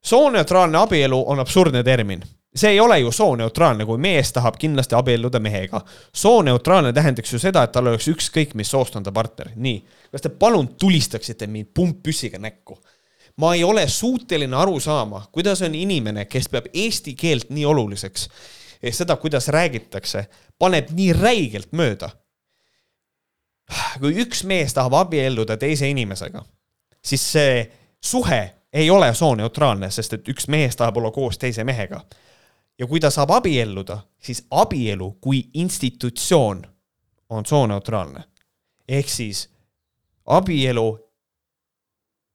sooneutraalne abielu on absurdne termin see ei ole ju sooneutraalne, kui mees tahab kindlasti abielluda mehega. sooneutraalne tähendaks ju seda, et tal oleks ükskõik, mis soost on ta partner. nii, kas te palun tulistaksite mind pumppüssiga näkku? ma ei ole suuteline aru saama, kuidas on inimene, kes peab eesti keelt nii oluliseks, seda, kuidas räägitakse, paneb nii räigelt mööda kui üks mees tahab abielluda teise inimesega, siis see suhe ei ole sooneutraalne, sest et üks mees tahab olla koos teise mehega. ja kui ta saab abielluda, siis abielu kui institutsioon on sooneutraalne. ehk siis abielu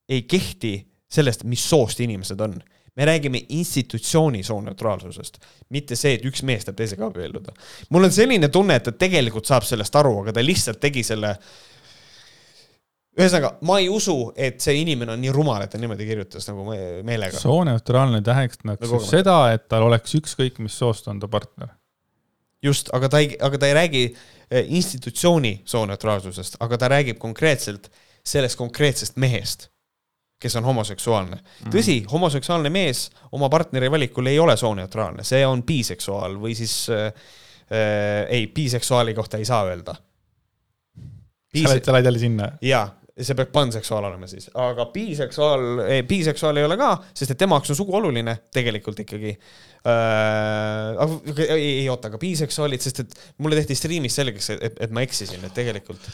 ei kehti sellest, mis soost inimesed on me räägime institutsiooni sooneutraalsusest, mitte see, et üks mees tahab teisega abielluda. mul on selline tunne, et ta tegelikult saab sellest aru, aga ta lihtsalt tegi selle. ühesõnaga, ma ei usu, et see inimene on nii rumal, et ta niimoodi kirjutas nagu meelega. sooneutraalne tähendaks nagu seda, et tal oleks ükskõik, mis soost on ta partner. just, aga ta ei, aga ta ei räägi eh, institutsiooni sooneutraalsusest, aga ta räägib konkreetselt sellest konkreetsest mehest kes on homoseksuaalne mm.. tõsi, homoseksuaalne mees oma partneri valikul ei ole sooneutraalne, see on biseksuaal või siis äh, äh, ei, biseksuaali kohta ei saa öelda. sa lähed, sa lähed jälle sinna? jaa, see peab panseksuaal olema siis, aga biseksuaal, biseksuaal ei ole ka, sest et tema jaoks on sugu oluline tegelikult ikkagi äh,. ei, ei oota, aga biseksuaalid, sest et mulle tehti striimis selgeks, et, et ma eksisin, et tegelikult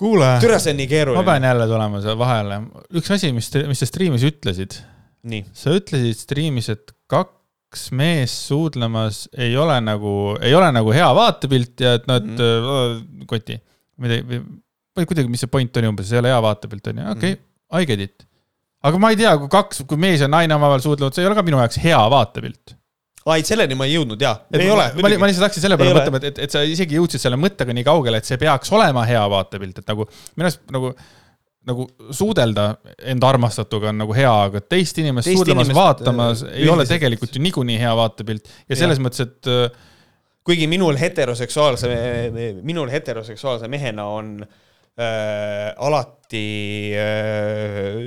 kuule. türa, see on nii keeruline. ma pean jälle tulema siia vahele. üks asi, mis, mis sa striimis ütlesid. sa ütlesid striimis, et kaks meest suudlemas ei ole nagu, ei ole nagu hea vaatepilt ja et et mm -hmm. koti. midagi, või kuidagi, mis see point oli umbes, ei ole hea vaatepilt, on ju, okei okay, mm. I get it. aga ma ei tea, kui kaks, kui mees ja naine omavahel suudlevad, see ei ole ka minu jaoks hea vaatepilt ei selleni ma ei jõudnud jaa, ei ole. ma, ma lihtsalt hakkasin selle peale mõtlema, et, et, et sa isegi jõudsid selle mõttega nii kaugele, et see peaks olema hea vaatepilt, et nagu minu arust nagu nagu suudelda enda armastatuga on nagu hea, aga teist inimest teist suudlemas, vaatamas äh, ei ole tegelikult ju niikuinii hea vaatepilt ja selles ja. mõttes, et äh, kuigi minul heteroseksuaalse, minul heteroseksuaalse mehena on äh, äh, alati äh,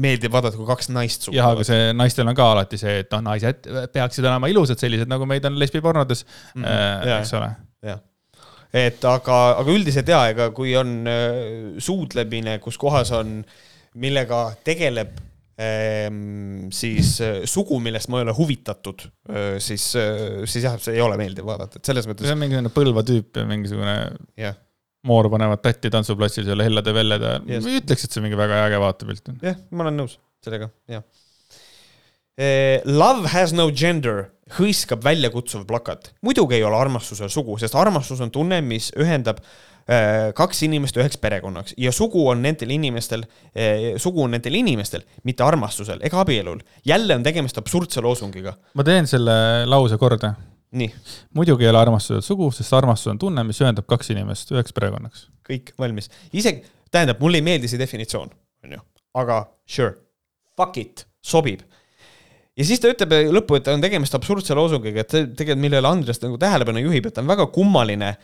meeldib vaadata, kui kaks naist suhtlevad. jah, aga see naistel on ka alati see, et noh, naised peaksid olema ilusad, sellised nagu meid on lesbipornodes mm, -hmm. äh, eks ole. jah et aga, aga üldiselt ja, ega kui on äh, suudlemine, kus kohas on, millega tegeleb ähm, siis äh, sugu, millest ma ei ole huvitatud äh,, siis äh,, siis jah, see ei ole meeldiv vaadata, et selles mõttes. see on mingisugune Põlva tüüp ja mingisugune. jah moor panevad tatti tantsuplatsil seal hellade vellede yes., ma ei ütleks, et see mingi väga äge vaatepilt on. jah, ma olen nõus sellega, jah. Eh, love has no gender, hõiskab väljakutsuv plakat. muidugi ei ole armastusel sugu, sest armastus on tunne, mis ühendab eh, kaks inimest üheks perekonnaks ja sugu on nendel inimestel, eh, sugu on nendel inimestel, mitte armastusel ega abielul. jälle on tegemist absurdse loosungiga. ma teen selle lause korda muidugi ei ole armastusel sugu, sest armastus on tunne, mis ühendab kaks inimest üheks perekonnaks. kõik valmis, isegi, tähendab, mulle ei meeldi see definitsioon, on ju, aga sure, fuck it, sobib. ja siis ta ütleb lõppu, et on tegemist absurdse loosungiga, et tegelikult millele Andres nagu tähelepanu juhib, et on väga kummaline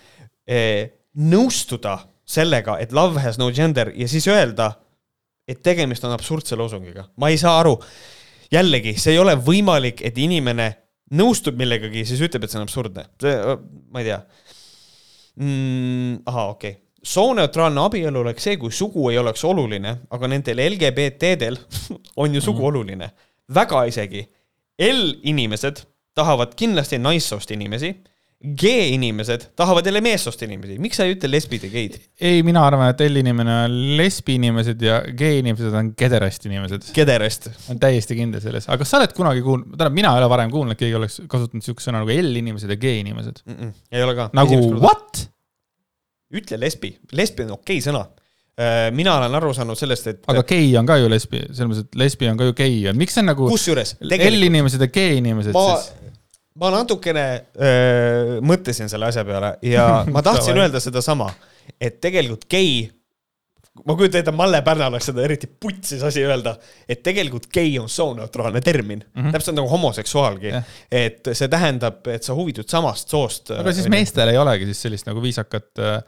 eh, nõustuda sellega, et love has no gender ja siis öelda, et tegemist on absurdse loosungiga. ma ei saa aru. jällegi, see ei ole võimalik, et inimene nõustub millegagi, siis ütleb, et see on absurdne. see, ma ei tea mm,. ahah, okei okay. sooneutraalne abielu oleks see, kui sugu ei oleks oluline, aga nendel LGBT-del on ju sugu mm oluline. väga isegi. L-inimesed tahavad kindlasti naissoost inimesi G-inimesed tahavad jälle meessoost inimesi, miks sa ei ütle lesbid ja geid? ei, mina arvan, et L-inimene on lesbi inimesed ja G-inimesed on kederast inimesed. Kederest. olen täiesti kindel selles, aga kas sa oled kunagi kuulnud, tähendab, mina ei ole varem kuulnud, et keegi oleks kasutanud siukest sõna nagu L-inimesed ja G-inimesed. ei ole ka. nagu what? ütle lesbi, lesbi on okei sõna. mina olen aru saanud sellest, et aga gei on ka ju lesbi, selles mõttes, et lesbi on ka ju gei, miks see on nagu kusjuures L-inimesed ja G-inimesed ma siis?, ma natukene öö, mõtlesin selle asja peale ja ma tahtsin öelda sedasama, et tegelikult gei, ma kujutan ette, Malle Pärna oleks seda eriti putsis asi öelda, et tegelikult gei on sooneutraalne termin mm. -hmm. täpselt nagu homoseksuaalgi Jah. et see tähendab, et sa huvitud samast soost. aga siis meestel ei olegi siis sellist nagu viisakat äh,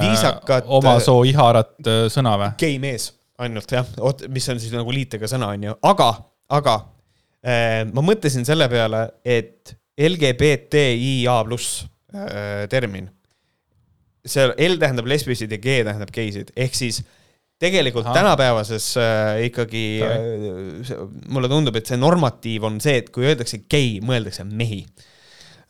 viisakat oma soo iharat äh, sõna või? gei mees ainult jah, mis on siis nagu liitega sõna onju, aga, aga äh, ma mõtlesin selle peale, et LGBTIA pluss äh, termin, see L tähendab lesbisid ja G tähendab geisid, ehk siis tegelikult. Aha. tänapäevases äh, ikkagi äh, mulle tundub, et see normatiiv on see, et kui öeldakse gei, mõeldakse mehi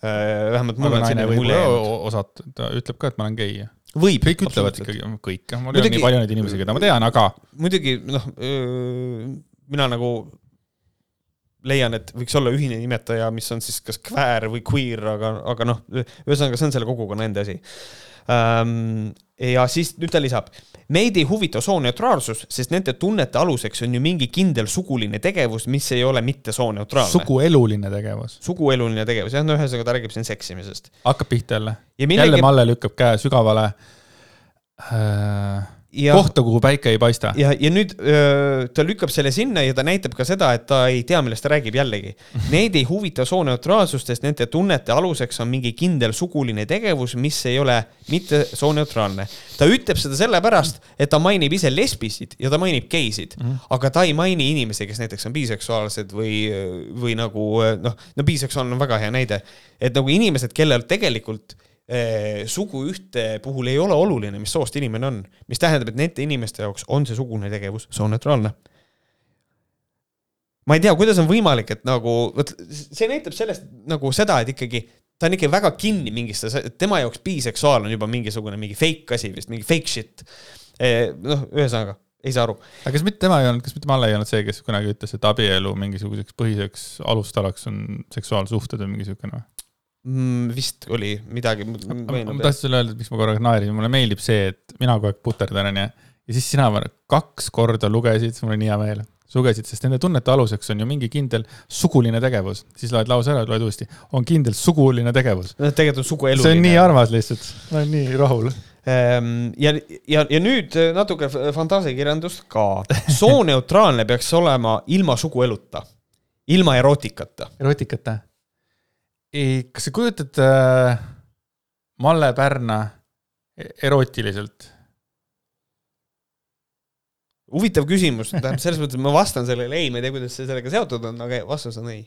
äh,. vähemalt mul on selline mulje jäänud. osata, ta ütleb ka, et ma olen gei. võib, kõik ütlevad ikkagi, kõik, mul ei ole nii palju neid inimesi, keda ma tean, aga muidugi noh, mina nagu leian, et võiks olla ühine nimetaja, mis on siis kas queer või queer, aga, aga noh, ühesõnaga see on selle kogukonna enda asi. ja siis nüüd ta lisab, meid ei huvita sooneutraalsus, sest nende tunnete aluseks on ju mingi kindel suguline tegevus, mis ei ole mitte sooneutraalne. sugueluline tegevus sugueluline tegevus, jah, no ühesõnaga ta räägib siin seksimisest. hakkab pihta jälle. ja jälle millegi, Malle lükkab käe sügavale äh, ja, kohta, kuhu päike ei paista. ja, ja nüüd öö, ta lükkab selle sinna ja ta näitab ka seda, et ta ei tea, millest ta räägib jällegi. Neid ei huvita sooneutraalsust, sest nende tunnete aluseks on mingi kindel suguline tegevus, mis ei ole mitte sooneutraalne. ta ütleb seda sellepärast, et ta mainib ise lesbisid ja ta mainib geisid mm, -hmm. aga ta ei maini inimesi, kes näiteks on biseksuaalsed või, või nagu noh, no biseksuaalne on väga hea näide, et nagu inimesed, kellel tegelikult eh, sugu ühte puhul ei ole oluline, mis soost inimene on, mis tähendab, et nende inimeste jaoks on see sugune tegevus sooneutraalne. ma ei tea, kuidas on võimalik, et nagu, vot see näitab sellest nagu seda, et ikkagi ta on ikka väga kinni mingisse, tema jaoks biseksuaal on juba mingisugune mingi fake asi vist, mingi fake shit. noh, ühesõnaga ei saa aru. aga kas mitte tema ei olnud, kas mitte Malle ei olnud see, kes kunagi ütles, et abielu mingisuguseks põhiseks alustalaks on seksuaalsuhted või mingi siukene või? Mm, vist oli midagi. ma tahtsin sulle öelda, et miks ma korraga naerin, mulle meeldib see, et mina kogu aeg puterdan, onju. ja siis sina ma- kaks korda lugesid, mul on nii hea meel. sa lugesid, sest nende tunnete aluseks on ju mingi kindel suguline tegevus, siis loed lause ära, loed uuesti, on kindel suguline tegevus. tegelikult on suguelu. see on nii armas lihtsalt, ma olen nii rahul. Ehm, ja, ja, ja nüüd natuke f- fantaasiakirjandust ka. sooneutraalne peaks olema ilma sugueluta, ilma erootikata. erotikat, kas sa kujutad äh, Malle Pärna e- erootiliselt? huvitav küsimus, tähendab selles mõttes, et ma vastan sellele ei, ma ei tea, kuidas see sellega seotud on, aga vastus on ei.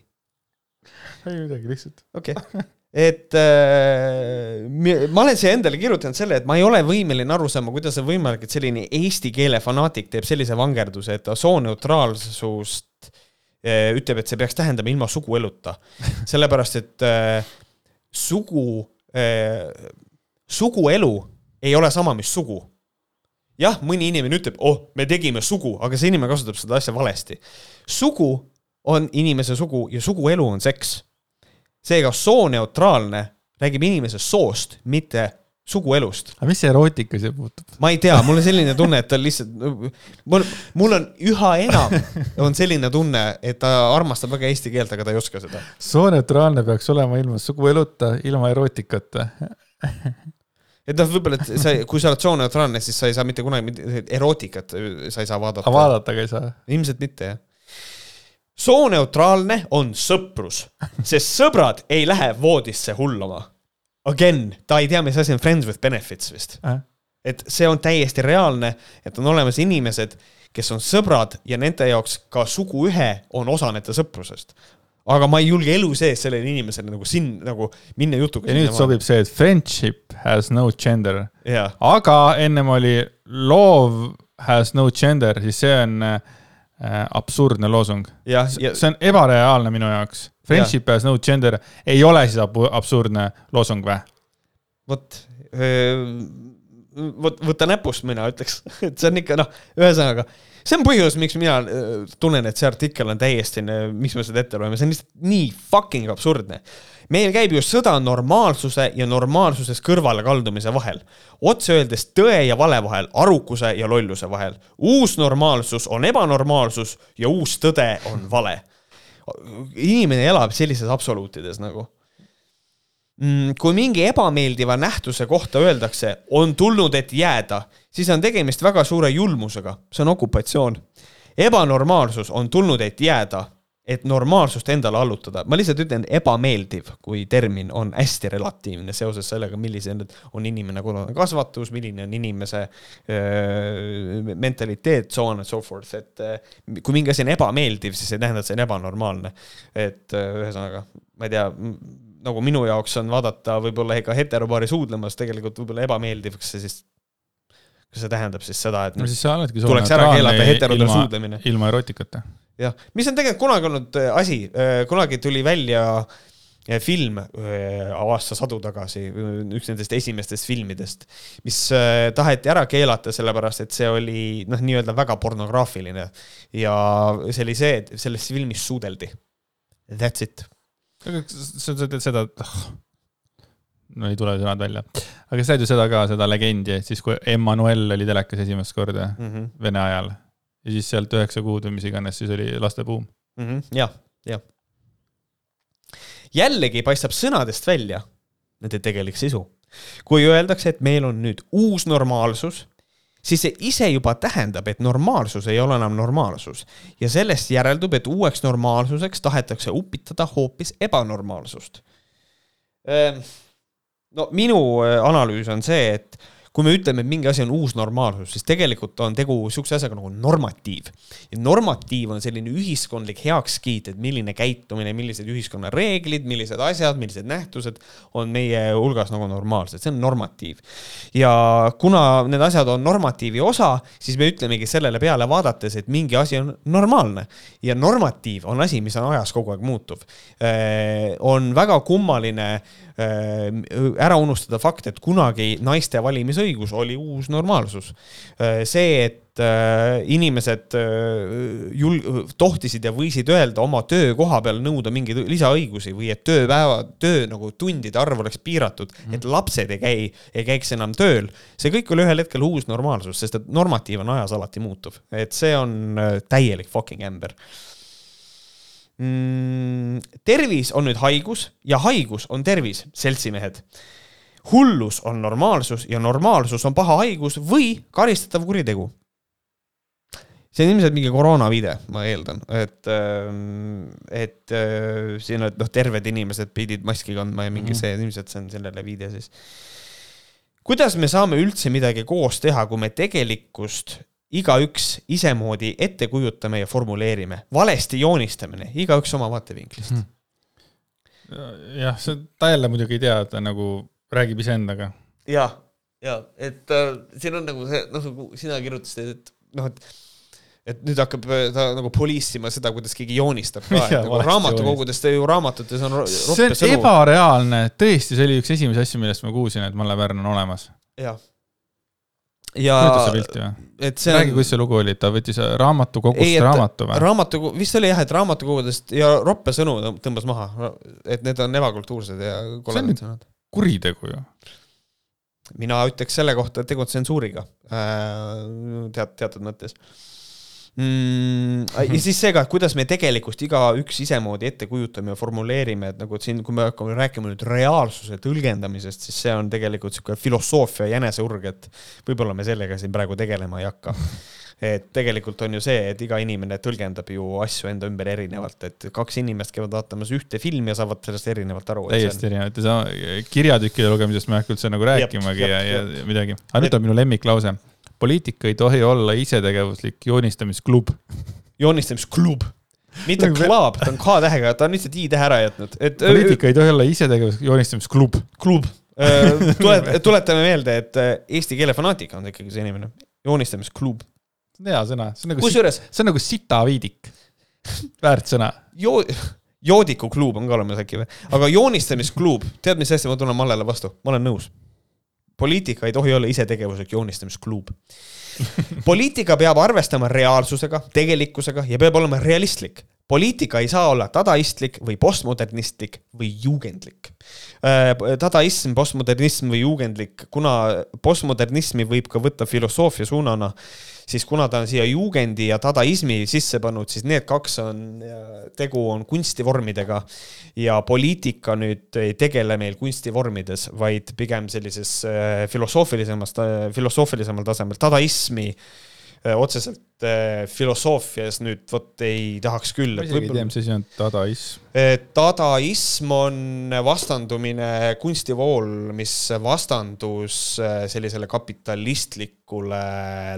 ei midagi, lihtsalt. okei okay.. et äh, ma olen siia endale kirjutanud selle, et ma ei ole võimeline aru saama, kuidas on võimalik, et selline eesti keele fanaatik teeb sellise vangerduse, et ta sooneutraalsust äh, ütleb, et see peaks tähendama ilma sugueluta. sellepärast, et äh, sugu äh,, suguelu ei ole sama, mis sugu jah, mõni inimene ütleb, oh, me tegime sugu, aga see inimene kasutab seda asja valesti. sugu on inimese sugu ja suguelu on seks. seega sooneutraalne räägib inimese soost, mitte suguelust. aga mis see erootika siia puutub? ma ei tea, mul on selline tunne, et ta lihtsalt, mul, mul on üha enam on selline tunne, et ta armastab väga eesti keelt, aga ta ei oska seda. sooneutraalne peaks olema ilma sugueluta, ilma erootikata. et noh, võib-olla, et sa, kui sa oled sooneutraalne, siis sa ei saa mitte kunagi erootikat, sa ei saa vaadata aga. vaadata ka ei saa. ilmselt mitte jah. sooneutraalne on sõprus, sest sõbrad ei lähe voodisse hullama. Again, ta ei tea, mis asi on friends with benefits vist. et see on täiesti reaalne, et on olemas inimesed, kes on sõbrad ja nende jaoks ka suguühe on osa nende sõprusest. aga ma ei julge elu sees sellele inimesele nagu siin nagu minna jutuga. ja nüüd sobib see, et friendship has no gender, jaa, aga ennem oli love has no gender, siis see on äh, äh, absurdne loosung. see on ebareaalne minu jaoks. Friendship has no gender ei ole siis absurdne loosung või? vot, vot võta näpust, mina ütleks, et see on ikka noh, ühesõnaga, see on põhjus, miks mina tunnen, et see artikkel on täiesti, miks me seda ette loeme, see on lihtsalt nii fucking absurdne. meil käib ju sõda normaalsuse ja normaalsusest kõrvalekaldumise vahel. otse öeldes tõe ja vale vahel, arukuse ja lolluse vahel. uus normaalsus on ebanormaalsus ja uus tõde on vale. Inimene elab sellises absoluutides nagu Mm, kui mingi ebameeldiva nähtuse kohta öeldakse, on tulnud, et jääda, siis on tegemist väga suure julmusega, see on okupatsioon. ebanormaalsus on tulnud, et jääda, et normaalsust endale allutada. ma lihtsalt ütlen, ebameeldiv kui termin on hästi relatiivne seoses sellega, milline on inimene kodune kasvatus, milline on inimese öö, mentaliteet, so on and so forth, et öö, kui mingi asi on ebameeldiv, siis ei tähenda, et see on ebanormaalne. et öö, ühesõnaga, ma ei tea, nagu minu jaoks on vaadata võib-olla ka heteropaari suudlemas tegelikult võib-olla ebameeldiv, kas see siis, kas see tähendab siis seda, et no siis sa oledki tuleks ära keelata heterode ilma, suudlemine. ilma erotikata. jah, mis on tegelikult kunagi olnud äh, asi, kunagi tuli välja äh, film äh, aastasadu tagasi, üks nendest esimestest filmidest, mis äh, taheti ära keelata, sellepärast et see oli noh, nii-öelda väga pornograafiline ja see oli see, et selles filmis suudeldi. That's it. sa teed seda, no ei tule sõnad välja, aga sa tead ju seda ka, seda legendi, et siis kui Emmanuel oli telekas esimest korda mm. -hmm. Vene ajal ja siis sealt üheksa kuud või mis iganes, siis oli lastebuum. mm. -hmm. jah, jah. jällegi paistab sõnadest välja nende tegelik sisu. kui öeldakse, et meil on nüüd uus normaalsus, siis see ise juba tähendab, et normaalsus ei ole enam normaalsus ja sellest järeldub, et uueks normaalsuseks tahetakse upitada hoopis ebanormaalsust. no minu äh, analüüs on see, et kui me ütleme, et mingi asi on uus normaalsus, siis tegelikult on tegu sihukese asjaga nagu normatiiv. ja normatiiv on selline ühiskondlik heakskiit, et milline käitumine, millised ühiskonna reeglid, millised asjad, millised nähtused on meie hulgas nagu normaalsed, see on normatiiv. ja kuna need asjad on normatiivi osa, siis me ütlemegi sellele peale vaadates, et mingi asi on normaalne ja normatiiv on asi, mis on ajas kogu aeg muutuv. on väga kummaline äh, ära unustada fakt, et kunagi naiste valimisõigus oli uus normaalsus. see, et äh, inimesed äh, jul-, tohtisid ja võisid öelda oma töökoha peal nõuda mingeid lisaõigusi või et tööpäeva, töö nagu tundide arv oleks piiratud mm, -hmm. et lapsed ei käi, ei käiks enam tööl. see kõik oli ühel hetkel uus normaalsus, sest et normatiiv on ajas alati muutuv, et see on äh, täielik fucking ämber mm,. tervis on nüüd haigus ja haigus on tervis, seltsimehed. hullus on normaalsus ja normaalsus on paha haigus või karistatav kuritegu. see on ilmselt mingi koroonaviide, ma eeldan, et, et äh, siin, et noh, terved inimesed pidid maski kandma ja mingi Mhm. see, ilmselt see on sellele viide siis. kuidas me saame üldse midagi koos teha, kui me tegelikkust igaüks isemoodi ette kujutame ja formuleerime, valesti joonistamine, igaüks oma vaatevinklist Mhm. jah, see, ta jälle muidugi ei tea, ta nagu räägib iseendaga. ja, ja et äh, siin on nagu see, noh, nagu sina kirjutasid, et noh, et et nüüd hakkab äh, ta nagu poliisima seda, kuidas keegi joonistab ka, et nagu raamatukogudes, ju raamatutes on see on sõnu. ebareaalne, tõesti, see oli üks esimesi asju, millest ma kuulsin, et Malle Pärn on olemas. jah. Ja pilti või? et see räägi, on kuidas see lugu oli, ta võttis raamatukogust Ei, et raamatu või? raamatu, vist oli jah, et raamatukogudest ja roppe sõnu tõm- tõmbas maha, et need on ebakultuursed ja koledad sõnad. kuritegu ju. mina ütleks selle kohta, et tegu on tsensuuriga tead, teatud mõttes mm,. ja siis see ka, et kuidas me tegelikkust igaüks isemoodi ette kujutame ja formuleerime, et nagu et siin, kui me hakkame rääkima nüüd reaalsuse tõlgendamisest, siis see on tegelikult sihuke filosoofia jäneseurg, et võib-olla me sellega siin praegu tegelema ei hakka. et tegelikult on ju see, et iga inimene tõlgendab ju asju enda ümber erinevalt, et kaks inimest käivad vaatamas ühte filmi ja saavad sellest erinevalt aru. täiesti erinevad ja sa kirjatükkide lugemisest ma ei hakka üldse nagu rääkimagi jep, ja, ja jep. midagi. aga nüüd on minu lemmiklause. Poliitika ei tohi olla isetegevuslik joonistamisklub. joonistamisklub, mitte Nagu- club, ta on K-tähega, ta on lihtsalt I-tähe ära jätnud, et poliitika ei tohi olla isetegevuslik joonistamisklub. klub. tulet-, tuletame meelde, et äh, eesti keele fanaatika on ikkagi see inimene, joonistamisklub. hea sõna, see on nagu, kusjuures see on nagu sitaviidik. väärt sõna. joo-, joodikukluub on ka olemas äkki või, aga joonistamiskluub, tead mis asja ma tunnen Mallele vastu, ma olen nõus. Poliitika ei tohi olla isetegevuslik joonistamiskluub. poliitika peab arvestama reaalsusega, tegelikkusega ja peab olema realistlik. poliitika ei saa olla dadaistlik või postmodernistlik või juugendlik. dadaism, postmodernism või juugendlik, kuna postmodernismi võib ka võtta filosoofia suunana, siis kuna ta on siia juugendi ja dadaismi sisse pannud, siis need kaks on, tegu on kunstivormidega. Ja poliitika nüüd ei tegele meil kunstivormides, vaid pigem sellises äh, filosoofilisemas, filosoofilisemal tasemel, dadaismi äh, otseselt äh, filosoofias nüüd vot ei tahaks küll. ma isegi ei tea, mis asi on dadaism. dadaism on vastandumine kunstivool, mis vastandus äh, sellisele kapitalistlikule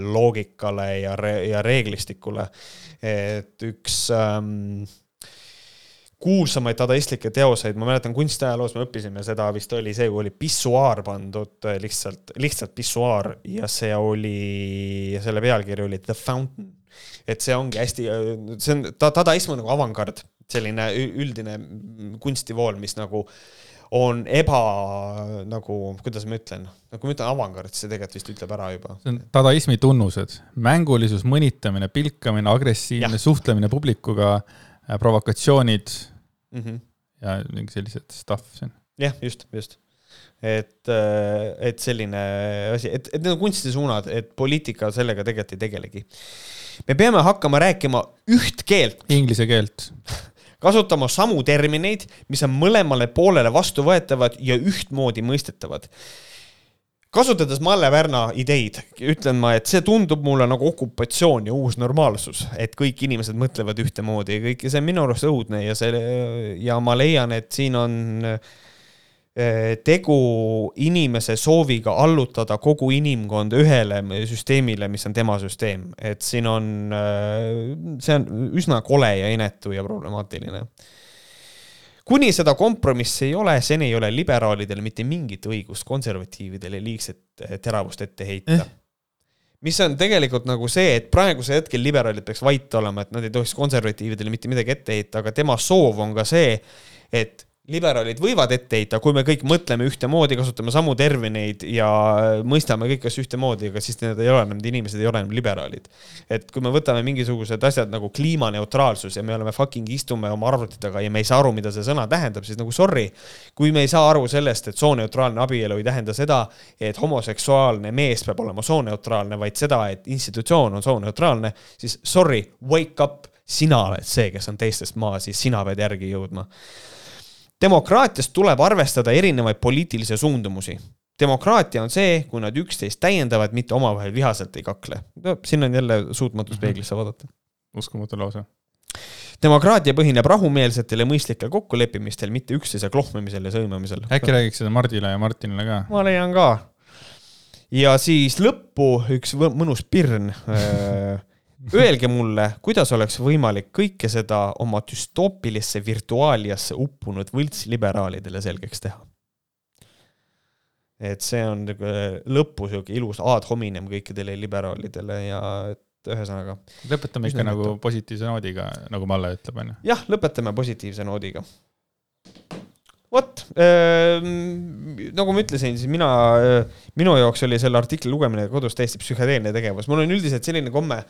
loogikale ja re-, ja reeglistikule. et üks ähm, kuulsamaid dadaistlikke teoseid, ma mäletan kunstiajaloos me õppisime seda, vist oli see, kui oli pissuaar pandud äh, lihtsalt, lihtsalt pissuaar ja see oli, selle pealkiri oli The Fountain. et see ongi hästi, see on, dadaism on nagu avangard, selline üldine kunstivool, mis nagu on eba nagu, kuidas ma ütlen, kui ma ütlen avangard, see tegelikult vist ütleb ära juba. see on dadaismi tunnused, mängulisus, mõnitamine, pilkamine, agressiivne Jah. suhtlemine publikuga, provokatsioonid mm. -hmm. ja mingi sellised stuff siin. jah, just, just. et, et selline asi, et, et need on kunstisuunad, et poliitika sellega tegelikult ei tegelegi. me peame hakkama rääkima üht keelt, Inglise keelt. kasutama samu termineid, mis on mõlemale poolele vastuvõetavad ja ühtmoodi mõistetavad. Kasutades Malle Pärna ideid, ütlen ma, et see tundub mulle nagu okupatsioon ja uus normaalsus, et kõik inimesed mõtlevad ühtemoodi ja kõik ja see on minu arust õudne ja see ja ma leian, et siin on eh, tegu inimese sooviga allutada kogu inimkond ühele süsteemile, mis on tema süsteem, et siin on, see on üsna kole ja inetu ja problemaatiline kuni seda kompromissi ei ole, seni ei ole liberaalidel mitte mingit õigust konservatiividele liigset eh, teravust ette heita Eh. mis on tegelikult nagu see, et praegusel hetkel liberaalid peaks vait olema, et nad ei tohiks konservatiividele mitte midagi ette heita, aga tema soov on ka see, et liberaalid võivad ette heita, kui me kõik mõtleme ühtemoodi, kasutame samu termineid ja mõistame kõik asju ühtemoodi, aga siis need ei ole enam, need inimesed ei ole enam liberaalid. et kui me võtame mingisugused asjad nagu kliimaneutraalsus ja me oleme fucking istume oma arvuti taga ja me ei saa aru, mida see sõna tähendab, siis nagu sorry, kui me ei saa aru sellest, et sooneutraalne abielu ei tähenda seda, et homoseksuaalne mees peab olema sooneutraalne, vaid seda, et institutsioon on sooneutraalne, siis sorry, wake up, sina oled see, kes on teistest maas ja sina pead järgi jõudma demokraatias tuleb arvestada erinevaid poliitilisi suundumusi. demokraatia on see, kui nad üksteist täiendavad, mitte omavahel vihaselt ei kakle. no siin on jälle suutmatus peeglisse vaadata. uskumatu lause. demokraatia põhineb rahumeelsetel ja mõistlikel kokkuleppimistel, mitte üksteise klohmimisel ja sõimamisel. äkki räägiks seda Mardile ja Martinile ka? ma leian ka. ja siis lõppu üks mõnus pirn Öelge mulle, kuidas oleks võimalik kõike seda oma düstoopilisse virtuaaliasse uppunud võltsliberaalidele selgeks teha? et see on lõppu sihuke ilus ad hominem kõikidele liberaalidele ja et ühesõnaga. lõpetame ikka nagu positiivse noodiga, nagu Malle ütleb, onju. jah, lõpetame positiivse noodiga. Vot äh,, nagu ma ütlesin, siis mina äh,, minu jaoks oli selle artikli lugemine kodus täiesti psühhedeelne tegevus. mul on üldiselt selline komme,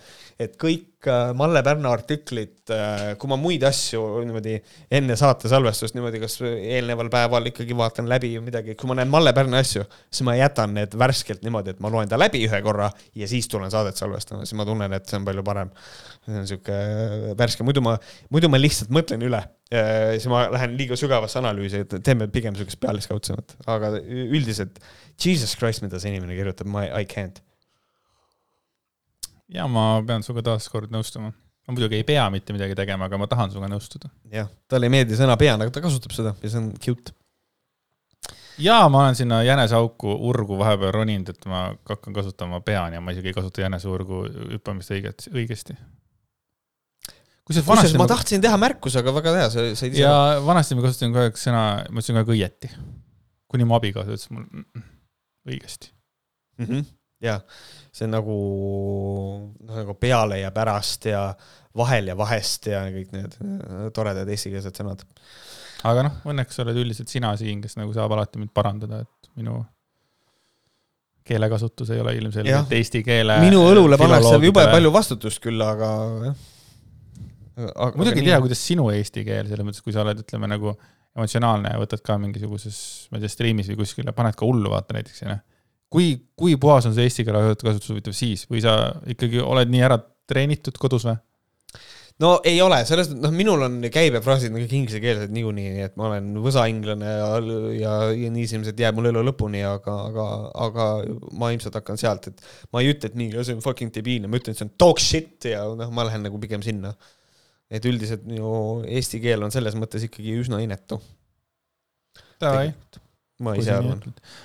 et kõik äh, Malle Pärna artiklid äh,, kui ma muid asju niimoodi enne saate salvestust niimoodi, kas eelneval päeval ikkagi vaatan läbi või midagi, kui ma näen Malle Pärna asju, siis ma jätan need värskelt niimoodi, et ma loen ta läbi ühe korra ja siis tulen saadet salvestama, siis ma tunnen, et see on palju parem. see on sihuke värske, muidu ma, muidu ma lihtsalt mõtlen üle siis ma lähen liiga sügavasse analüüsi, et teeme pigem sihukest pealiskaudsemat, aga üldiselt Jesus Christ, mida see inimene kirjutab, ma I can't. ja ma pean sinuga taaskord nõustuma. ma muidugi ei pea mitte midagi tegema, aga ma tahan sinuga nõustuda. jah, talle ei meeldi sõna pean, aga ta kasutab seda ja see on cute. ja ma olen sinna jäneseauku urgu vahepeal roninud, et ma hakkan kasutama pean ja ma isegi ei kasuta jäneseurgu hüppamist õiget, õigesti kusjuures vanasti ma tahtsin teha märkuse, aga väga hea, sa said ise. ja vanasti ma kasutasin kogu aeg sõna, ma ütlesin kogu aeg õieti. kuni mu abikaasa ütles mul mm, õigesti mm. -hmm. jah, see on nagu, noh nagu peale ja pärast ja vahel ja vahest ja kõik need äh, toredad eestikeelsed sõnad. aga noh, õnneks oled üldiselt sina siin, kes nagu saab alati mind parandada, et minu keelekasutus ei ole ilmselgelt eesti keele. minu õlule pannakse jube palju vastutust küll, aga jah. Muidugi ei tea, kuidas sinu eesti keel, selles mõttes, kui sa oled, ütleme nagu emotsionaalne ja võtad ka mingisuguses, ma ei tea, striimis või kuskil ja paned ka hullu, vaata näiteks, onju. kui, kui puhas on see eesti keele kasutus huvitav siis või sa ikkagi oled nii ära treenitud kodus või? no ei ole, selles mõttes, noh, minul on käibefraasid kõik inglisekeelsed niikuinii, nii et ma olen võsainglane ja, ja, ja nii see ilmselt jääb mul elu lõpuni, aga, aga, aga ma ilmselt hakkan sealt, et ma ei ütle, et nii, see on fucking debiilne, ma ütlen, et see on dog shit ja noh, ma lähen nagu pigem sinna. Et üldiselt minu eesti keel on selles mõttes ikkagi üsna inetu. ma ise arvan.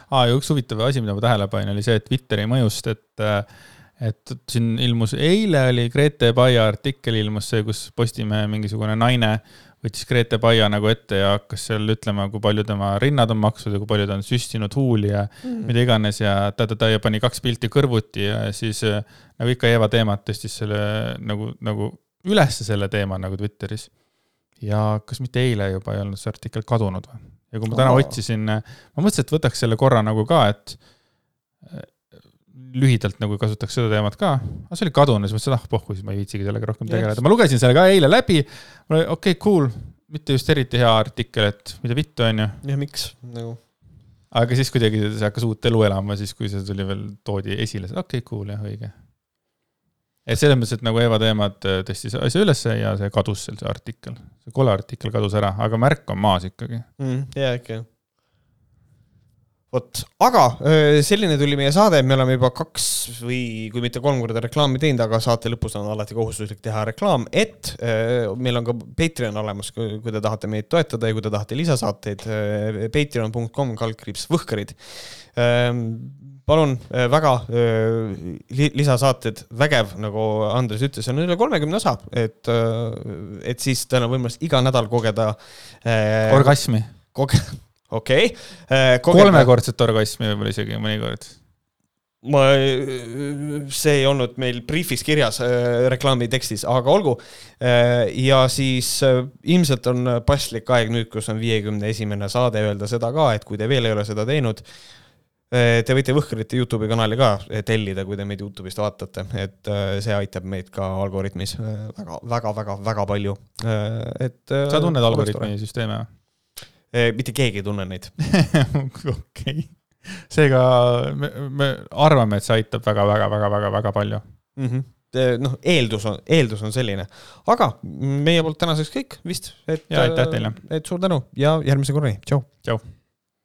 aa, ja üks huvitav asi, mida ma tähele panin, oli see, Twitteri mõjust, et et siin ilmus, eile oli Grete Paia artikkel ilmus see, kus Postimehe mingisugune naine võttis Grete Paia nagu ette ja hakkas seal ütlema, kui palju tema rinnad on maksnud ja kui palju ta on süstinud huuli ja mm. mida iganes ja ta-ta-ta ja pani kaks pilti kõrvuti ja siis nagu ikka Eeva teemat tõstis selle nagu, nagu ülesse selle teema nagu Twitteris. ja kas mitte eile juba ei olnud see artikkel kadunud või? ja kui ma täna otsisin, ma mõtlesin, et võtaks selle korra nagu ka, et lühidalt nagu kasutaks seda teemat ka, aga see oli kadunud, siis mõtlesin, ah pohhu, siis ma ei viitsigi sellega rohkem tegeleda, ma lugesin selle ka eile läbi. mul oli okei okay,, cool, mitte just eriti hea artikkel, et mida vittu, onju. ja miks nagu. aga siis kuidagi see hakkas uut elu elama, siis kui see tuli veel, toodi esile, okei okay,, cool jah, õige. Et selles mõttes, et nagu Eva teemad äh, tõstis asja ülesse ja see kadus seal, see artikkel, see kole artikkel kadus ära, aga märk on maas ikkagi mm,. jaa, ikka jah vot, aga selline tuli meie saade, me oleme juba kaks või kui mitte kolm korda reklaami teinud, aga saate lõpus on alati kohustuslik teha reklaam, et meil on ka Patreon olemas, kui te tahate meid toetada ja kui te tahate lisasaateid, patreon.com kaldkriips võhkarid. Palun väga lisasaated, vägev, nagu Andres ütles, on üle kolmekümne osa, et, et siis teil on võimalus iga nädal kogeda. orgasmi. koge-, okei okay.. Äh, kolmekordset orgasmi võib-olla isegi mõnikord. ma, see ei olnud meil briifis kirjas äh, reklaami tekstis, aga olgu äh,. ja siis äh, ilmselt on paslik aeg nüüd, kus on viiekümne esimene saade, öelda seda ka, et kui te veel ei ole seda teinud äh,, Te võite Võhkrite Youtube'i kanali ka tellida, kui te meid Youtube'ist vaatate, et äh, see aitab meid ka algoritmis väga, väga, väga, väga palju, et. sa tunned algoritmi süsteeme või? Eh, mitte keegi ei tunne neid okei, seega me, me arvame, et see aitab väga-väga-väga-väga-väga palju mm. -hmm noh, eeldus on, eeldus on selline, aga meie poolt tänaseks kõik vist, et. ja aitäh teile. et suur tänu ja järgmise korrani, tšau. tšau